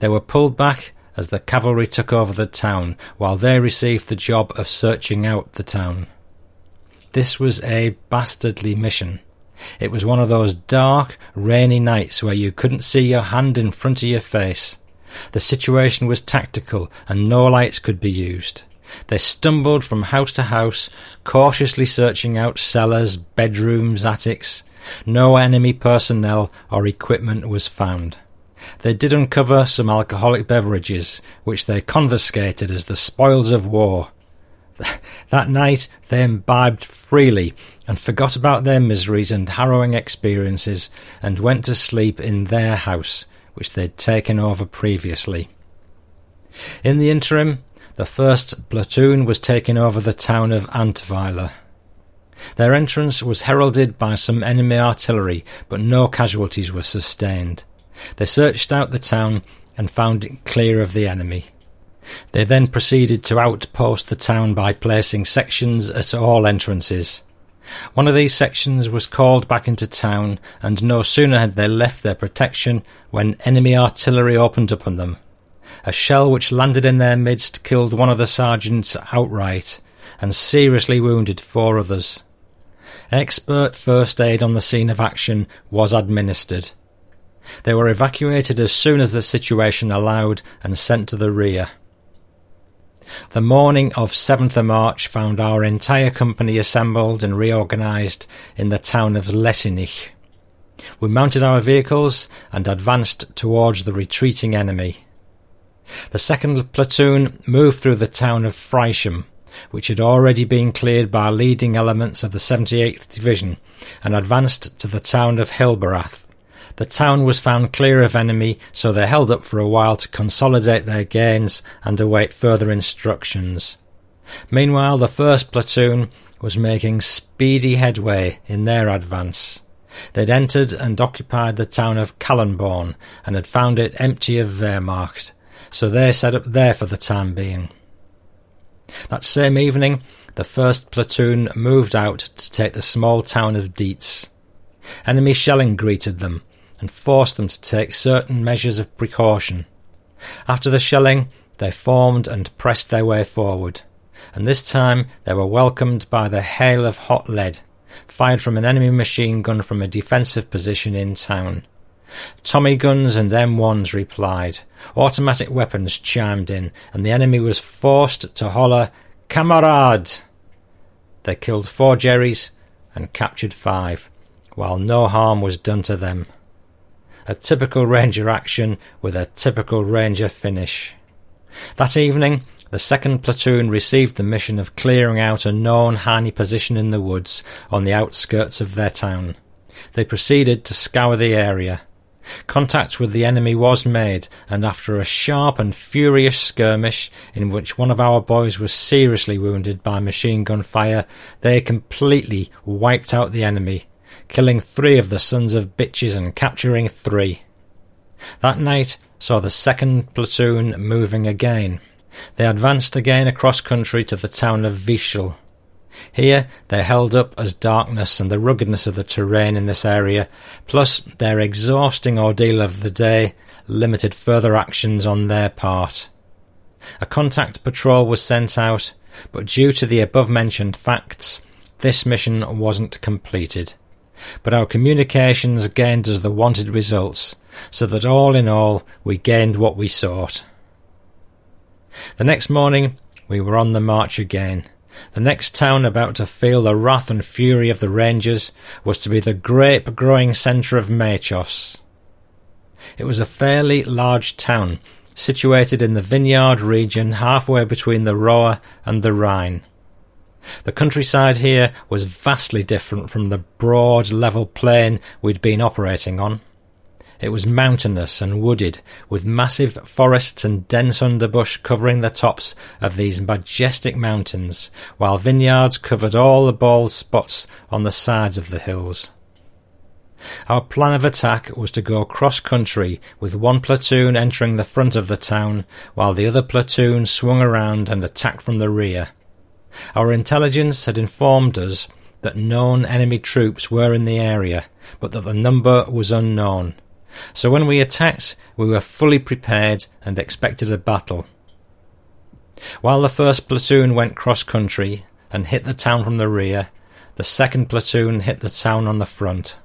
They were pulled back as the cavalry took over the town, while they received the job of searching out the town. This was a bastardly mission. It was one of those dark, rainy nights where you couldn't see your hand in front of your face. The situation was tactical, and no lights could be used. They stumbled from house to house, cautiously searching out cellars, bedrooms, attics. No enemy personnel or equipment was found. They did uncover some alcoholic beverages, which they confiscated as the spoils of war. That night they imbibed freely and forgot about their miseries and harrowing experiences and went to sleep in their house, which they'd taken over previously. In the interim, the first platoon was taking over the town of Antweiler. Their entrance was heralded by some enemy artillery, but no casualties were sustained. They searched out the town and found it clear of the enemy. They then proceeded to outpost the town by placing sections at all entrances. One of these sections was called back into town, and no sooner had they left their protection when enemy artillery opened upon them. A shell which landed in their midst killed one of the sergeants outright, and seriously wounded four others. Expert first aid on the scene of action was administered. They were evacuated as soon as the situation allowed and sent to the rear. The morning of 7th of March found our entire company assembled and reorganised in the town of Lessenich. We mounted our vehicles and advanced towards the retreating enemy. The second platoon moved through the town of Freischem, which had already been cleared by leading elements of the 78th Division, and advanced to the town of Hilberath. The town was found clear of enemy, so they held up for a while to consolidate their gains and await further instructions. Meanwhile, the first platoon was making speedy headway in their advance. They'd entered and occupied the town of Kallenborn and had found it empty of Wehrmacht, so they set up there for the time being. That same evening, the first platoon moved out to take the small town of Dietz. Enemy shelling greeted them and forced them to take certain measures of precaution. After the shelling, they formed and pressed their way forward, and this time they were welcomed by the hail of hot lead, fired from an enemy machine gun from a defensive position in town. Tommy guns and M1s replied. Automatic weapons chimed in, and the enemy was forced to holler, Kamerad! They killed four Jerrys and captured five, while no harm was done to them. A typical Ranger action with a typical Ranger finish. That evening, the second platoon received the mission of clearing out a known Harney position in the woods on the outskirts of their town. They proceeded to scour the area. Contact with the enemy was made, and after a sharp and furious skirmish, in which one of our boys was seriously wounded by machine gun fire, they completely wiped out the enemy, killing three of the sons of bitches and capturing three. That night saw the second platoon moving again. They advanced again across country to the town of Vischel. Here they're held up as darkness and the ruggedness of the terrain in this area, plus their exhausting ordeal of the day, limited further actions on their part. A contact patrol was sent out, but due to the above mentioned facts, this mission wasn't completed. But our communications gained us the wanted results, so that all in all we gained what we sought. The next morning we were on the march again. The next town about to feel the wrath and fury of the Rangers was to be the grape growing centre of Mayschoss. It was a fairly large town, situated in the vineyard region halfway between the Roer and the Rhine. The countryside here was vastly different from the broad, level plain we'd been operating on. It was mountainous and wooded, with massive forests and dense underbush covering the tops of these majestic mountains, while vineyards covered all the bald spots on the sides of the hills. Our plan of attack was to go cross country with one platoon entering the front of the town while the other platoon swung around and attacked from the rear. Our intelligence had informed us that known enemy troops were in the area, but that the number was unknown. So when we attacked, we were fully prepared and expected a battle. While the first platoon went cross country and hit the town from the rear, the second platoon hit the town on the front.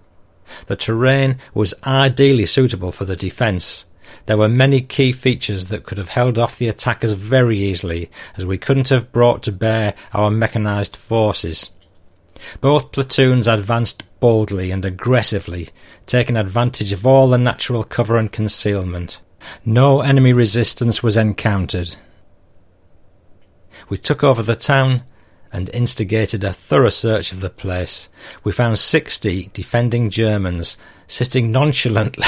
The terrain was ideally suitable for the defence. There were many key features that could have held off the attackers very easily, as we couldn't have brought to bear our mechanised forces. Both platoons advanced boldly and aggressively, taking advantage of all the natural cover and concealment. No enemy resistance was encountered. We took over the town and instigated a thorough search of the place. We found sixty defending Germans sitting nonchalantly.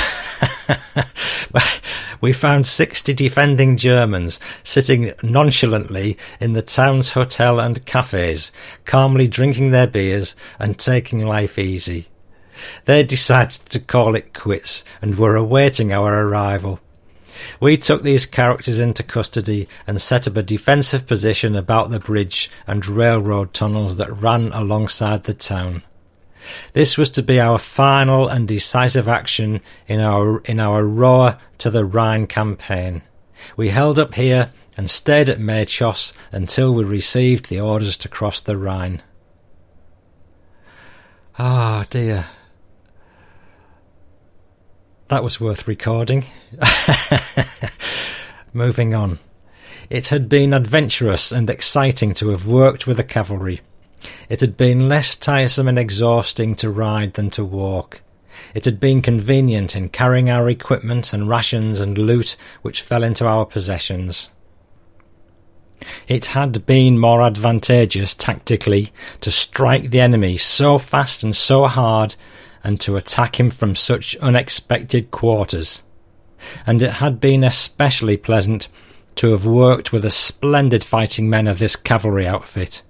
we found sixty defending Germans sitting nonchalantly in the town's hotel and cafes, calmly drinking their beers and taking life easy. They decided to call it quits and were awaiting our arrival. We took these characters into custody and set up a defensive position about the bridge and railroad tunnels that ran alongside the town. This was to be our final and decisive action in our in our Roer to the Rhine campaign. We held up here and stayed at Mayschoss until we received the orders to cross the Rhine. Ah, oh, dear. That was worth recording. Moving on. It had been adventurous and exciting to have worked with the cavalry. It had been less tiresome and exhausting to ride than to walk. It had been convenient in carrying our equipment and rations and loot which fell into our possessions. It had been more advantageous tactically to strike the enemy so fast and so hard and to attack him from such unexpected quarters. And it had been especially pleasant to have worked with the splendid fighting men of this cavalry outfit.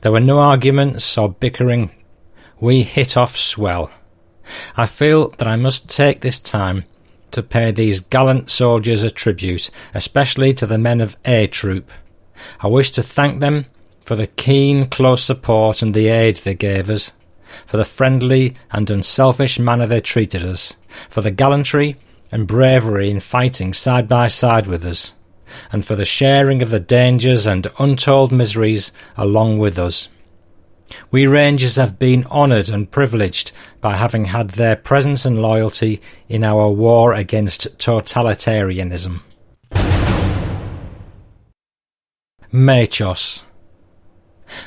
There were no arguments or bickering. We hit off swell. I feel that I must take this time to pay these gallant soldiers a tribute, especially to the men of A Troop. I wish to thank them for the keen, close support and the aid they gave us for the friendly and unselfish manner they treated us, for the gallantry and bravery in fighting side by side with us, and for the sharing of the dangers and untold miseries along with us. We Rangers have been honoured and privileged by having had their presence and loyalty in our war against totalitarianism. Mayschoss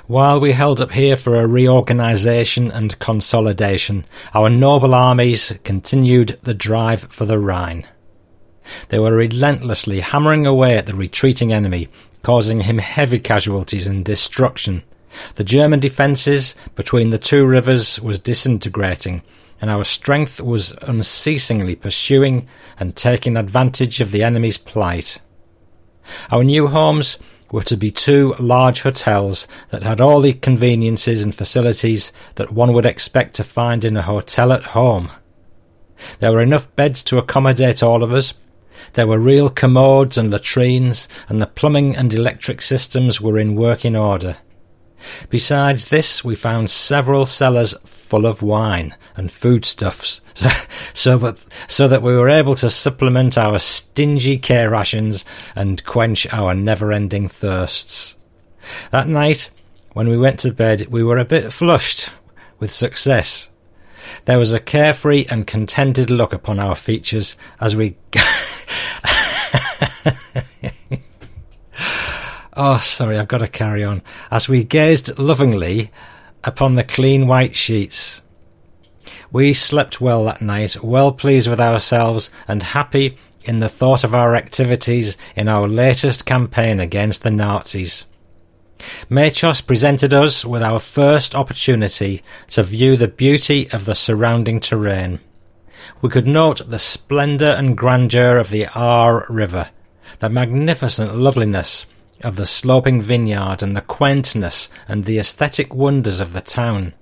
while we held up here for a reorganisation and consolidation, our noble armies continued the drive for the Rhine. They were relentlessly hammering away at the retreating enemy, causing him heavy casualties and destruction. The German defences between the two rivers was disintegrating, and our strength was unceasingly pursuing and taking advantage of the enemy's plight. Our new homes were to be two large hotels that had all the conveniences and facilities that one would expect to find in a hotel at home. There were enough beds to accommodate all of us. There were real commodes and latrines, and the plumbing and electric systems were in working order. Besides this, we found several cellars full of wine and foodstuffs, so that, so that we were able to supplement our stingy K rations and quench our never ending thirsts. That night, when we went to bed, we were a bit flushed with success. There was a carefree and contented look upon our features as we. Oh, sorry, I've got to carry on. As we gazed lovingly upon the clean white sheets. We slept well that night, well pleased with ourselves and happy in the thought of our activities in our latest campaign against the Nazis. Mayschoss presented us with our first opportunity to view the beauty of the surrounding terrain. We could note the splendour and grandeur of the Ahr River, the magnificent loveliness of the sloping vineyard and the quaintness and the aesthetic wonders of the town.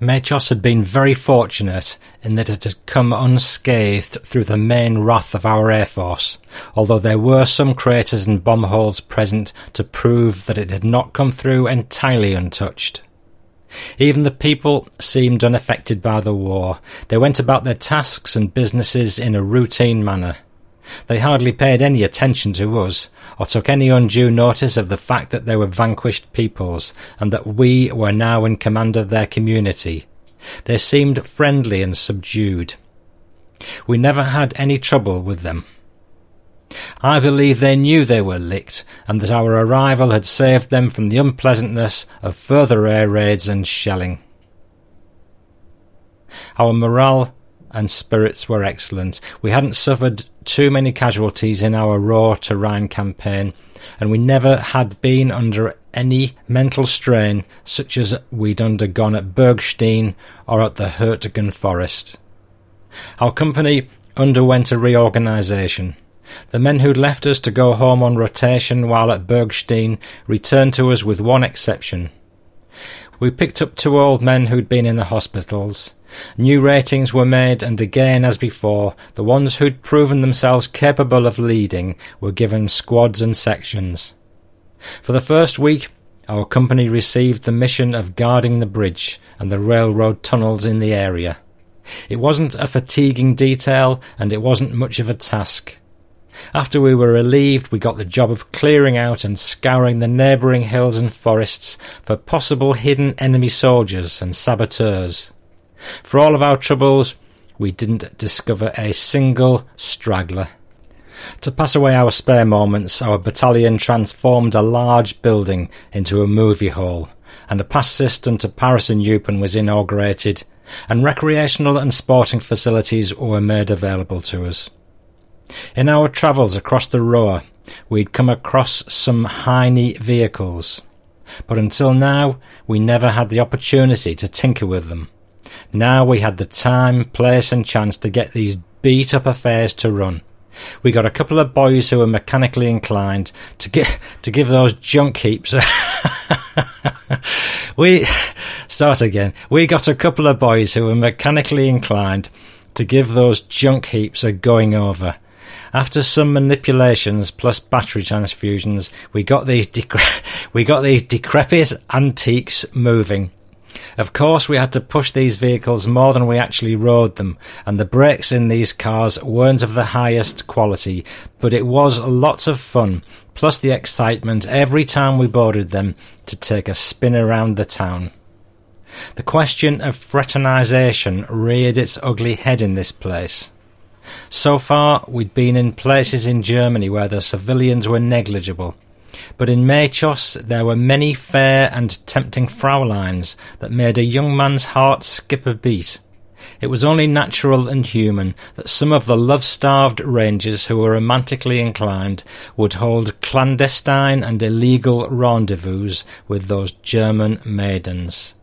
Mayschoss had been very fortunate in that it had come unscathed through the main wrath of our Air Force, although there were some craters and bomb holes present to prove that it had not come through entirely untouched. Even the people seemed unaffected by the war. They went about their tasks and businesses in a routine manner. They hardly paid any attention to us, or took any undue notice of the fact that they were vanquished peoples, and that we were now in command of their community. They seemed friendly and subdued. We never had any trouble with them. I believe they knew they were licked, and that our arrival had saved them from the unpleasantness of further air raids and shelling. Our morale and spirits were excellent. We hadn't suffered too many casualties in our Roer to Rhine campaign, and we never had been under any mental strain such as we'd undergone at Bergstein or at the Hurtgen Forest. Our company underwent a reorganisation. The men who'd left us to go home on rotation while at Bergstein returned to us with one exception. We picked up two old men who'd been in the hospitals. New ratings were made, and again, as before, the ones who'd proven themselves capable of leading were given squads and sections. For the first week, our company received the mission of guarding the bridge and the railroad tunnels in the area. It wasn't a fatiguing detail, and it wasn't much of a task. After we were relieved, we got the job of clearing out and scouring the neighbouring hills and forests for possible hidden enemy soldiers and saboteurs. For all of our troubles, we didn't discover a single straggler. To pass away our spare moments, our battalion transformed a large building into a movie hall, and a pass system to Paris and Eupen was inaugurated, and recreational and sporting facilities were made available to us. In our travels across the Ruhr, we'd come across some Heine vehicles, but until now we never had the opportunity to tinker with them. Now we had the time, place, and chance to get these beat up affairs to run. We got a couple of boys who were mechanically inclined to get to give those junk heaps. we start again. We got a couple of boys who were mechanically inclined to give those junk heaps a going over. After some manipulations plus battery transfusions, we got these we got these decrepit antiques moving. Of course, we had to push these vehicles more than we actually rode them, and the brakes in these cars weren't of the highest quality, but it was lots of fun, plus the excitement every time we boarded them to take a spin around the town. The question of fraternisation reared its ugly head in this place. So far, we'd been in places in Germany where the civilians were negligible, but in Mayschoss there were many fair and tempting Frauleins that made a young man's heart skip a beat. It was only natural and human that some of the love-starved rangers who were romantically inclined would hold clandestine and illegal rendezvous with those German maidens.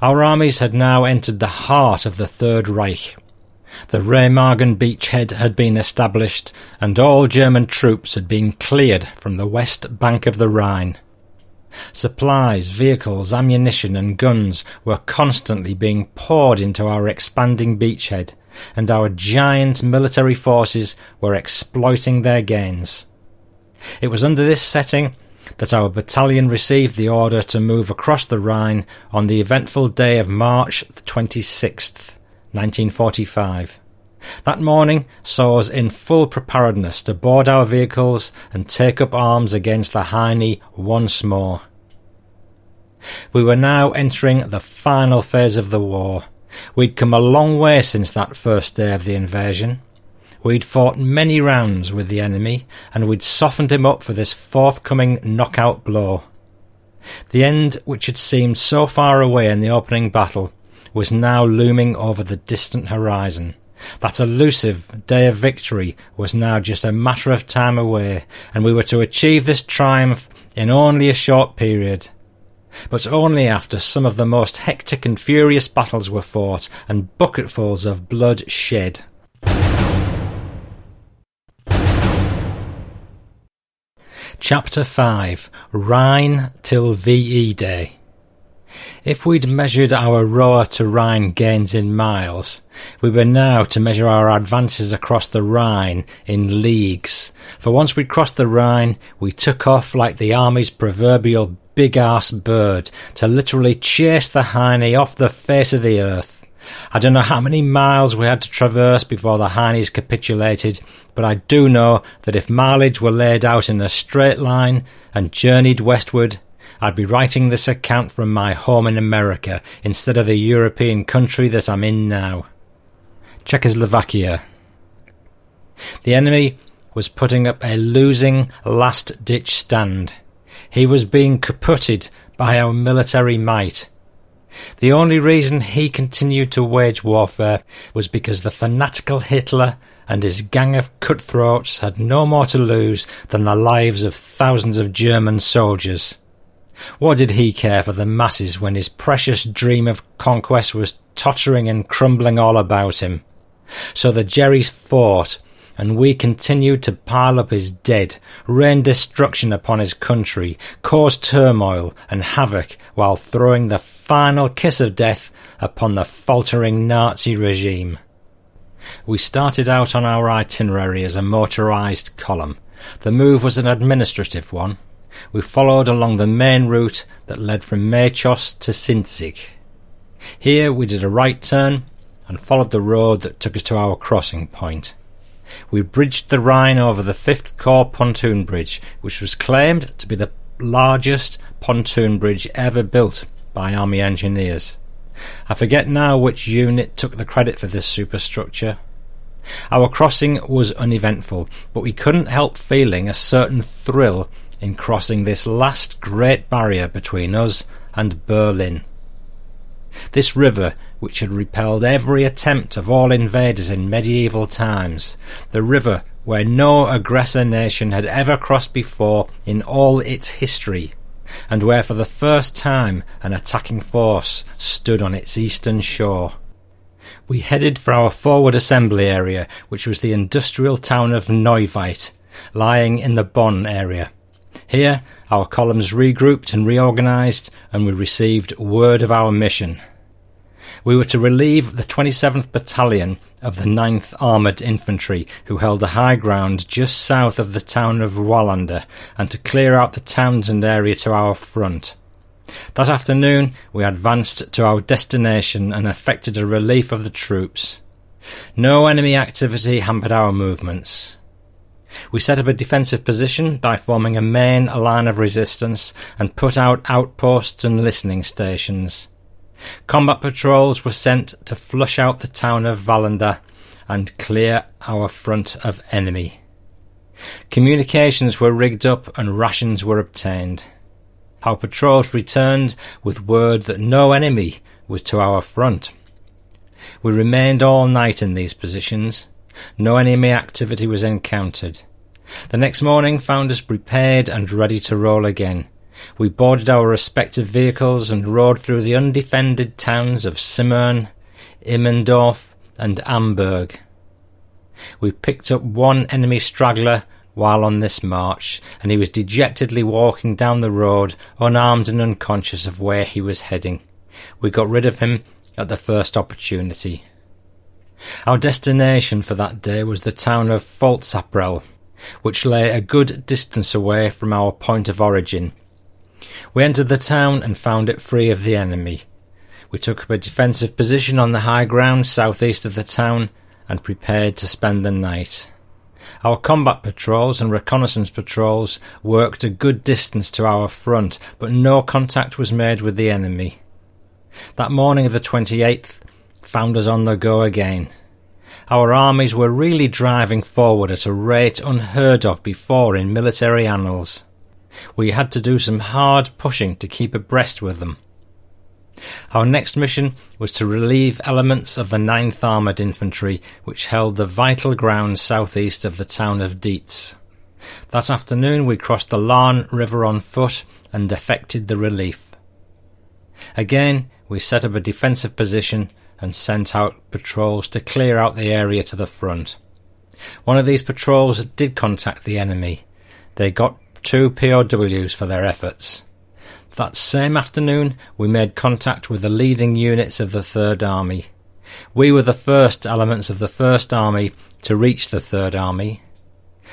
Our armies had now entered the heart of the Third Reich. The Remagen beachhead had been established, and all German troops had been cleared from the west bank of the Rhine. Supplies, vehicles, ammunition, and guns were constantly being poured into our expanding beachhead, and our giant military forces were exploiting their gains. It was under this setting that our battalion received the order to move across the Rhine on the eventful day of March the 26th. 1945. That morning saw us in full preparedness to board our vehicles and take up arms against the Heine once more. We were now entering the final phase of the war. We'd come a long way since that first day of the invasion. We'd fought many rounds with the enemy, and we'd softened him up for this forthcoming knockout blow. The end, which had seemed so far away in the opening battle, was now looming over the distant horizon. That elusive day of victory was now just a matter of time away, and we were to achieve this triumph in only a short period. But only after some of the most hectic and furious battles were fought and bucketfuls of blood shed. Chapter 5 Rhine till VE Day If we'd measured our Ruhr to Rhine gains in miles, we were now to measure our advances across the Rhine in leagues. For once we'd crossed the Rhine, we took off like the army's proverbial big ass bird to literally chase the Heine off the face of the earth. I don't know how many miles we had to traverse before the Heinies capitulated, but I do know that if mileage were laid out in a straight line and journeyed westward, I'd be writing this account from my home in America instead of the European country that I'm in now. Czechoslovakia. The enemy was putting up a losing last ditch stand. He was being kaputted by our military might. The only reason he continued to wage warfare was because the fanatical Hitler and his gang of cutthroats had no more to lose than the lives of thousands of German soldiers. What did he care for the masses when his precious dream of conquest was tottering and crumbling all about him? So the Jerrys fought, and we continued to pile up his dead, rain destruction upon his country, cause turmoil and havoc while throwing the final kiss of death upon the faltering Nazi regime. We started out on our itinerary as a motorized column. The move was an administrative one, we followed along the main route that led from Mayschoss to Sinzig. Here we did a right turn and followed the road that took us to our crossing point. We bridged the Rhine over the Fifth Corps pontoon bridge, which was claimed to be the largest pontoon bridge ever built by Army engineers. I forget now which unit took the credit for this superstructure. Our crossing was uneventful, but we couldn't help feeling a certain thrill in crossing this last great barrier between us and Berlin. This river, which had repelled every attempt of all invaders in medieval times, the river where no aggressor nation had ever crossed before in all its history, and where for the first time an attacking force stood on its eastern shore. We headed for our forward assembly area, which was the industrial town of Neuwied, lying in the Bonn area. Here, our columns regrouped and reorganised, and we received word of our mission. We were to relieve the 27th Battalion of the 9th Armoured Infantry, who held the high ground just south of the town of Wallander, and to clear out the Townsend area to our front. That afternoon, we advanced to our destination and effected a relief of the troops. No enemy activity hampered our movements. We set up a defensive position by forming a main line of resistance and put out outposts and listening stations. Combat patrols were sent to flush out the town of Wallander and clear our front of enemy. Communications were rigged up and rations were obtained. Our patrols returned with word that no enemy was to our front. We remained all night in these positions. No enemy activity was encountered. The next morning found us prepared and ready to roll again. We boarded our respective vehicles and rode through the undefended towns of Simmern, Immendorf, and Amberg. We picked up one enemy straggler while on this march, and he was dejectedly walking down the road, unarmed and unconscious of where he was heading. We got rid of him at the first opportunity. Our destination for that day was the town of Pfalzapfel, which lay a good distance away from our point of origin. We entered the town and found it free of the enemy. We took up a defensive position on the high ground southeast of the town and prepared to spend the night. Our combat patrols and reconnaissance patrols worked a good distance to our front, but no contact was made with the enemy. That morning of the 28th, found us on the go again. Our armies were really driving forward at a rate unheard of before in military annals. We had to do some hard pushing to keep abreast with them. Our next mission was to relieve elements of the 9th Armoured Infantry, which held the vital ground southeast of the town of Dietz. That afternoon we crossed the Lahn River on foot and effected the relief. Again, we set up a defensive position and sent out patrols to clear out the area to the front. One of these patrols did contact the enemy. They got two POWs for their efforts. That same afternoon, we made contact with the leading units of the Third Army. We were the first elements of the First Army to reach the Third Army.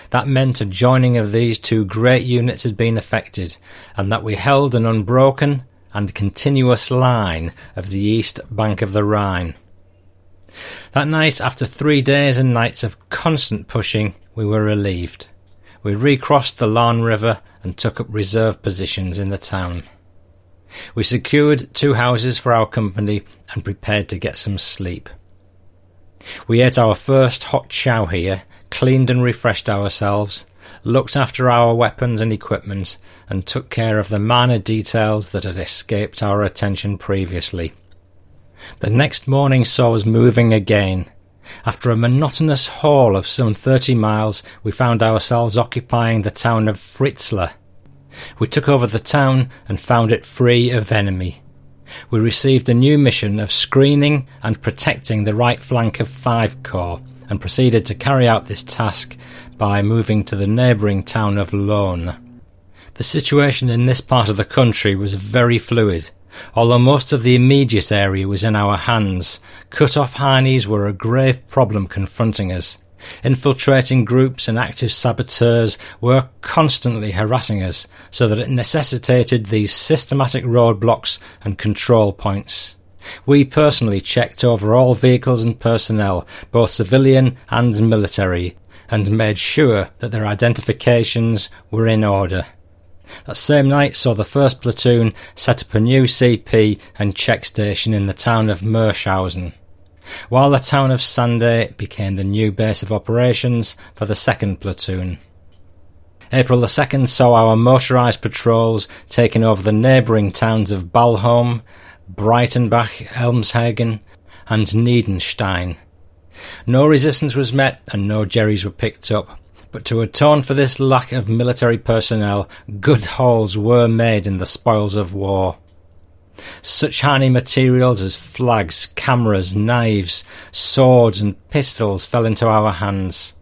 That meant a joining of these two great units had been effected, and that we held an unbroken and continuous line of the east bank of the Rhine. That night, after three days and nights of constant pushing, we were relieved. We recrossed the Lahn River and took up reserve positions in the town. We secured two houses for our company and prepared to get some sleep. We ate our first hot chow here, cleaned and refreshed ourselves, looked after our weapons and equipment, and took care of the minor details that had escaped our attention previously. The next morning saw us moving again. After a monotonous haul of some thirty miles, we found ourselves occupying the town of Fritzlar. We took over the town and found it free of enemy. We received a new mission of screening and protecting the right flank of Five Corps and proceeded to carry out this task by moving to the neighbouring town of Lohn. The situation in this part of the country was very fluid. Although most of the immediate area was in our hands, cut-off Heinies were a grave problem confronting us. Infiltrating groups and active saboteurs were constantly harassing us, so that it necessitated these systematic roadblocks and control points. We personally checked over all vehicles and personnel, both civilian and military, and made sure that their identifications were in order. That same night saw the 1st Platoon set up a new CP and check station in the town of Merxhausen, while the town of Sanday became the new base of operations for the 2nd Platoon. April the 2nd saw our motorised patrols taking over the neighbouring towns of Balhorn, Breitenbach, Elmshagen, and Niedenstein. No resistance was met and no jerrys were picked up, but to atone for this lack of military personnel, good hauls were made in the spoils of war. Such handy materials as flags, cameras, knives, swords, and pistols fell into our hands.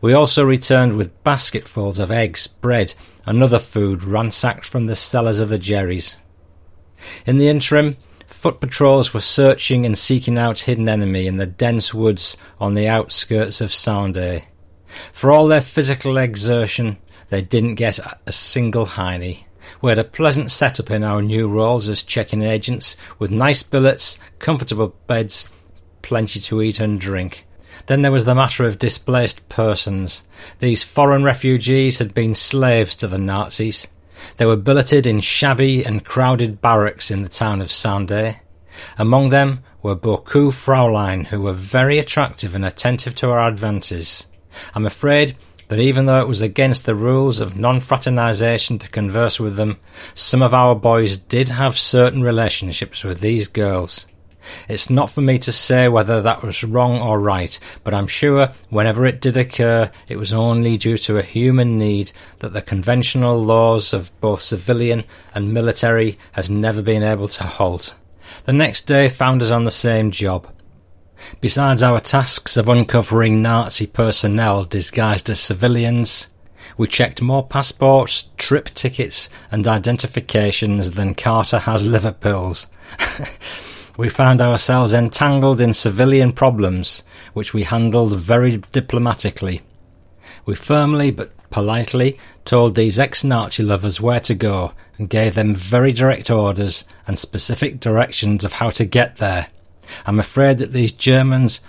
We also returned with basketfuls of eggs, bread, and other food ransacked from the cellars of the jerrys. In the interim, foot patrols were searching and seeking out hidden enemy in the dense woods on the outskirts of Sanday. For all their physical exertion, they didn't get a single Heine. We had a pleasant setup in our new roles as check-in agents, with nice billets, comfortable beds, plenty to eat and drink. Then there was the matter of displaced persons. These foreign refugees had been slaves to the Nazis. They were billeted in shabby and crowded barracks in the town of Sanday. Among them were beaucoup Fraulein who were very attractive and attentive to our advances. I'm afraid that even though it was against the rules of non fraternization to converse with them, some of our boys did have certain relationships with these girls. It's not for me to say whether that was wrong or right, but I'm sure whenever it did occur, it was only due to a human need that the conventional laws of both civilian and military has never been able to halt. The next day found us on the same job. Besides our tasks of uncovering Nazi personnel disguised as civilians, we checked more passports, trip tickets, and identifications than Carter has liver pills. we found ourselves entangled in civilian problems, which we handled very diplomatically. We firmly but politely told these ex-Nazi lovers where to go and gave them very direct orders and specific directions of how to get there. I'm afraid that these Germans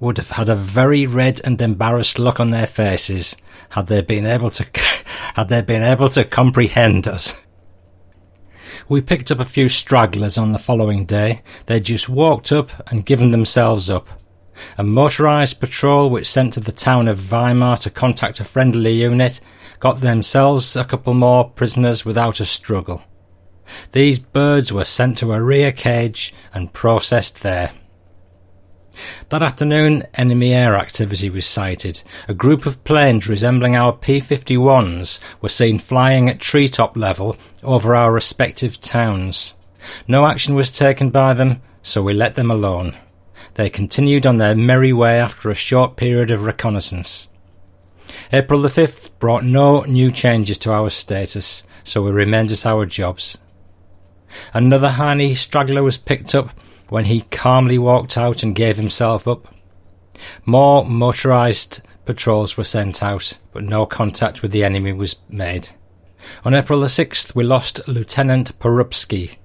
would have had a very red and embarrassed look on their faces had they been able to had they been able to comprehend us. We picked up a few stragglers on the following day. They'd just walked up and given themselves up. A motorised patrol which sent to the town of Weimar to contact a friendly unit got themselves a couple more prisoners without a struggle. These birds were sent to a rear cage and processed there. That afternoon, enemy air activity was sighted. A group of planes resembling our P 51s were seen flying at treetop level over our respective towns. No action was taken by them, so we let them alone. They continued on their merry way after a short period of reconnaissance. April the 5th brought no new changes to our status, so we remained at our jobs. Another Heine straggler was picked up when he calmly walked out and gave himself up. More motorised patrols were sent out, but no contact with the enemy was made. On April the 6th, we lost Lieutenant Porubsky,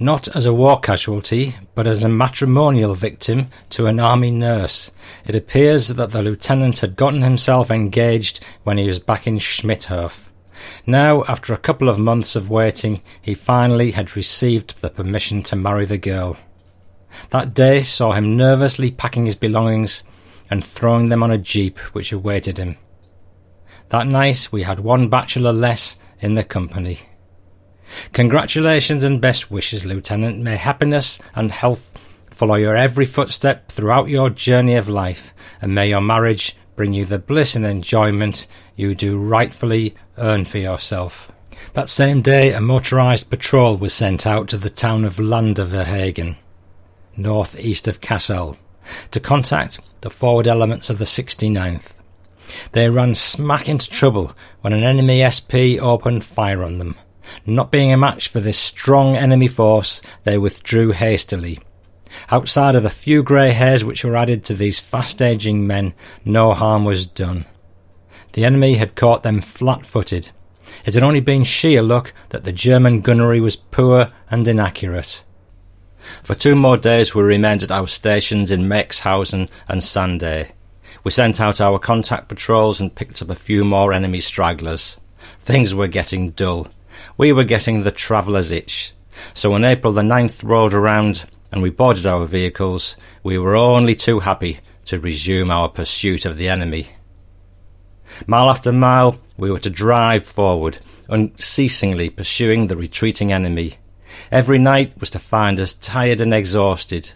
not as a war casualty, but as a matrimonial victim to an army nurse. It appears that the lieutenant had gotten himself engaged when he was back in Schmidthof. Now, after a couple of months of waiting, he finally had received the permission to marry the girl. That day saw him nervously packing his belongings and throwing them on a jeep which awaited him. That night we had one bachelor less in the company. Congratulations and best wishes, Lieutenant. May happiness and health follow your every footstep throughout your journey of life, and may your marriage bring you the bliss and enjoyment you do rightfully earn for yourself. That same day, a motorised patrol was sent out to the town of Landwehrhagen, north east of Kassel, to contact the forward elements of the 69th. They ran smack into trouble when an enemy SP opened fire on them. Not being a match for this strong enemy force, they withdrew hastily. Outside of the few grey hairs which were added to these fast aging men, no harm was done. The enemy had caught them flat footed. It had only been sheer luck that the German gunnery was poor and inaccurate. For two more days we remained at our stations in Merxhausen and Sanday. We sent out our contact patrols and picked up a few more enemy stragglers. Things were getting dull. We were getting the traveller's itch. So when April the 9th rolled around and we boarded our vehicles, we were only too happy to resume our pursuit of the enemy. Mile after mile, we were to drive forward, unceasingly pursuing the retreating enemy. Every night was to find us tired and exhausted,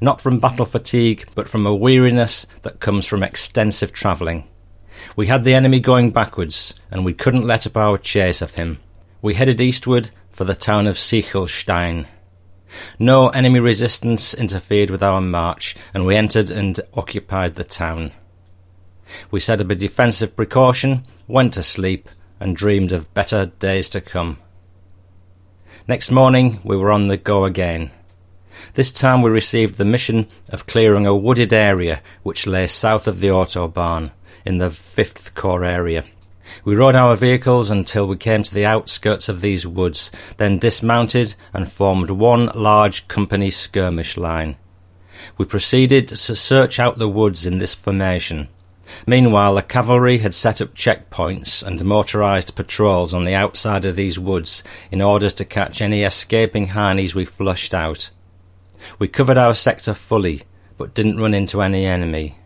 not from battle fatigue, but from a weariness that comes from extensive travelling. We had the enemy going backwards, and we couldn't let up our chase of him. We headed eastward for the town of Sichelstein. No enemy resistance interfered with our march, and we entered and occupied the town. We set up a defensive precaution, went to sleep, and dreamed of better days to come. Next morning, we were on the go again. This time we received the mission of clearing a wooded area which lay south of the Autobahn in the 5th Corps area. We rode our vehicles until we came to the outskirts of these woods, then dismounted and formed one large company skirmish line. We proceeded to search out the woods in this formation. Meanwhile, the cavalry had set up checkpoints and motorised patrols on the outside of these woods in order to catch any escaping Heinies we flushed out. We covered our sector fully, but didn't run into any enemy.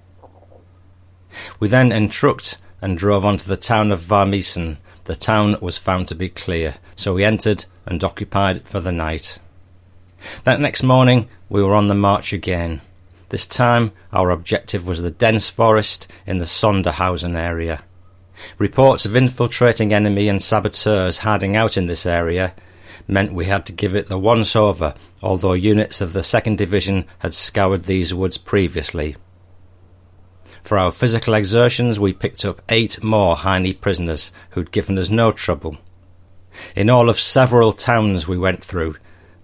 We then entrucked and drove on to the town of Warmissen. The town was found to be clear, so we entered and occupied it for the night. That next morning we were on the march again. This time our objective was the dense forest in the Sonderhausen area. Reports of infiltrating enemy and saboteurs hiding out in this area meant we had to give it the once over, although units of the 2nd Division had scoured these woods previously. For our physical exertions, we picked up eight more Heine prisoners who'd given us no trouble. In all of several towns we went through,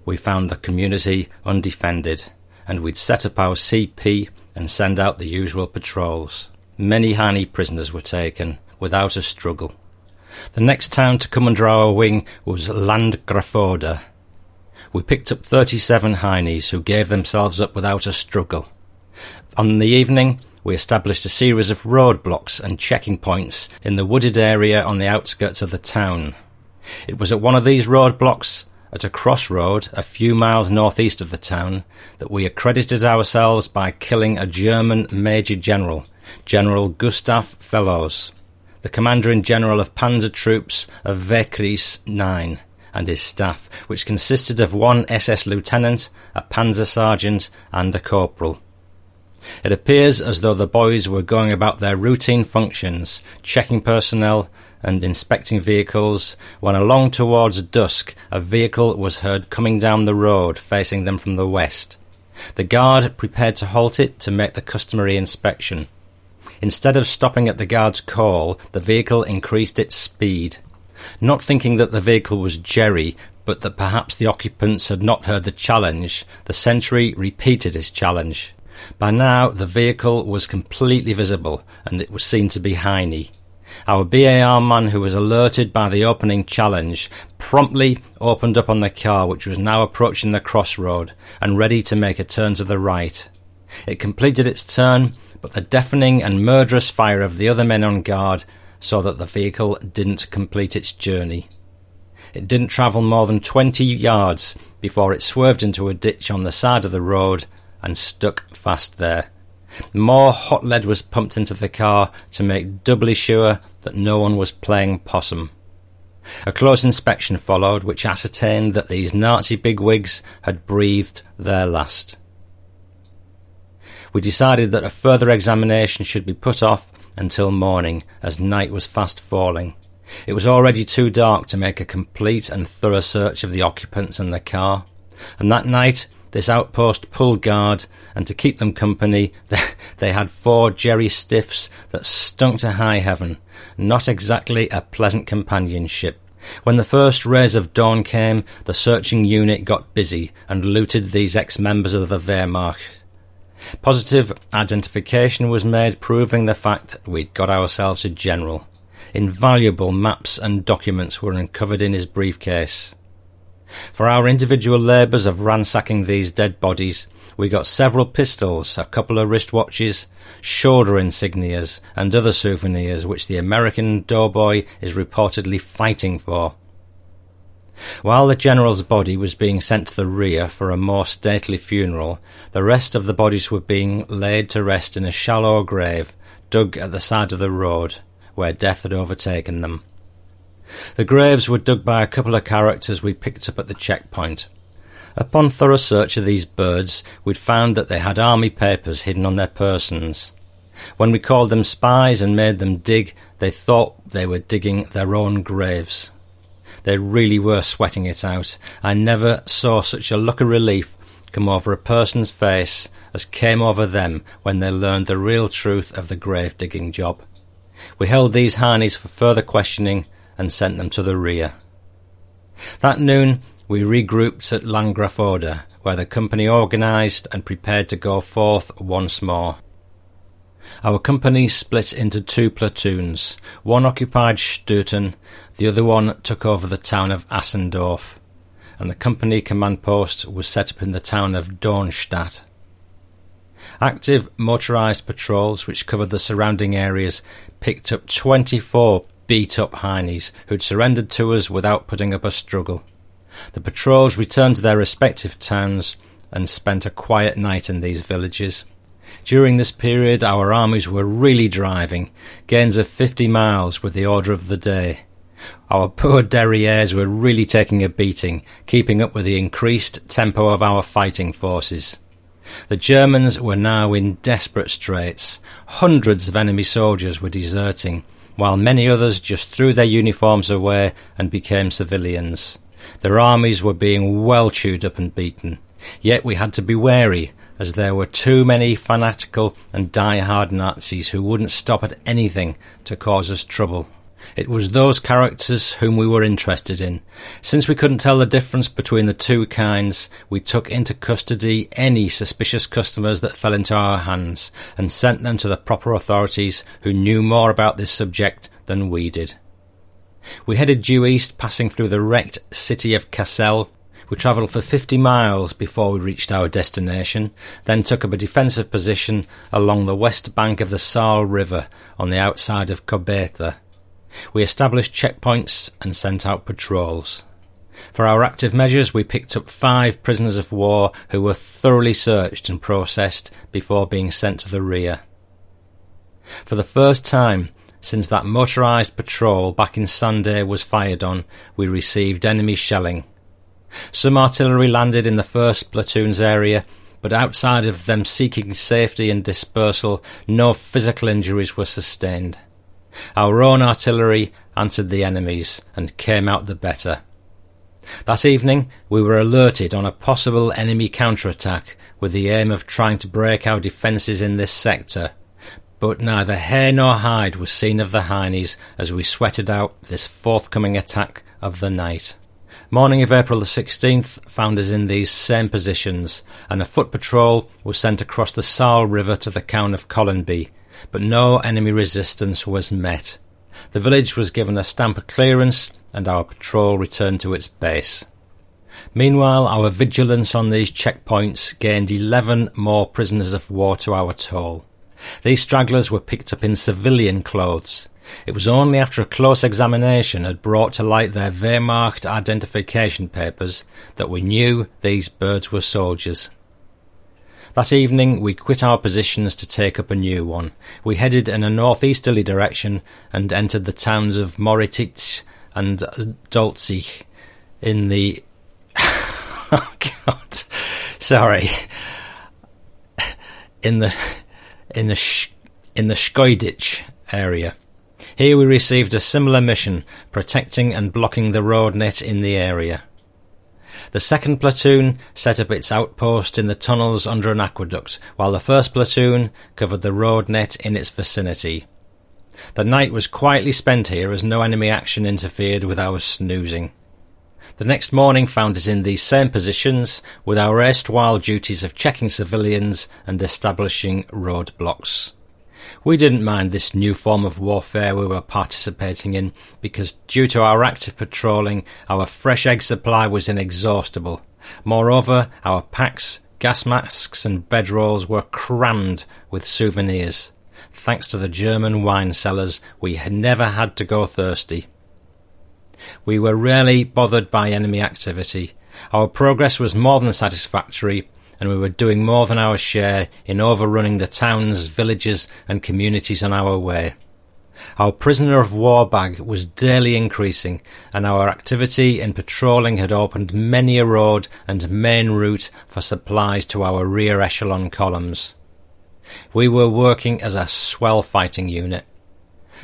we found the community undefended and we'd set up our CP and send out the usual patrols. Many Heine prisoners were taken without a struggle. The next town to come under our wing was Landgrafode. We picked up 37 Heinies who gave themselves up without a struggle. On the evening, we established a series of roadblocks and checking points in the wooded area on the outskirts of the town. It was at one of these roadblocks at a crossroad a few miles northeast of the town that we accredited ourselves by killing a German Major General, General Gustav Fellows, the Commander in General of Panzer Troops of Wehrkreis 9, and his staff, which consisted of one SS Lieutenant, a Panzer Sergeant, and a Corporal. It appears as though the boys were going about their routine functions, checking personnel and inspecting vehicles, when along towards dusk a vehicle was heard coming down the road facing them from the west. The guard prepared to halt it to make the customary inspection. Instead of stopping at the guard's call, the vehicle increased its speed. Not thinking that the vehicle was Jerry, but that perhaps the occupants had not heard the challenge, the sentry repeated his challenge. By now, the vehicle was completely visible, and it was seen to be Heine. Our BAR man, who was alerted by the opening challenge, promptly opened up on the car, which was now approaching the crossroad and ready to make a turn to the right. It completed its turn, but the deafening and murderous fire of the other men on guard saw that the vehicle didn't complete its journey. It didn't travel more than twenty yards before it swerved into a ditch on the side of the road and stuck fast there. More hot lead was pumped into the car to make doubly sure that no one was playing possum. A close inspection followed, which ascertained that these Nazi bigwigs had breathed their last. We decided that a further examination should be put off until morning, as night was fast falling. It was already too dark to make a complete and thorough search of the occupants and the car, and that night this outpost pulled guard, and to keep them company, they had four jerry stiffs that stunk to high heaven. Not exactly a pleasant companionship. When the first rays of dawn came, the searching unit got busy and looted these ex-members of the Wehrmacht. Positive identification was made, proving the fact that we'd got ourselves a general. Invaluable maps and documents were uncovered in his briefcase. For our individual labours of ransacking these dead bodies, we got several pistols, a couple of wristwatches, shoulder insignias, and other souvenirs which the American doughboy is reportedly fighting for. While the general's body was being sent to the rear for a more stately funeral, the rest of the bodies were being laid to rest in a shallow grave dug at the side of the road, where death had overtaken them. The graves were dug by a couple of characters we picked up at the checkpoint. Upon thorough search of these birds, we'd found that they had army papers hidden on their persons. When we called them spies and made them dig, they thought they were digging their own graves. They really were sweating it out. I never saw such a look of relief come over a person's face as came over them when they learned the real truth of the grave digging job. We held these Heinies for further questioning and sent them to the rear. That noon, we regrouped at Langgrafode, where the company organised and prepared to go forth once more. Our company split into two platoons. One occupied Stuten, the other one took over the town of Assendorf, and the company command post was set up in the town of Dornstadt. Active motorised patrols, which covered the surrounding areas, picked up 24 beat up Heinies who'd surrendered to us without putting up a struggle. The patrols returned to their respective towns and spent a quiet night in these villages. During this period, our armies were really driving. Gains of 50 miles were the order of the day. Our poor derrieres were really taking a beating, keeping up with the increased tempo of our fighting forces. The Germans were now in desperate straits. Hundreds of enemy soldiers were deserting, while many others just threw their uniforms away and became civilians. Their armies were being well chewed up and beaten. Yet we had to be wary, as there were too many fanatical and die-hard Nazis who wouldn't stop at anything to cause us trouble. It was those characters whom we were interested in. Since we couldn't tell the difference between the two kinds, we took into custody any suspicious customers that fell into our hands and sent them to the proper authorities who knew more about this subject than we did. We headed due east, passing through the wrecked city of Cassel. We travelled for 50 miles before we reached our destination, then took up a defensive position along the west bank of the Saale River on the outside of Kobethe we established checkpoints and sent out patrols. For our active measures, we picked up five prisoners of war who were thoroughly searched and processed before being sent to the rear. For the first time since that motorised patrol back in Sanday was fired on, we received enemy shelling. Some artillery landed in the first platoon's area, but outside of them seeking safety and dispersal, no physical injuries were sustained. Our own artillery answered the enemy's and came out the better. That evening we were alerted on a possible enemy counterattack with the aim of trying to break our defences in this sector, but neither hair nor hide was seen of the Heinies as we sweated out this forthcoming attack of the night. Morning of April the 16th found us in these same positions, and a foot patrol was sent across the Saale River to the town of Collenby, but no enemy resistance was met. The village was given a stamp of clearance, and our patrol returned to its base. Meanwhile, our vigilance on these checkpoints gained 11 more prisoners of war to our toll. These stragglers were picked up in civilian clothes. It was only after a close examination had brought to light their Wehrmacht identification papers that we knew these birds were soldiers. That evening we quit our positions to take up a new one. We headed in a northeasterly direction and entered the towns of Moritz and Dolzig in the oh god sorry in the in the Sh- in the Schkeuditz area. Here we received a similar mission, protecting and blocking the road net in the area. The second platoon set up its outpost in the tunnels under an aqueduct, while the first platoon covered the road net in its vicinity. The night was quietly spent here as no enemy action interfered with our snoozing. The next morning found us in these same positions, with our erstwhile duties of checking civilians and establishing roadblocks. We didn't mind this new form of warfare we were participating in because, due to our active patrolling, our fresh egg supply was inexhaustible. Moreover, our packs, gas masks, and bedrolls were crammed with souvenirs. Thanks to the German wine cellars, we had never had to go thirsty. We were rarely bothered by enemy activity. Our progress was more than satisfactory, and we were doing more than our share in overrunning the towns, villages, and communities on our way. Our prisoner of war bag was daily increasing, and our activity in patrolling had opened many a road and main route for supplies to our rear echelon columns. We were working as a swell fighting unit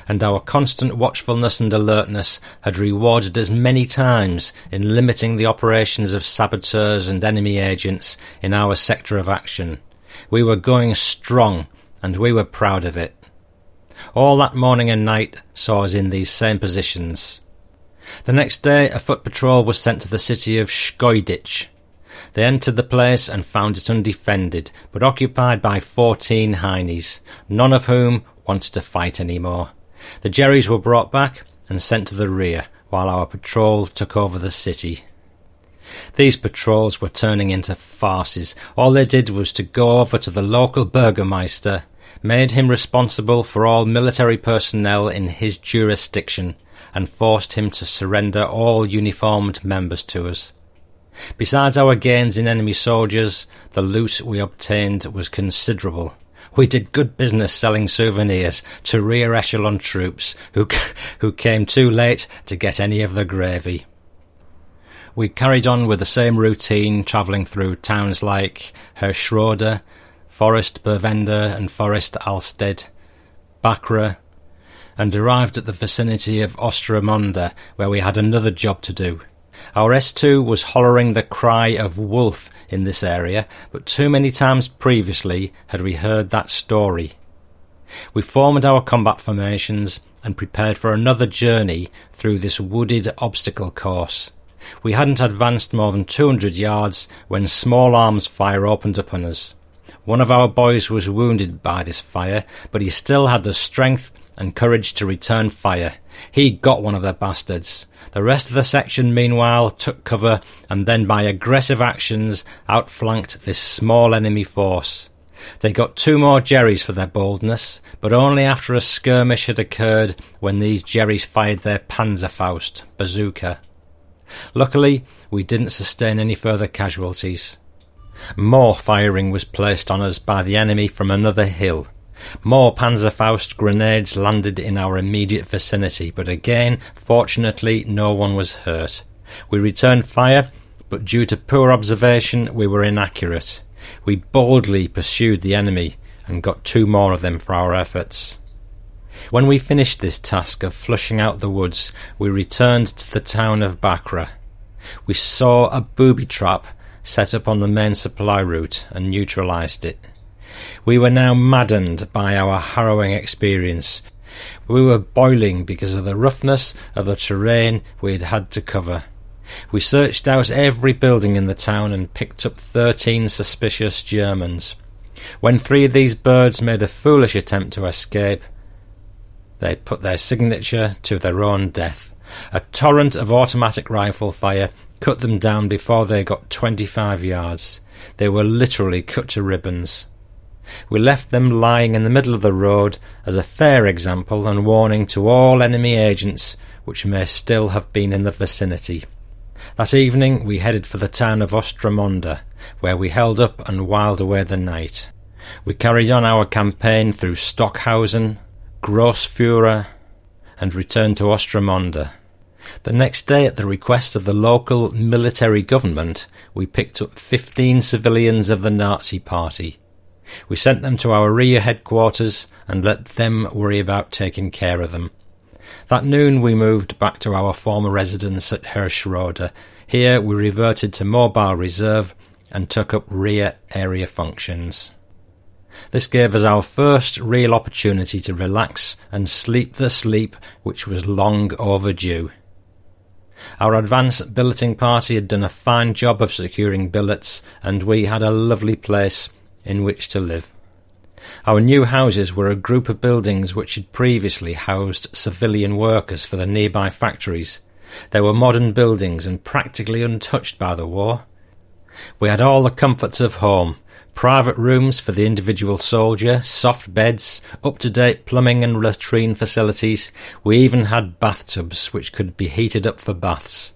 and our constant watchfulness and alertness had rewarded us many times in limiting the operations of saboteurs and enemy agents in our sector of action. We were going strong, and we were proud of it. All that morning and night saw us in these same positions. The next day, a foot patrol was sent to the city of Schkeuditz. They entered the place and found it undefended, but occupied by fourteen Heinies, none of whom wanted to fight any more. The Jerrys were brought back and sent to the rear, while our patrol took over the city. These patrols were turning into farces. All they did was to go over to the local burgomaster, made him responsible for all military personnel in his jurisdiction, and forced him to surrender all uniformed members to us. Besides our gains in enemy soldiers, the loot we obtained was considerable. We did good business selling souvenirs to rear echelon troops who, who came too late to get any of the gravy. We carried on with the same routine, travelling through towns like Herschrode, Forest Berwende and Forest Alsted, Bachra, and arrived at the vicinity of Ostramondra, where we had another job to do. Our S2 was hollering the cry of wolf in this area, but too many times previously had we heard that story. We formed our combat formations and prepared for another journey through this wooded obstacle course. We hadn't advanced more than 200 yards when small arms fire opened upon us. One of our boys was wounded by this fire, but he still had the strength and courage to return fire. He got one of the bastards. The rest of the section, meanwhile, took cover and then, by aggressive actions, outflanked this small enemy force. They got two more Jerrys for their boldness, but only after a skirmish had occurred when these Jerrys fired their Panzerfaust bazooka. Luckily, we didn't sustain any further casualties. More firing was placed on us by the enemy from another hill. More Panzerfaust grenades landed in our immediate vicinity, but again, fortunately, no one was hurt. We returned fire, but due to poor observation, we were inaccurate. We boldly pursued the enemy and got two more of them for our efforts. When we finished this task of flushing out the woods, we returned to the town of Bachra. We saw a booby trap set up on the main supply route and neutralized it. We were now maddened by our harrowing experience. We were boiling because of the roughness of the terrain we had had to cover. We searched out every building in the town and picked up thirteen suspicious Germans. When three of these birds made a foolish attempt to escape, they put their signature to their own death. A torrent of automatic rifle fire cut them down before they got 25 yards. They were literally cut to ribbons. We left them lying in the middle of the road as a fair example and warning to all enemy agents which may still have been in the vicinity. That evening we headed for the town of Ostramondra, where we held up and whiled away the night. We carried on our campaign through Stockhausen, Grossfurra, and returned to Ostramondra. The next day, at the request of the local military government, we picked up fifteen civilians of the Nazi Party. We sent them to our rear headquarters and let them worry about taking care of them. That noon we moved back to our former residence at Hirschrode. Here we reverted to mobile reserve and took up rear area functions. This gave us our first real opportunity to relax and sleep the sleep which was long overdue. Our advance billeting party had done a fine job of securing billets, and we had a lovely place in which to live. Our new houses were a group of buildings which had previously housed civilian workers for the nearby factories. They were modern buildings and practically untouched by the war. We had all the comforts of home private rooms for the individual soldier, soft beds, up to date plumbing and latrine facilities. We even had bathtubs which could be heated up for baths.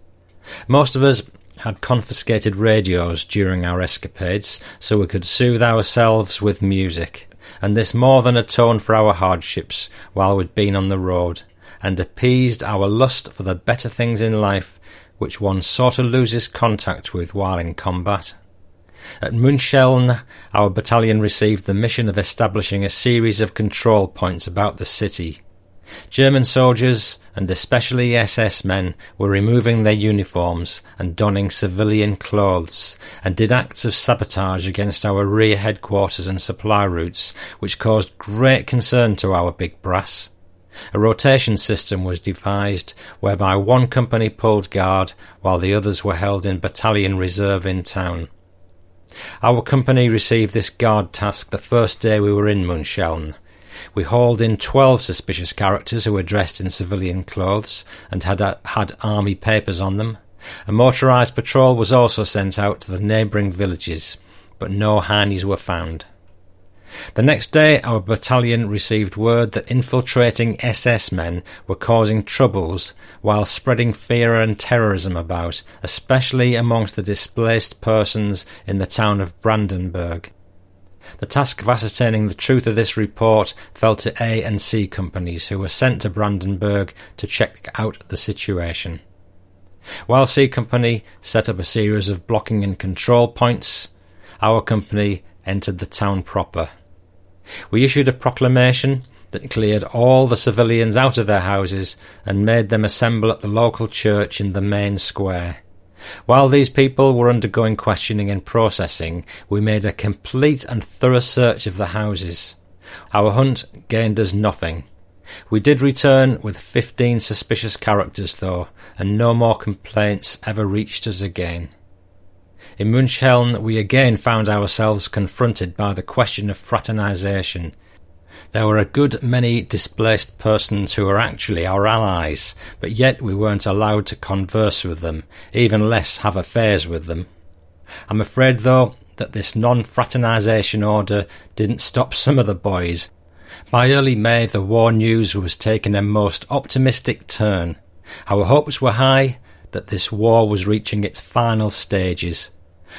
Most of us had confiscated radios during our escapades so we could soothe ourselves with music, and this more than atoned for our hardships while we'd been on the road, and appeased our lust for the better things in life which one sort of loses contact with while in combat. At München, our battalion received the mission of establishing a series of control points about the city. German soldiers, and especially SS men, were removing their uniforms and donning civilian clothes, and did acts of sabotage against our rear headquarters and supply routes, which caused great concern to our big brass. A rotation system was devised whereby one company pulled guard while the others were held in battalion reserve in town. Our company received this guard task the first day we were in Munchausen. We hauled in twelve suspicious characters who were dressed in civilian clothes and had uh, had army papers on them. A motorised patrol was also sent out to the neighbouring villages, but no Heinies were found. The next day, our battalion received word that infiltrating SS men were causing troubles while spreading fear and terrorism about, especially amongst the displaced persons in the town of Brandenburg. The task of ascertaining the truth of this report fell to A and C companies, who were sent to Brandenburg to check out the situation. While C Company set up a series of blocking and control points, our company entered the town proper. We issued a proclamation that cleared all the civilians out of their houses and made them assemble at the local church in the main square. While these people were undergoing questioning and processing, we made a complete and thorough search of the houses. Our hunt gained us nothing. We did return with fifteen suspicious characters, though, and no more complaints ever reached us again. In Munchhelm, we again found ourselves confronted by the question of fraternization. There were a good many displaced persons who were actually our allies, but yet we weren't allowed to converse with them, even less have affairs with them. I'm afraid, though, that this non fraternization order didn't stop some of the boys. By early May, the war news was taking a most optimistic turn. Our hopes were high that this war was reaching its final stages.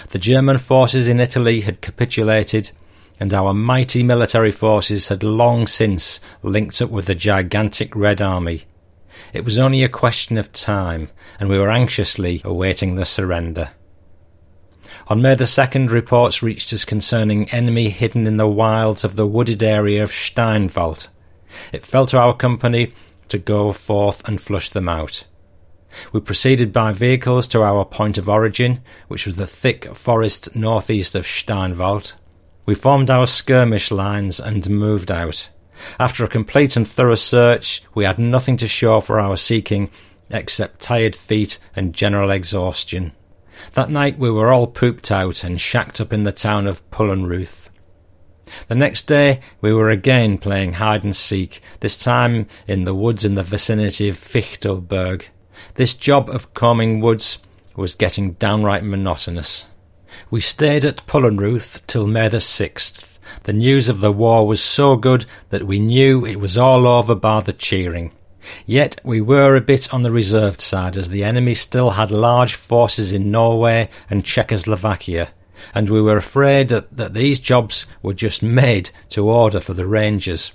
The German forces in Italy had capitulated, and our mighty military forces had long since linked up with the gigantic Red Army. It was only a question of time, and we were anxiously awaiting the surrender. On May the 2nd, reports reached us concerning enemy hidden in the wilds of the wooded area of Steinwald. It fell to our company to go forth and flush them out. We proceeded by vehicles to our point of origin, which was the thick forest northeast of Steinwald. We formed our skirmish lines and moved out. After a complete and thorough search, we had nothing to show for our seeking except tired feet and general exhaustion. That night we were all pooped out and shacked up in the town of Pullenruth. The next day we were again playing hide and seek, this time in the woods in the vicinity of Fichtelberg. This job of combing woods was getting downright monotonous. We stayed at Pullenruth till May the 6th. The news of the war was so good that we knew it was all over bar the cheering. Yet we were a bit on the reserved side as the enemy still had large forces in Norway and Czechoslovakia, and we were afraid that, that these jobs were just made to order for the Rangers.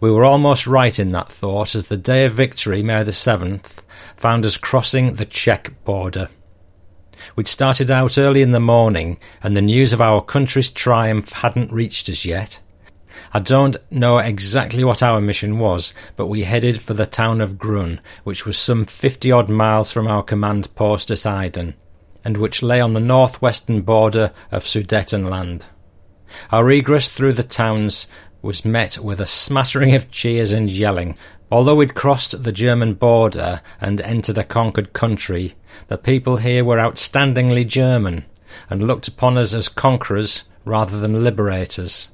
We were almost right in that thought as the day of victory, May the 7th, found us crossing the Czech border. We'd started out early in the morning, and the news of our country's triumph hadn't reached us yet. I don't know exactly what our mission was, but we headed for the town of Grun, which was some fifty odd miles from our command post at Aiden, and which lay on the northwestern border of Sudetenland. Our egress through the towns was met with a smattering of cheers and yelling. Although we'd crossed the German border and entered a conquered country, the people here were outstandingly German, and looked upon us as conquerors rather than liberators.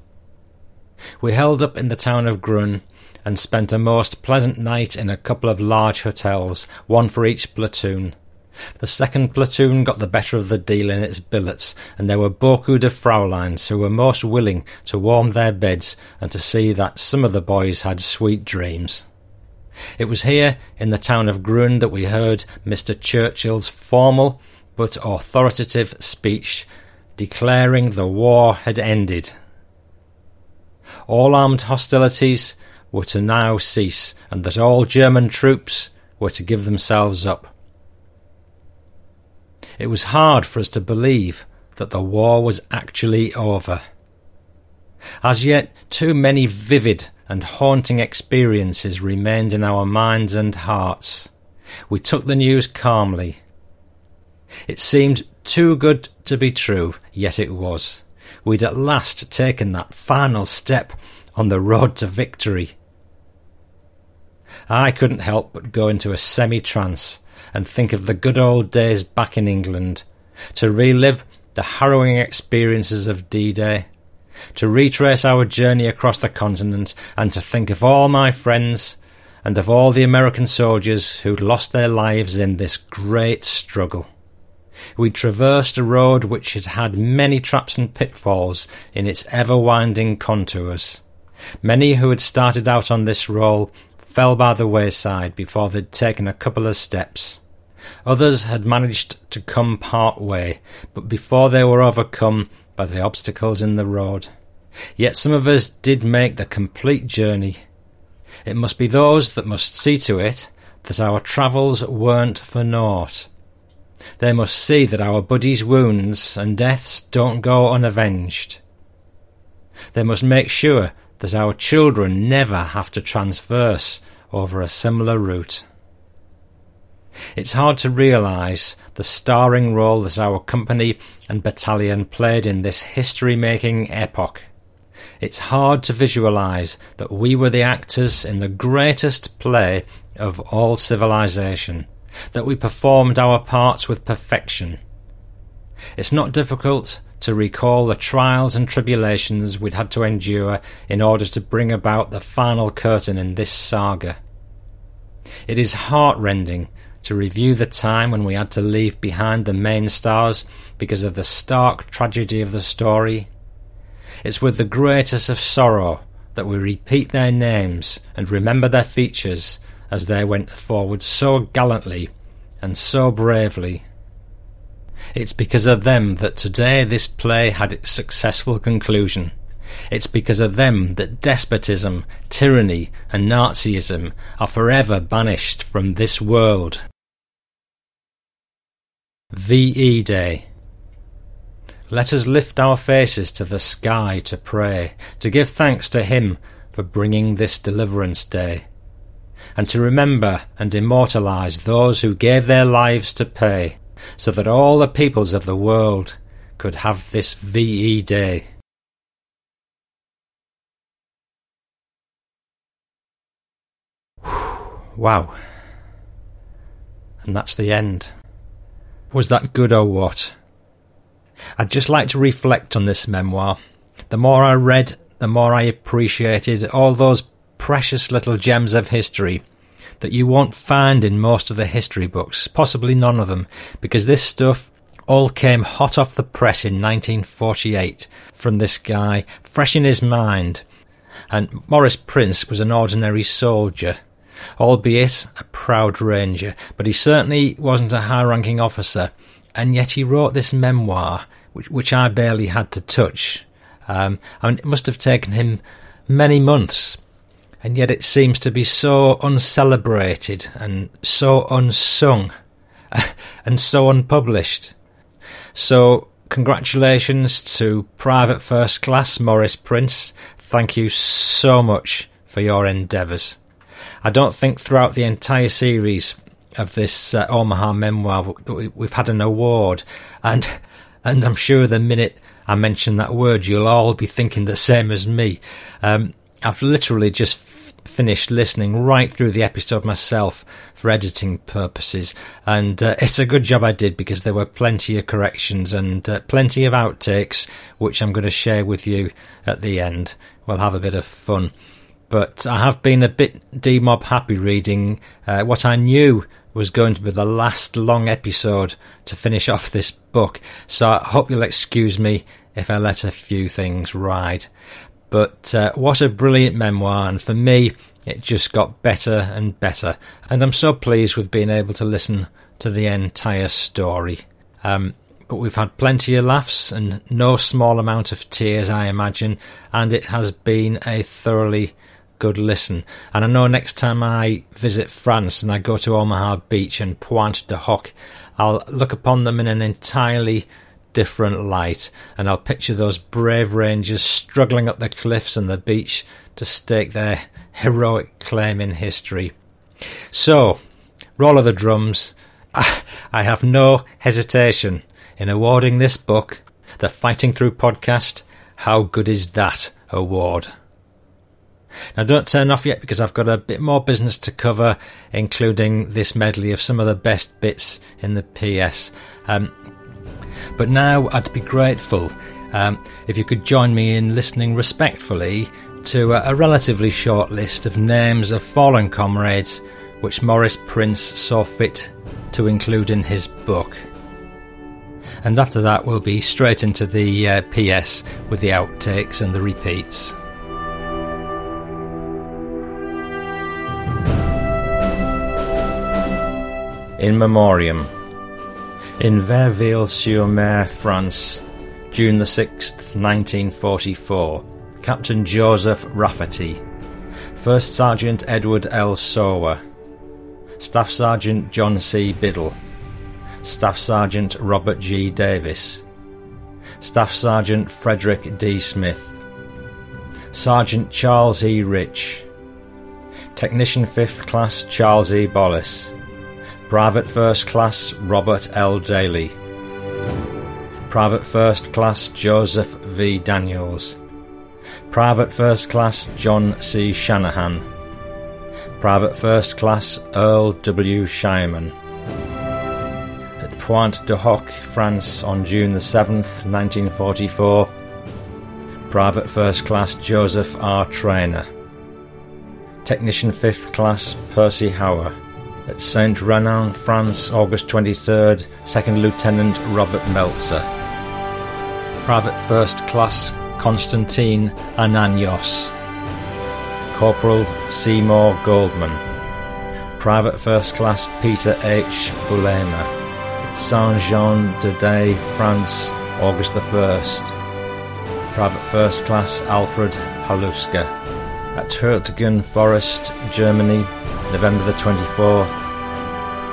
We held up in the town of Grun and spent a most pleasant night in a couple of large hotels, one for each platoon. The second platoon got the better of the deal in its billets, and there were beaucoup de Frauleins who were most willing to warm their beds and to see that some of the boys had sweet dreams. It was here, in the town of Grun, that we heard Mr. Churchill's formal but authoritative speech declaring the war had ended all armed hostilities were to now cease, and that all German troops were to give themselves up. It was hard for us to believe that the war was actually over. As yet, too many vivid and haunting experiences remained in our minds and hearts. We took the news calmly. It seemed too good to be true, yet it was we'd at last taken that final step on the road to victory. I couldn't help but go into a semi trance and think of the good old days back in England, to relive the harrowing experiences of D Day, to retrace our journey across the continent, and to think of all my friends and of all the American soldiers who'd lost their lives in this great struggle. We traversed a road which had had many traps and pitfalls in its ever winding contours. Many who had started out on this roll fell by the wayside before they'd taken a couple of steps. Others had managed to come part way, but before they were overcome by the obstacles in the road. Yet some of us did make the complete journey. It must be those that must see to it that our travels weren't for naught. They must see that our buddies' wounds and deaths don't go unavenged. They must make sure that our children never have to transverse over a similar route. It's hard to realise the starring role that our company and battalion played in this history making epoch. It's hard to visualise that we were the actors in the greatest play of all civilization that we performed our parts with perfection. It's not difficult to recall the trials and tribulations we'd had to endure in order to bring about the final curtain in this saga. It is heartrending to review the time when we had to leave behind the main stars because of the stark tragedy of the story. It's with the greatest of sorrow that we repeat their names and remember their features as they went forward so gallantly and so bravely. It's because of them that today this play had its successful conclusion. It's because of them that despotism, tyranny, and Nazism are forever banished from this world. VE Day Let us lift our faces to the sky to pray, to give thanks to Him for bringing this deliverance day and to remember and immortalize those who gave their lives to pay, so that all the peoples of the world could have this VE Day. Wow. And that's the end. Was that good or what? I'd just like to reflect on this memoir. The more I read, the more I appreciated all those precious little gems of history that you won't find in most of the history books, possibly none of them, because this stuff all came hot off the press in 1948 from this guy, fresh in his mind. And Maurice Prince was an ordinary soldier, albeit a proud ranger, but he certainly wasn't a high ranking officer, and yet he wrote this memoir, which, which I barely had to touch. Um, I mean, it must have taken him many months and yet it seems to be so uncelebrated and so unsung and so unpublished. So, congratulations to Private First Class Maurice Prince. Thank you so much for your endeavours. I don't think throughout the entire series of this uh, Omaha memoir we've had an award, and and I'm sure the minute I mention that word, you'll all be thinking the same as me. Um, I've literally just finished listening right through the episode myself for editing purposes, and uh, it's a good job I did because there were plenty of corrections and uh, plenty of outtakes, which I'm going to share with you at the end. We'll have a bit of fun. But I have been a bit demob happy reading uh, what I knew was going to be the last long episode to finish off this book, so I hope you'll excuse me if I let a few things ride. But uh, what a brilliant memoir, and for me, it just got better and better. And I'm so pleased with being able to listen to the entire story. Um, but we've had plenty of laughs and no small amount of tears, I imagine, and it has been a thoroughly good listen. And I know next time I visit France and I go to Omaha Beach and Pointe du Hoc, I'll look upon them in an entirely different light, and I'll picture those brave rangers struggling up the cliffs and the beach to stake their heroic claim in history. So, roll of the drums. I have no hesitation in awarding this book the Fighting Through podcast. How good is that award? Now, don't turn off yet because I've got a bit more business to cover, including this medley of some of the best bits in the PS. Um, but now I'd be grateful um, if you could join me in listening respectfully to a, a relatively short list of names of fallen comrades which Maurice Prince saw fit to include in his book. And after that, we'll be straight into the uh, PS with the outtakes and the repeats. In Memoriam in Vierville-sur-Mer, France, June the 6th, 1944. Captain Joseph Rafferty, First Sergeant Edward L. Sower, Staff Sergeant John C. Biddle, Staff Sergeant Robert G. Davis, Staff Sergeant Frederick D. Smith, Sergeant Charles E. Rich, Technician 5th Class Charles E. Bollis, Private First Class Robert L. Daly. Private First Class Joseph V. Daniels. Private First Class John C. Shanahan. Private First Class Earl W. Shireman. At Pointe du Hoc, France, on June the 7th, 1944. Private First Class Joseph R. Trainer. Technician 5th Class Percy Hauer at Saint Renan, France, August 23rd, Second Lieutenant Robert Meltzer. Private First Class Constantine Ananios. Corporal Seymour Goldman. Private First Class Peter H. Boulema. At Saint-Jean-de-Daye, France, August the 1st. Private First Class Alfred Haluska. At Hurtgen Forest, Germany, November the 24th,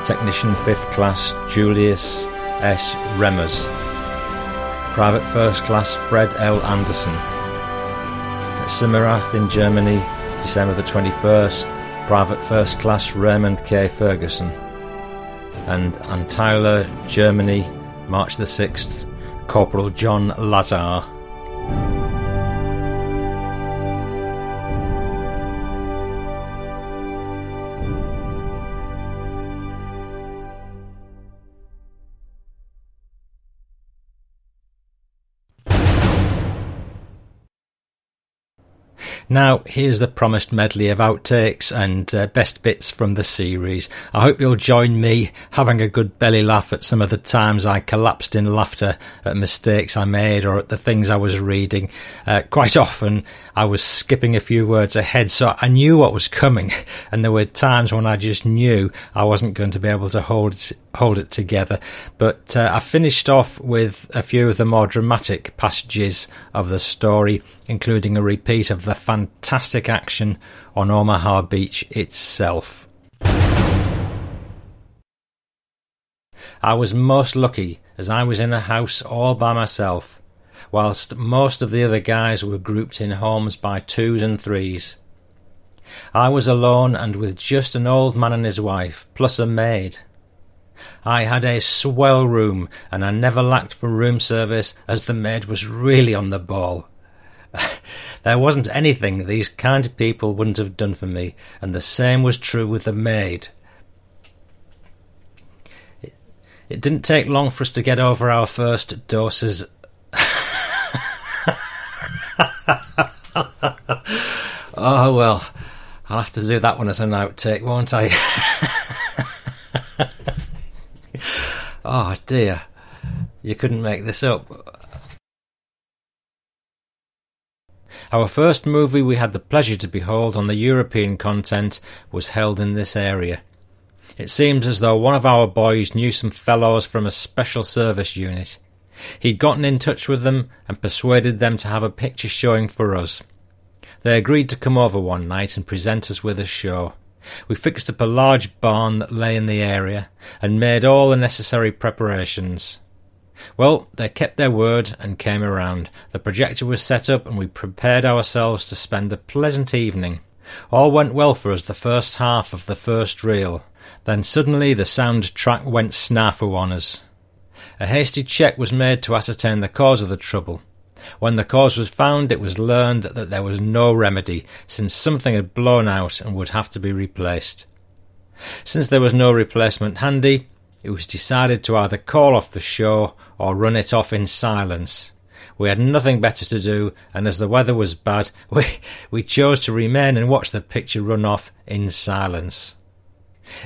Technician 5th Class Julius S. Remmers, Private First Class Fred L. Anderson, at Simmerath in Germany, December the 21st, Private First Class Raymond K. Ferguson, and Antweiler, Germany, March the 6th, Corporal John Lazar. Now, here's the promised medley of outtakes and uh, best bits from the series. I hope you'll join me having a good belly laugh at some of the times I collapsed in laughter at mistakes I made or at the things I was reading. Uh, quite often, I was skipping a few words ahead, so I knew what was coming, and there were times when I just knew I wasn't going to be able to hold hold it together. But uh, I finished off with a few of the more dramatic passages of the story, including a repeat of the fantastic action on Omaha Beach itself. I was most lucky as I was in a house all by myself, whilst most of the other guys were grouped in homes by twos and threes. I was alone and with just an old man and his wife, plus a maid. I had a swell room, and I never lacked for room service, as the maid was really on the ball. there wasn't anything these kind people wouldn't have done for me, and the same was true with the maid. It, didn't take long for us to get over our first doses. oh well, I'll have to do that one as an outtake, won't I? oh dear, you couldn't make this up. Our first movie we had the pleasure to behold on the European content was held in this area. It seems as though one of our boys knew some fellows from a special service unit. He'd gotten in touch with them and persuaded them to have a picture showing for us. They agreed to come over one night and present us with a show. We fixed up a large barn that lay in the area and made all the necessary preparations. Well, they kept their word and came around. The projector was set up and we prepared ourselves to spend a pleasant evening. All went well for us the first half of the first reel. Then suddenly the sound track went snafu on us. A hasty check was made to ascertain the cause of the trouble. When the cause was found, it was learned that there was no remedy, since something had blown out and would have to be replaced. Since there was no replacement handy, it was decided to either call off the show or run it off in silence. We had nothing better to do, and as the weather was bad, we, we chose to remain and watch the picture run off in silence.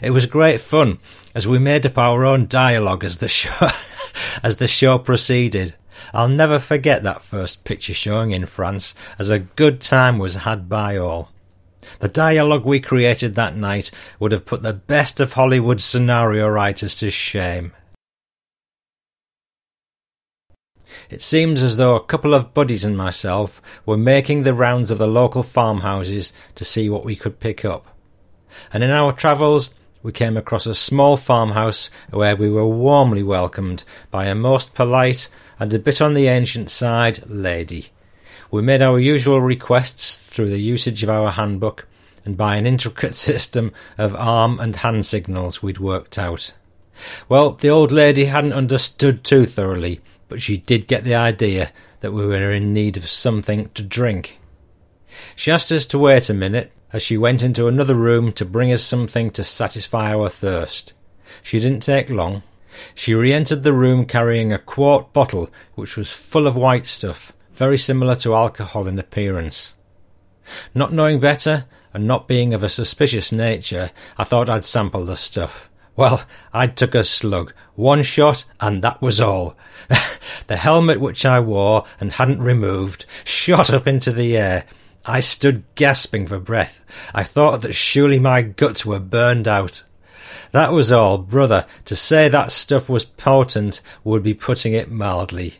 It was great fun as we made up our own dialogue as the show as the show proceeded. I'll never forget that first picture showing in France, as a good time was had by all. The dialogue we created that night would have put the best of Hollywood scenario writers to shame. It seems as though a couple of buddies and myself were making the rounds of the local farmhouses to see what we could pick up. And in our travels, we came across a small farmhouse where we were warmly welcomed by a most polite and a bit on the ancient side lady. We made our usual requests through the usage of our handbook and by an intricate system of arm and hand signals we'd worked out. Well, the old lady hadn't understood too thoroughly, but she did get the idea that we were in need of something to drink. She asked us to wait a minute as she went into another room to bring us something to satisfy our thirst. She didn't take long. She re entered the room carrying a quart bottle which was full of white stuff, very similar to alcohol in appearance. Not knowing better, and not being of a suspicious nature, I thought I'd sample the stuff. Well, I took a slug, one shot, and that was all. the helmet which I wore and hadn't removed shot up into the air. I stood gasping for breath. I thought that surely my guts were burned out. That was all, brother. To say that stuff was potent would be putting it mildly.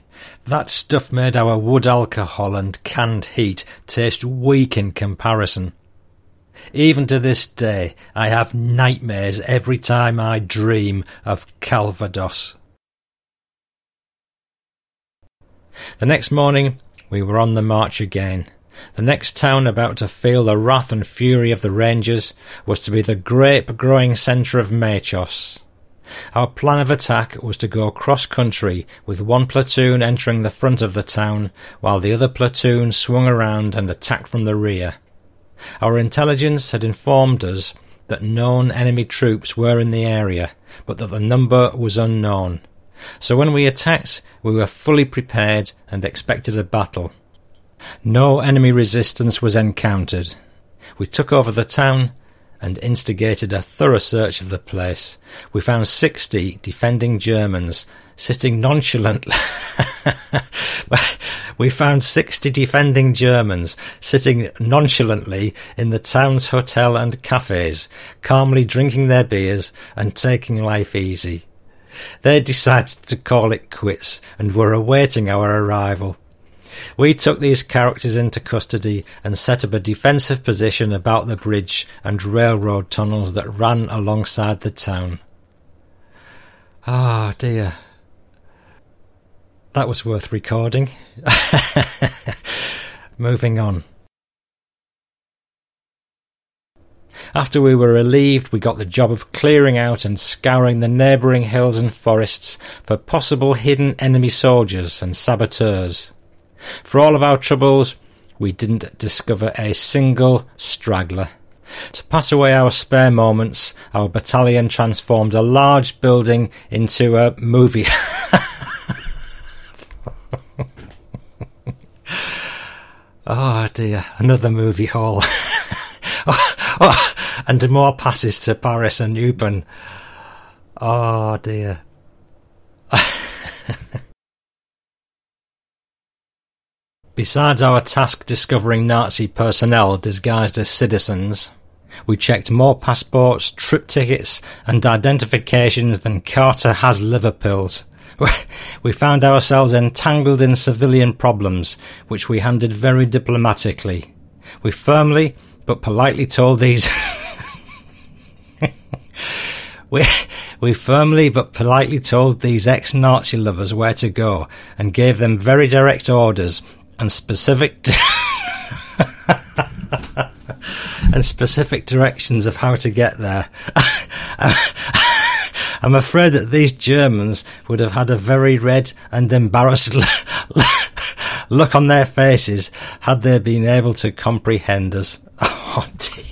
That stuff made our wood alcohol and canned heat taste weak in comparison. Even to this day, I have nightmares every time I dream of Calvados. The next morning, we were on the march again. The next town about to feel the wrath and fury of the Rangers was to be the grape growing centre of Mayschoss. Our plan of attack was to go cross country, with one platoon entering the front of the town, while the other platoon swung around and attacked from the rear. Our intelligence had informed us that known enemy troops were in the area, but that the number was unknown. So when we attacked, we were fully prepared and expected a battle. No enemy resistance was encountered. We took over the town and instigated a thorough search of the place. We found 60 defending Germans sitting nonchalantly. we found 60 defending Germans sitting nonchalantly in the town's hotel and cafes, calmly drinking their beers and taking life easy. They decided to call it quits and were awaiting our arrival. We took these characters into custody and set up a defensive position about the bridge and railroad tunnels that ran alongside the town. Ah, oh, dear. That was worth recording. Moving on. After we were relieved, we got the job of clearing out and scouring the neighbouring hills and forests for possible hidden enemy soldiers and saboteurs. For all of our troubles, we didn't discover a single straggler. To pass away our spare moments, our battalion transformed a large building into a movie. oh dear, another movie hall. oh, oh, and more passes to Paris and Eupen. Oh dear. Besides our task discovering Nazi personnel disguised as citizens, we checked more passports, trip tickets, and identifications than Carter has liver pills. We found ourselves entangled in civilian problems, which we handled very diplomatically. We firmly but politely told these. we, we firmly but politely told these ex Nazi lovers where to go and gave them very direct orders and specific and specific directions of how to get there. I'm afraid that these Germans would have had a very red and embarrassed look on their faces had they been able to comprehend us. Oh dear.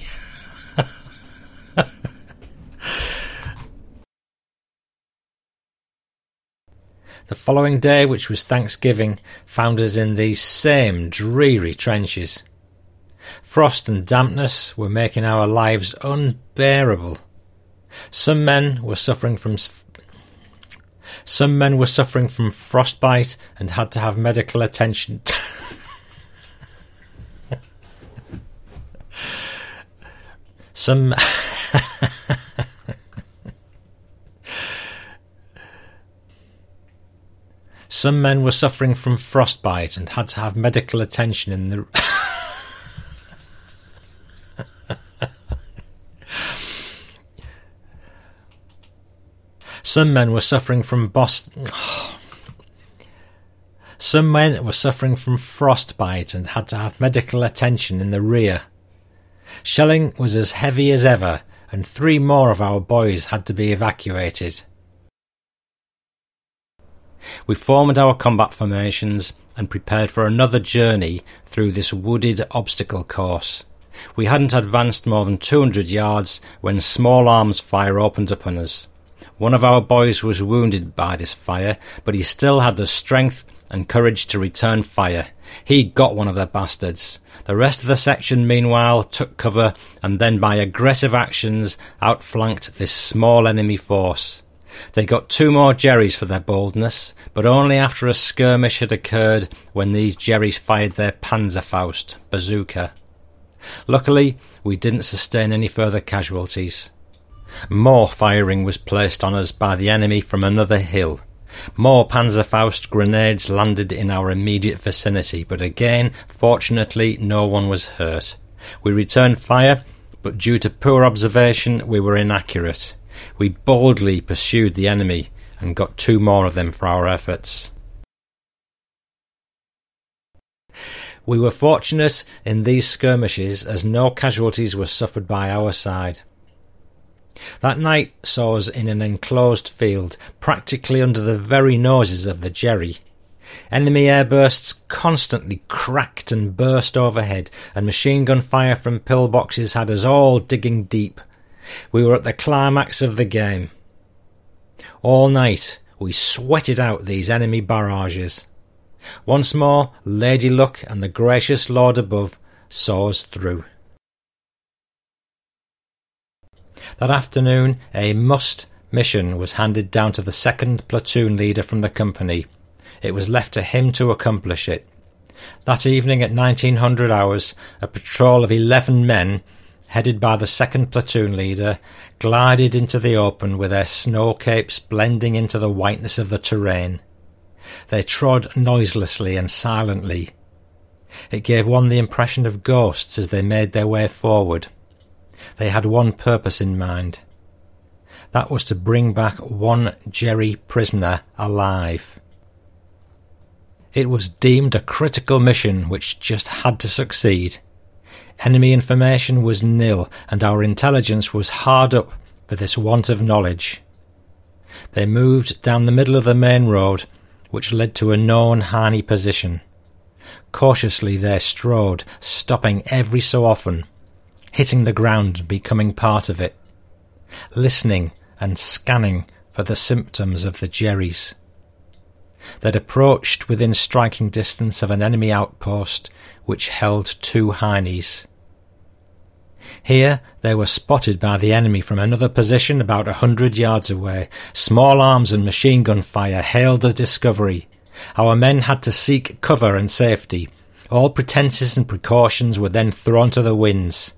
The following day, which was Thanksgiving, found us in these same dreary trenches. Frost and dampness were making our lives unbearable. Some men were suffering from some men were suffering from frostbite and had to have medical attention. some Some men were suffering from frostbite and had to have medical attention in the. Some men were suffering from Boston. Some men were suffering from frostbite and had to have medical attention in the rear. Shelling was as heavy as ever, and three more of our boys had to be evacuated. We formed our combat formations and prepared for another journey through this wooded obstacle course. We hadn't advanced more than 200 yards when small arms fire opened upon us. One of our boys was wounded by this fire, but he still had the strength and courage to return fire. He got one of the bastards. The rest of the section, meanwhile, took cover and then by aggressive actions outflanked this small enemy force. They got two more Jerrys for their boldness, but only after a skirmish had occurred when these Jerrys fired their Panzerfaust bazooka. Luckily, we didn't sustain any further casualties. More firing was placed on us by the enemy from another hill. More Panzerfaust grenades landed in our immediate vicinity, but again, fortunately, no one was hurt. We returned fire, but due to poor observation, we were inaccurate. We boldly pursued the enemy and got two more of them for our efforts. We were fortunate in these skirmishes as no casualties were suffered by our side. That night saw us in an enclosed field, practically under the very noses of the Jerry. Enemy airbursts constantly cracked and burst overhead, and machine gun fire from pillboxes had us all digging deep. We were at the climax of the game. All night we sweated out these enemy barrages. Once more, Lady Luck and the gracious Lord above saw us through. That afternoon, a must mission was handed down to the second platoon leader from the company. It was left to him to accomplish it. That evening at 1900 hours, a patrol of 11 men, headed by the second platoon leader, glided into the open with their snow capes blending into the whiteness of the terrain. They trod noiselessly and silently. It gave one the impression of ghosts as they made their way forward. They had one purpose in mind. That was to bring back one Jerry prisoner alive. It was deemed a critical mission which just had to succeed. Enemy information was nil, and our intelligence was hard up for this want of knowledge. They moved down the middle of the main road, which led to a known Heinie position. Cautiously they strode, stopping every so often, hitting the ground and becoming part of it, listening and scanning for the symptoms of the Jerrys. They'd approached within striking distance of an enemy outpost which held two Heinies. Here they were spotted by the enemy from another position about a hundred yards away. Small arms and machine gun fire hailed the discovery. Our men had to seek cover and safety. All pretences and precautions were then thrown to the winds.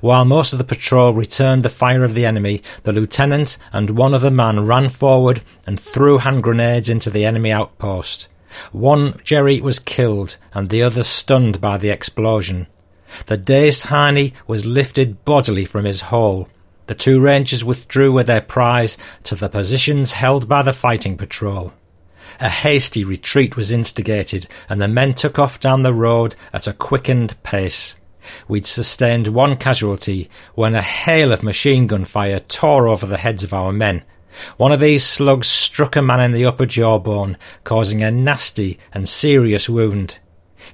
While most of the patrol returned the fire of the enemy, the lieutenant and one other man ran forward and threw hand grenades into the enemy outpost. One Jerry was killed and the other stunned by the explosion. The dazed Heine was lifted bodily from his hole. The two rangers withdrew with their prize to the positions held by the fighting patrol. A hasty retreat was instigated, and the men took off down the road at a quickened pace. We'd sustained one casualty when a hail of machine gun fire tore over the heads of our men. One of these slugs struck a man in the upper jawbone, causing a nasty and serious wound.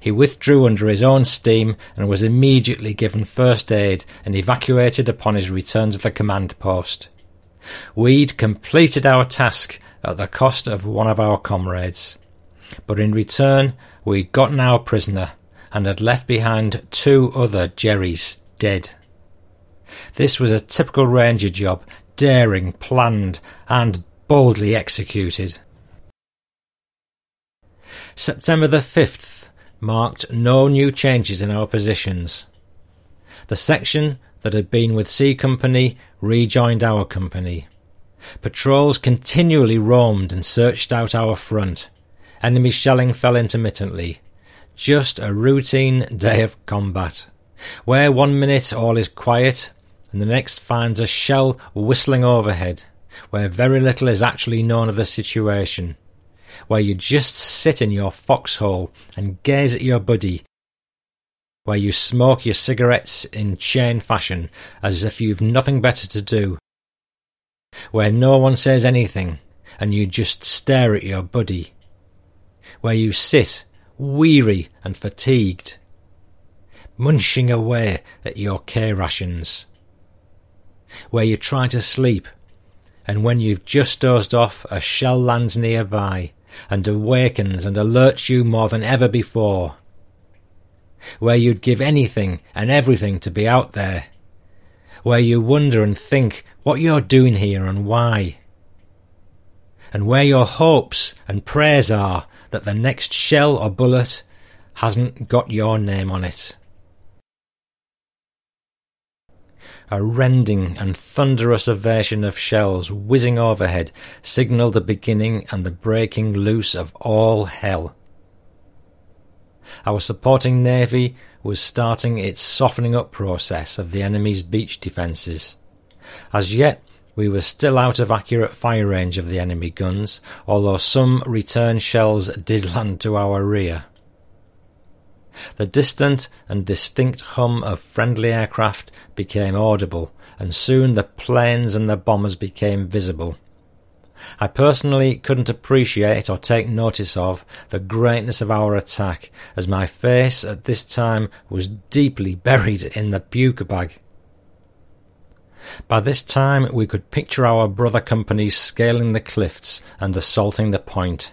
He withdrew under his own steam and was immediately given first aid and evacuated upon his return to the command post. We'd completed our task at the cost of one of our comrades. But in return, we'd gotten our prisoner and had left behind two other Jerrys dead. This was a typical ranger job, daring, planned, and boldly executed. September the 5th marked no new changes in our positions. The section that had been with C Company rejoined our company. Patrols continually roamed and searched out our front. Enemy shelling fell intermittently. Just a routine day of combat, where one minute all is quiet and the next finds a shell whistling overhead, where very little is actually known of the situation, where you just sit in your foxhole and gaze at your buddy, where you smoke your cigarettes in chain fashion as if you've nothing better to do, where no one says anything and you just stare at your buddy, where you sit weary and fatigued, munching away at your K rations, where you try to sleep, and when you've just dozed off, a shell lands nearby and awakens and alerts you more than ever before, where you'd give anything and everything to be out there, where you wonder and think what you're doing here and why, and where your hopes and prayers are that the next shell or bullet hasn't got your name on it. A rending and thunderous aversion of shells whizzing overhead signalled the beginning and the breaking loose of all hell. Our supporting navy was starting its softening up process of the enemy's beach defences. As yet, we were still out of accurate fire range of the enemy guns, although some return shells did land to our rear. The distant and distinct hum of friendly aircraft became audible, and soon the planes and the bombers became visible. I personally couldn't appreciate or take notice of the greatness of our attack, as my face at this time was deeply buried in the puke bag. By this time we could picture our brother companies scaling the cliffs and assaulting the point.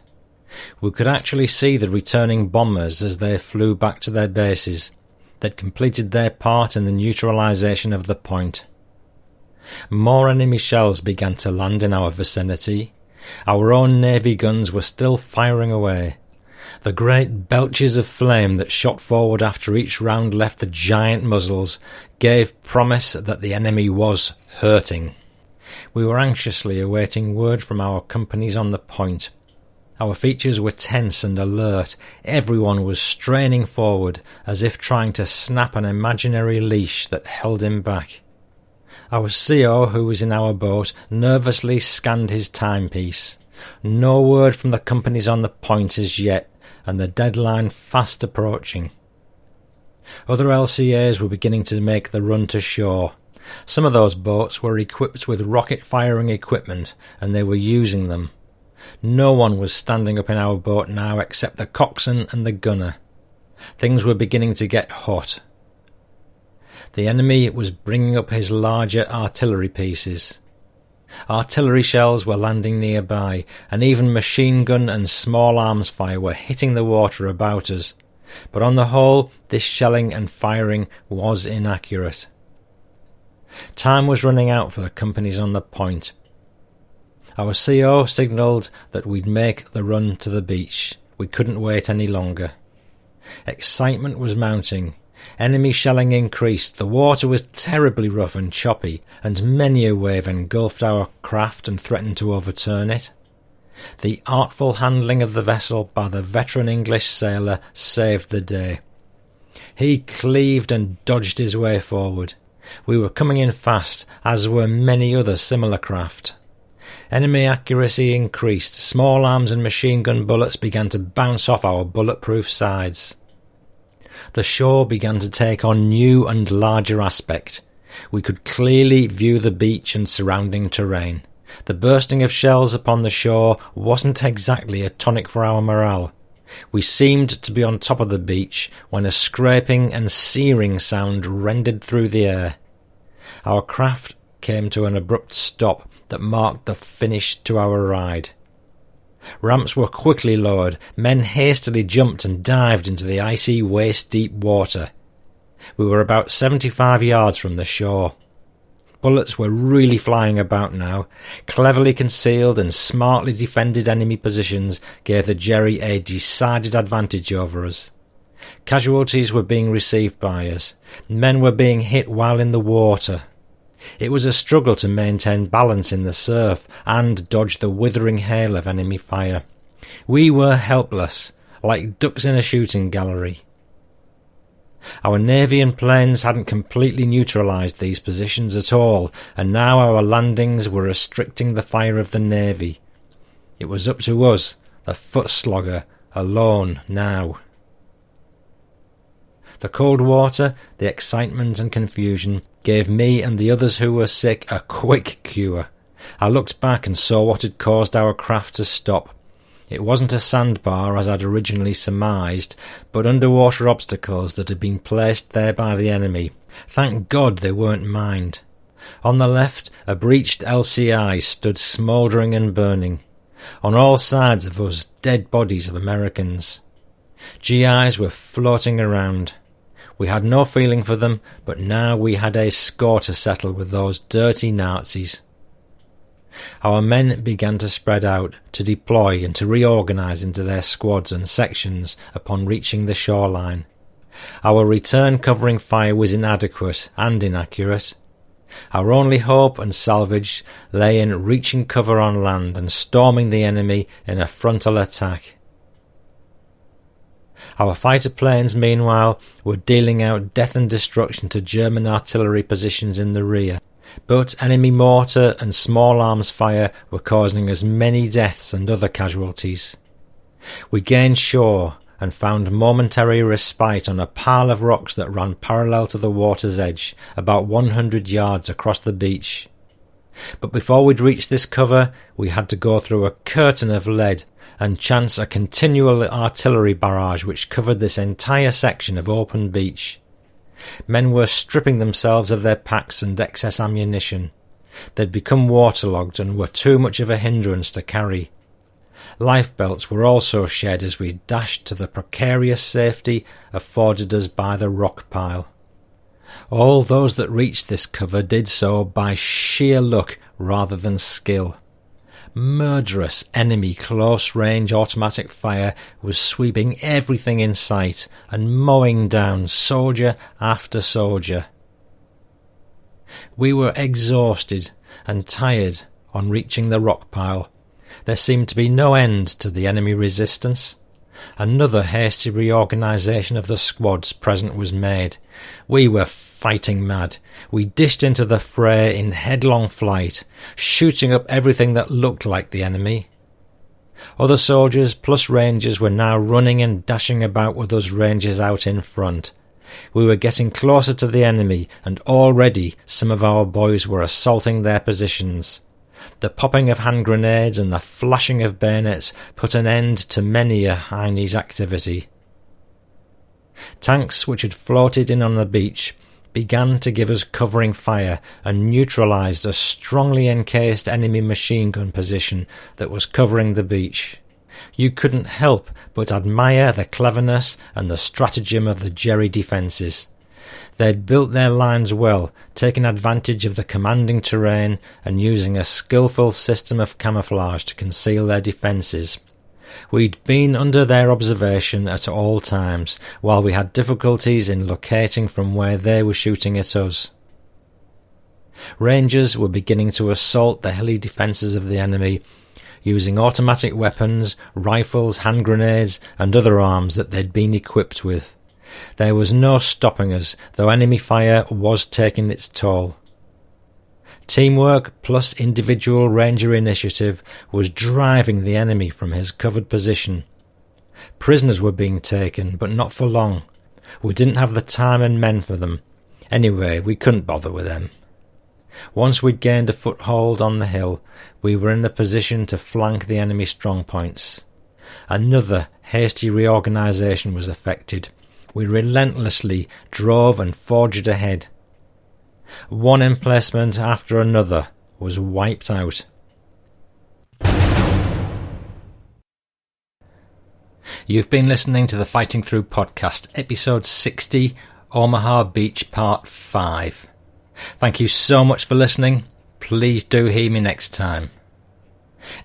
We could actually see the returning bombers as they flew back to their bases. They'd completed their part in the neutralization of the point. More enemy shells began to land in our vicinity. Our own navy guns were still firing away. The great belches of flame that shot forward after each round left the giant muzzles gave promise that the enemy was hurting. We were anxiously awaiting word from our companies on the point. Our features were tense and alert. Everyone was straining forward as if trying to snap an imaginary leash that held him back. Our CO, who was in our boat, nervously scanned his timepiece. No word from the companies on the point as yet, and the deadline fast approaching. Other LCAs were beginning to make the run to shore. Some of those boats were equipped with rocket firing equipment, and they were using them. No one was standing up in our boat now except the coxswain and the gunner. Things were beginning to get hot. The enemy was bringing up his larger artillery pieces. Artillery shells were landing nearby, and even machine gun and small arms fire were hitting the water about us. But on the whole, this shelling and firing was inaccurate. Time was running out for the companies on the point. Our CO signalled that we'd make the run to the beach. We couldn't wait any longer. Excitement was mounting. Enemy shelling increased. The water was terribly rough and choppy, and many a wave engulfed our craft and threatened to overturn it. The artful handling of the vessel by the veteran English sailor saved the day. He cleaved and dodged his way forward. We were coming in fast, as were many other similar craft. Enemy accuracy increased. Small arms and machine gun bullets began to bounce off our bulletproof sides the shore began to take on new and larger aspect. We could clearly view the beach and surrounding terrain. The bursting of shells upon the shore wasn't exactly a tonic for our morale. We seemed to be on top of the beach when a scraping and searing sound rended through the air. Our craft came to an abrupt stop that marked the finish to our ride. Ramps were quickly lowered. Men hastily jumped and dived into the icy, waist deep water. We were about seventy five yards from the shore. Bullets were really flying about now. Cleverly concealed and smartly defended enemy positions gave the Jerry a decided advantage over us. Casualties were being received by us. Men were being hit while in the water. It was a struggle to maintain balance in the surf and dodge the withering hail of enemy fire. We were helpless, like ducks in a shooting gallery. Our navy and planes hadn't completely neutralized these positions at all, and now our landings were restricting the fire of the navy. It was up to us, the foot slogger, alone now. The cold water, the excitement and confusion gave me and the others who were sick a quick cure. I looked back and saw what had caused our craft to stop. It wasn't a sandbar as I'd originally surmised, but underwater obstacles that had been placed there by the enemy. Thank God they weren't mined. On the left, a breached LCI stood smouldering and burning. On all sides of us, dead bodies of Americans. GIs were floating around. We had no feeling for them, but now we had a score to settle with those dirty Nazis. Our men began to spread out, to deploy, and to reorganize into their squads and sections upon reaching the shoreline. Our return covering fire was inadequate and inaccurate. Our only hope and salvage lay in reaching cover on land and storming the enemy in a frontal attack. Our fighter planes, meanwhile, were dealing out death and destruction to German artillery positions in the rear, but enemy mortar and small arms fire were causing us many deaths and other casualties. We gained shore and found momentary respite on a pile of rocks that ran parallel to the water's edge, about one hundred yards across the beach. But before we'd reached this cover, we had to go through a curtain of lead and chance a continual artillery barrage which covered this entire section of open beach. Men were stripping themselves of their packs and excess ammunition. They'd become waterlogged and were too much of a hindrance to carry. Lifebelts were also shed as we dashed to the precarious safety afforded us by the rock pile. All those that reached this cover did so by sheer luck rather than skill. Murderous enemy close range automatic fire was sweeping everything in sight and mowing down soldier after soldier. We were exhausted and tired on reaching the rock pile. There seemed to be no end to the enemy resistance. Another hasty reorganisation of the squads present was made. We were fighting mad. We dished into the fray in headlong flight, shooting up everything that looked like the enemy. Other soldiers plus rangers were now running and dashing about with us rangers out in front. We were getting closer to the enemy, and already some of our boys were assaulting their positions. The popping of hand grenades and the flashing of bayonets put an end to many a Heine's activity. Tanks which had floated in on the beach began to give us covering fire and neutralized a strongly encased enemy machine gun position that was covering the beach. You couldn't help but admire the cleverness and the stratagem of the Jerry defences. They'd built their lines well, taking advantage of the commanding terrain and using a skilful system of camouflage to conceal their defences. We'd been under their observation at all times, while we had difficulties in locating from where they were shooting at us. Rangers were beginning to assault the hilly defences of the enemy, using automatic weapons, rifles, hand grenades, and other arms that they'd been equipped with. There was no stopping us, though enemy fire was taking its toll. Teamwork plus individual ranger initiative was driving the enemy from his covered position. Prisoners were being taken, but not for long. We didn't have the time and men for them. Anyway, we couldn't bother with them. Once we'd gained a foothold on the hill, we were in a position to flank the enemy strong points. Another hasty reorganisation was effected. We relentlessly drove and forged ahead. One emplacement after another was wiped out. You've been listening to the Fighting Through podcast, episode 60, Omaha Beach, part 5. Thank you so much for listening. Please do hear me next time.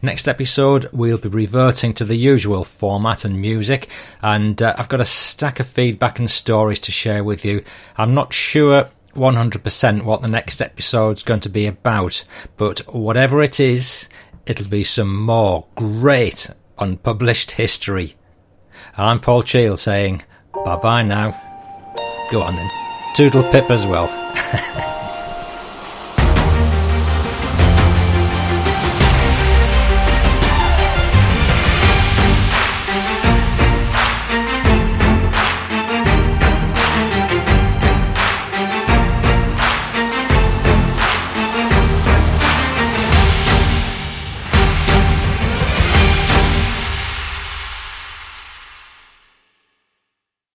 Next episode, we'll be reverting to the usual format and music, and uh, I've got a stack of feedback and stories to share with you. I'm not sure 100% what the next episode's going to be about, but whatever it is, it'll be some more great unpublished history. I'm Paul Cheall saying bye bye now. Go on then. Toodle pip as well.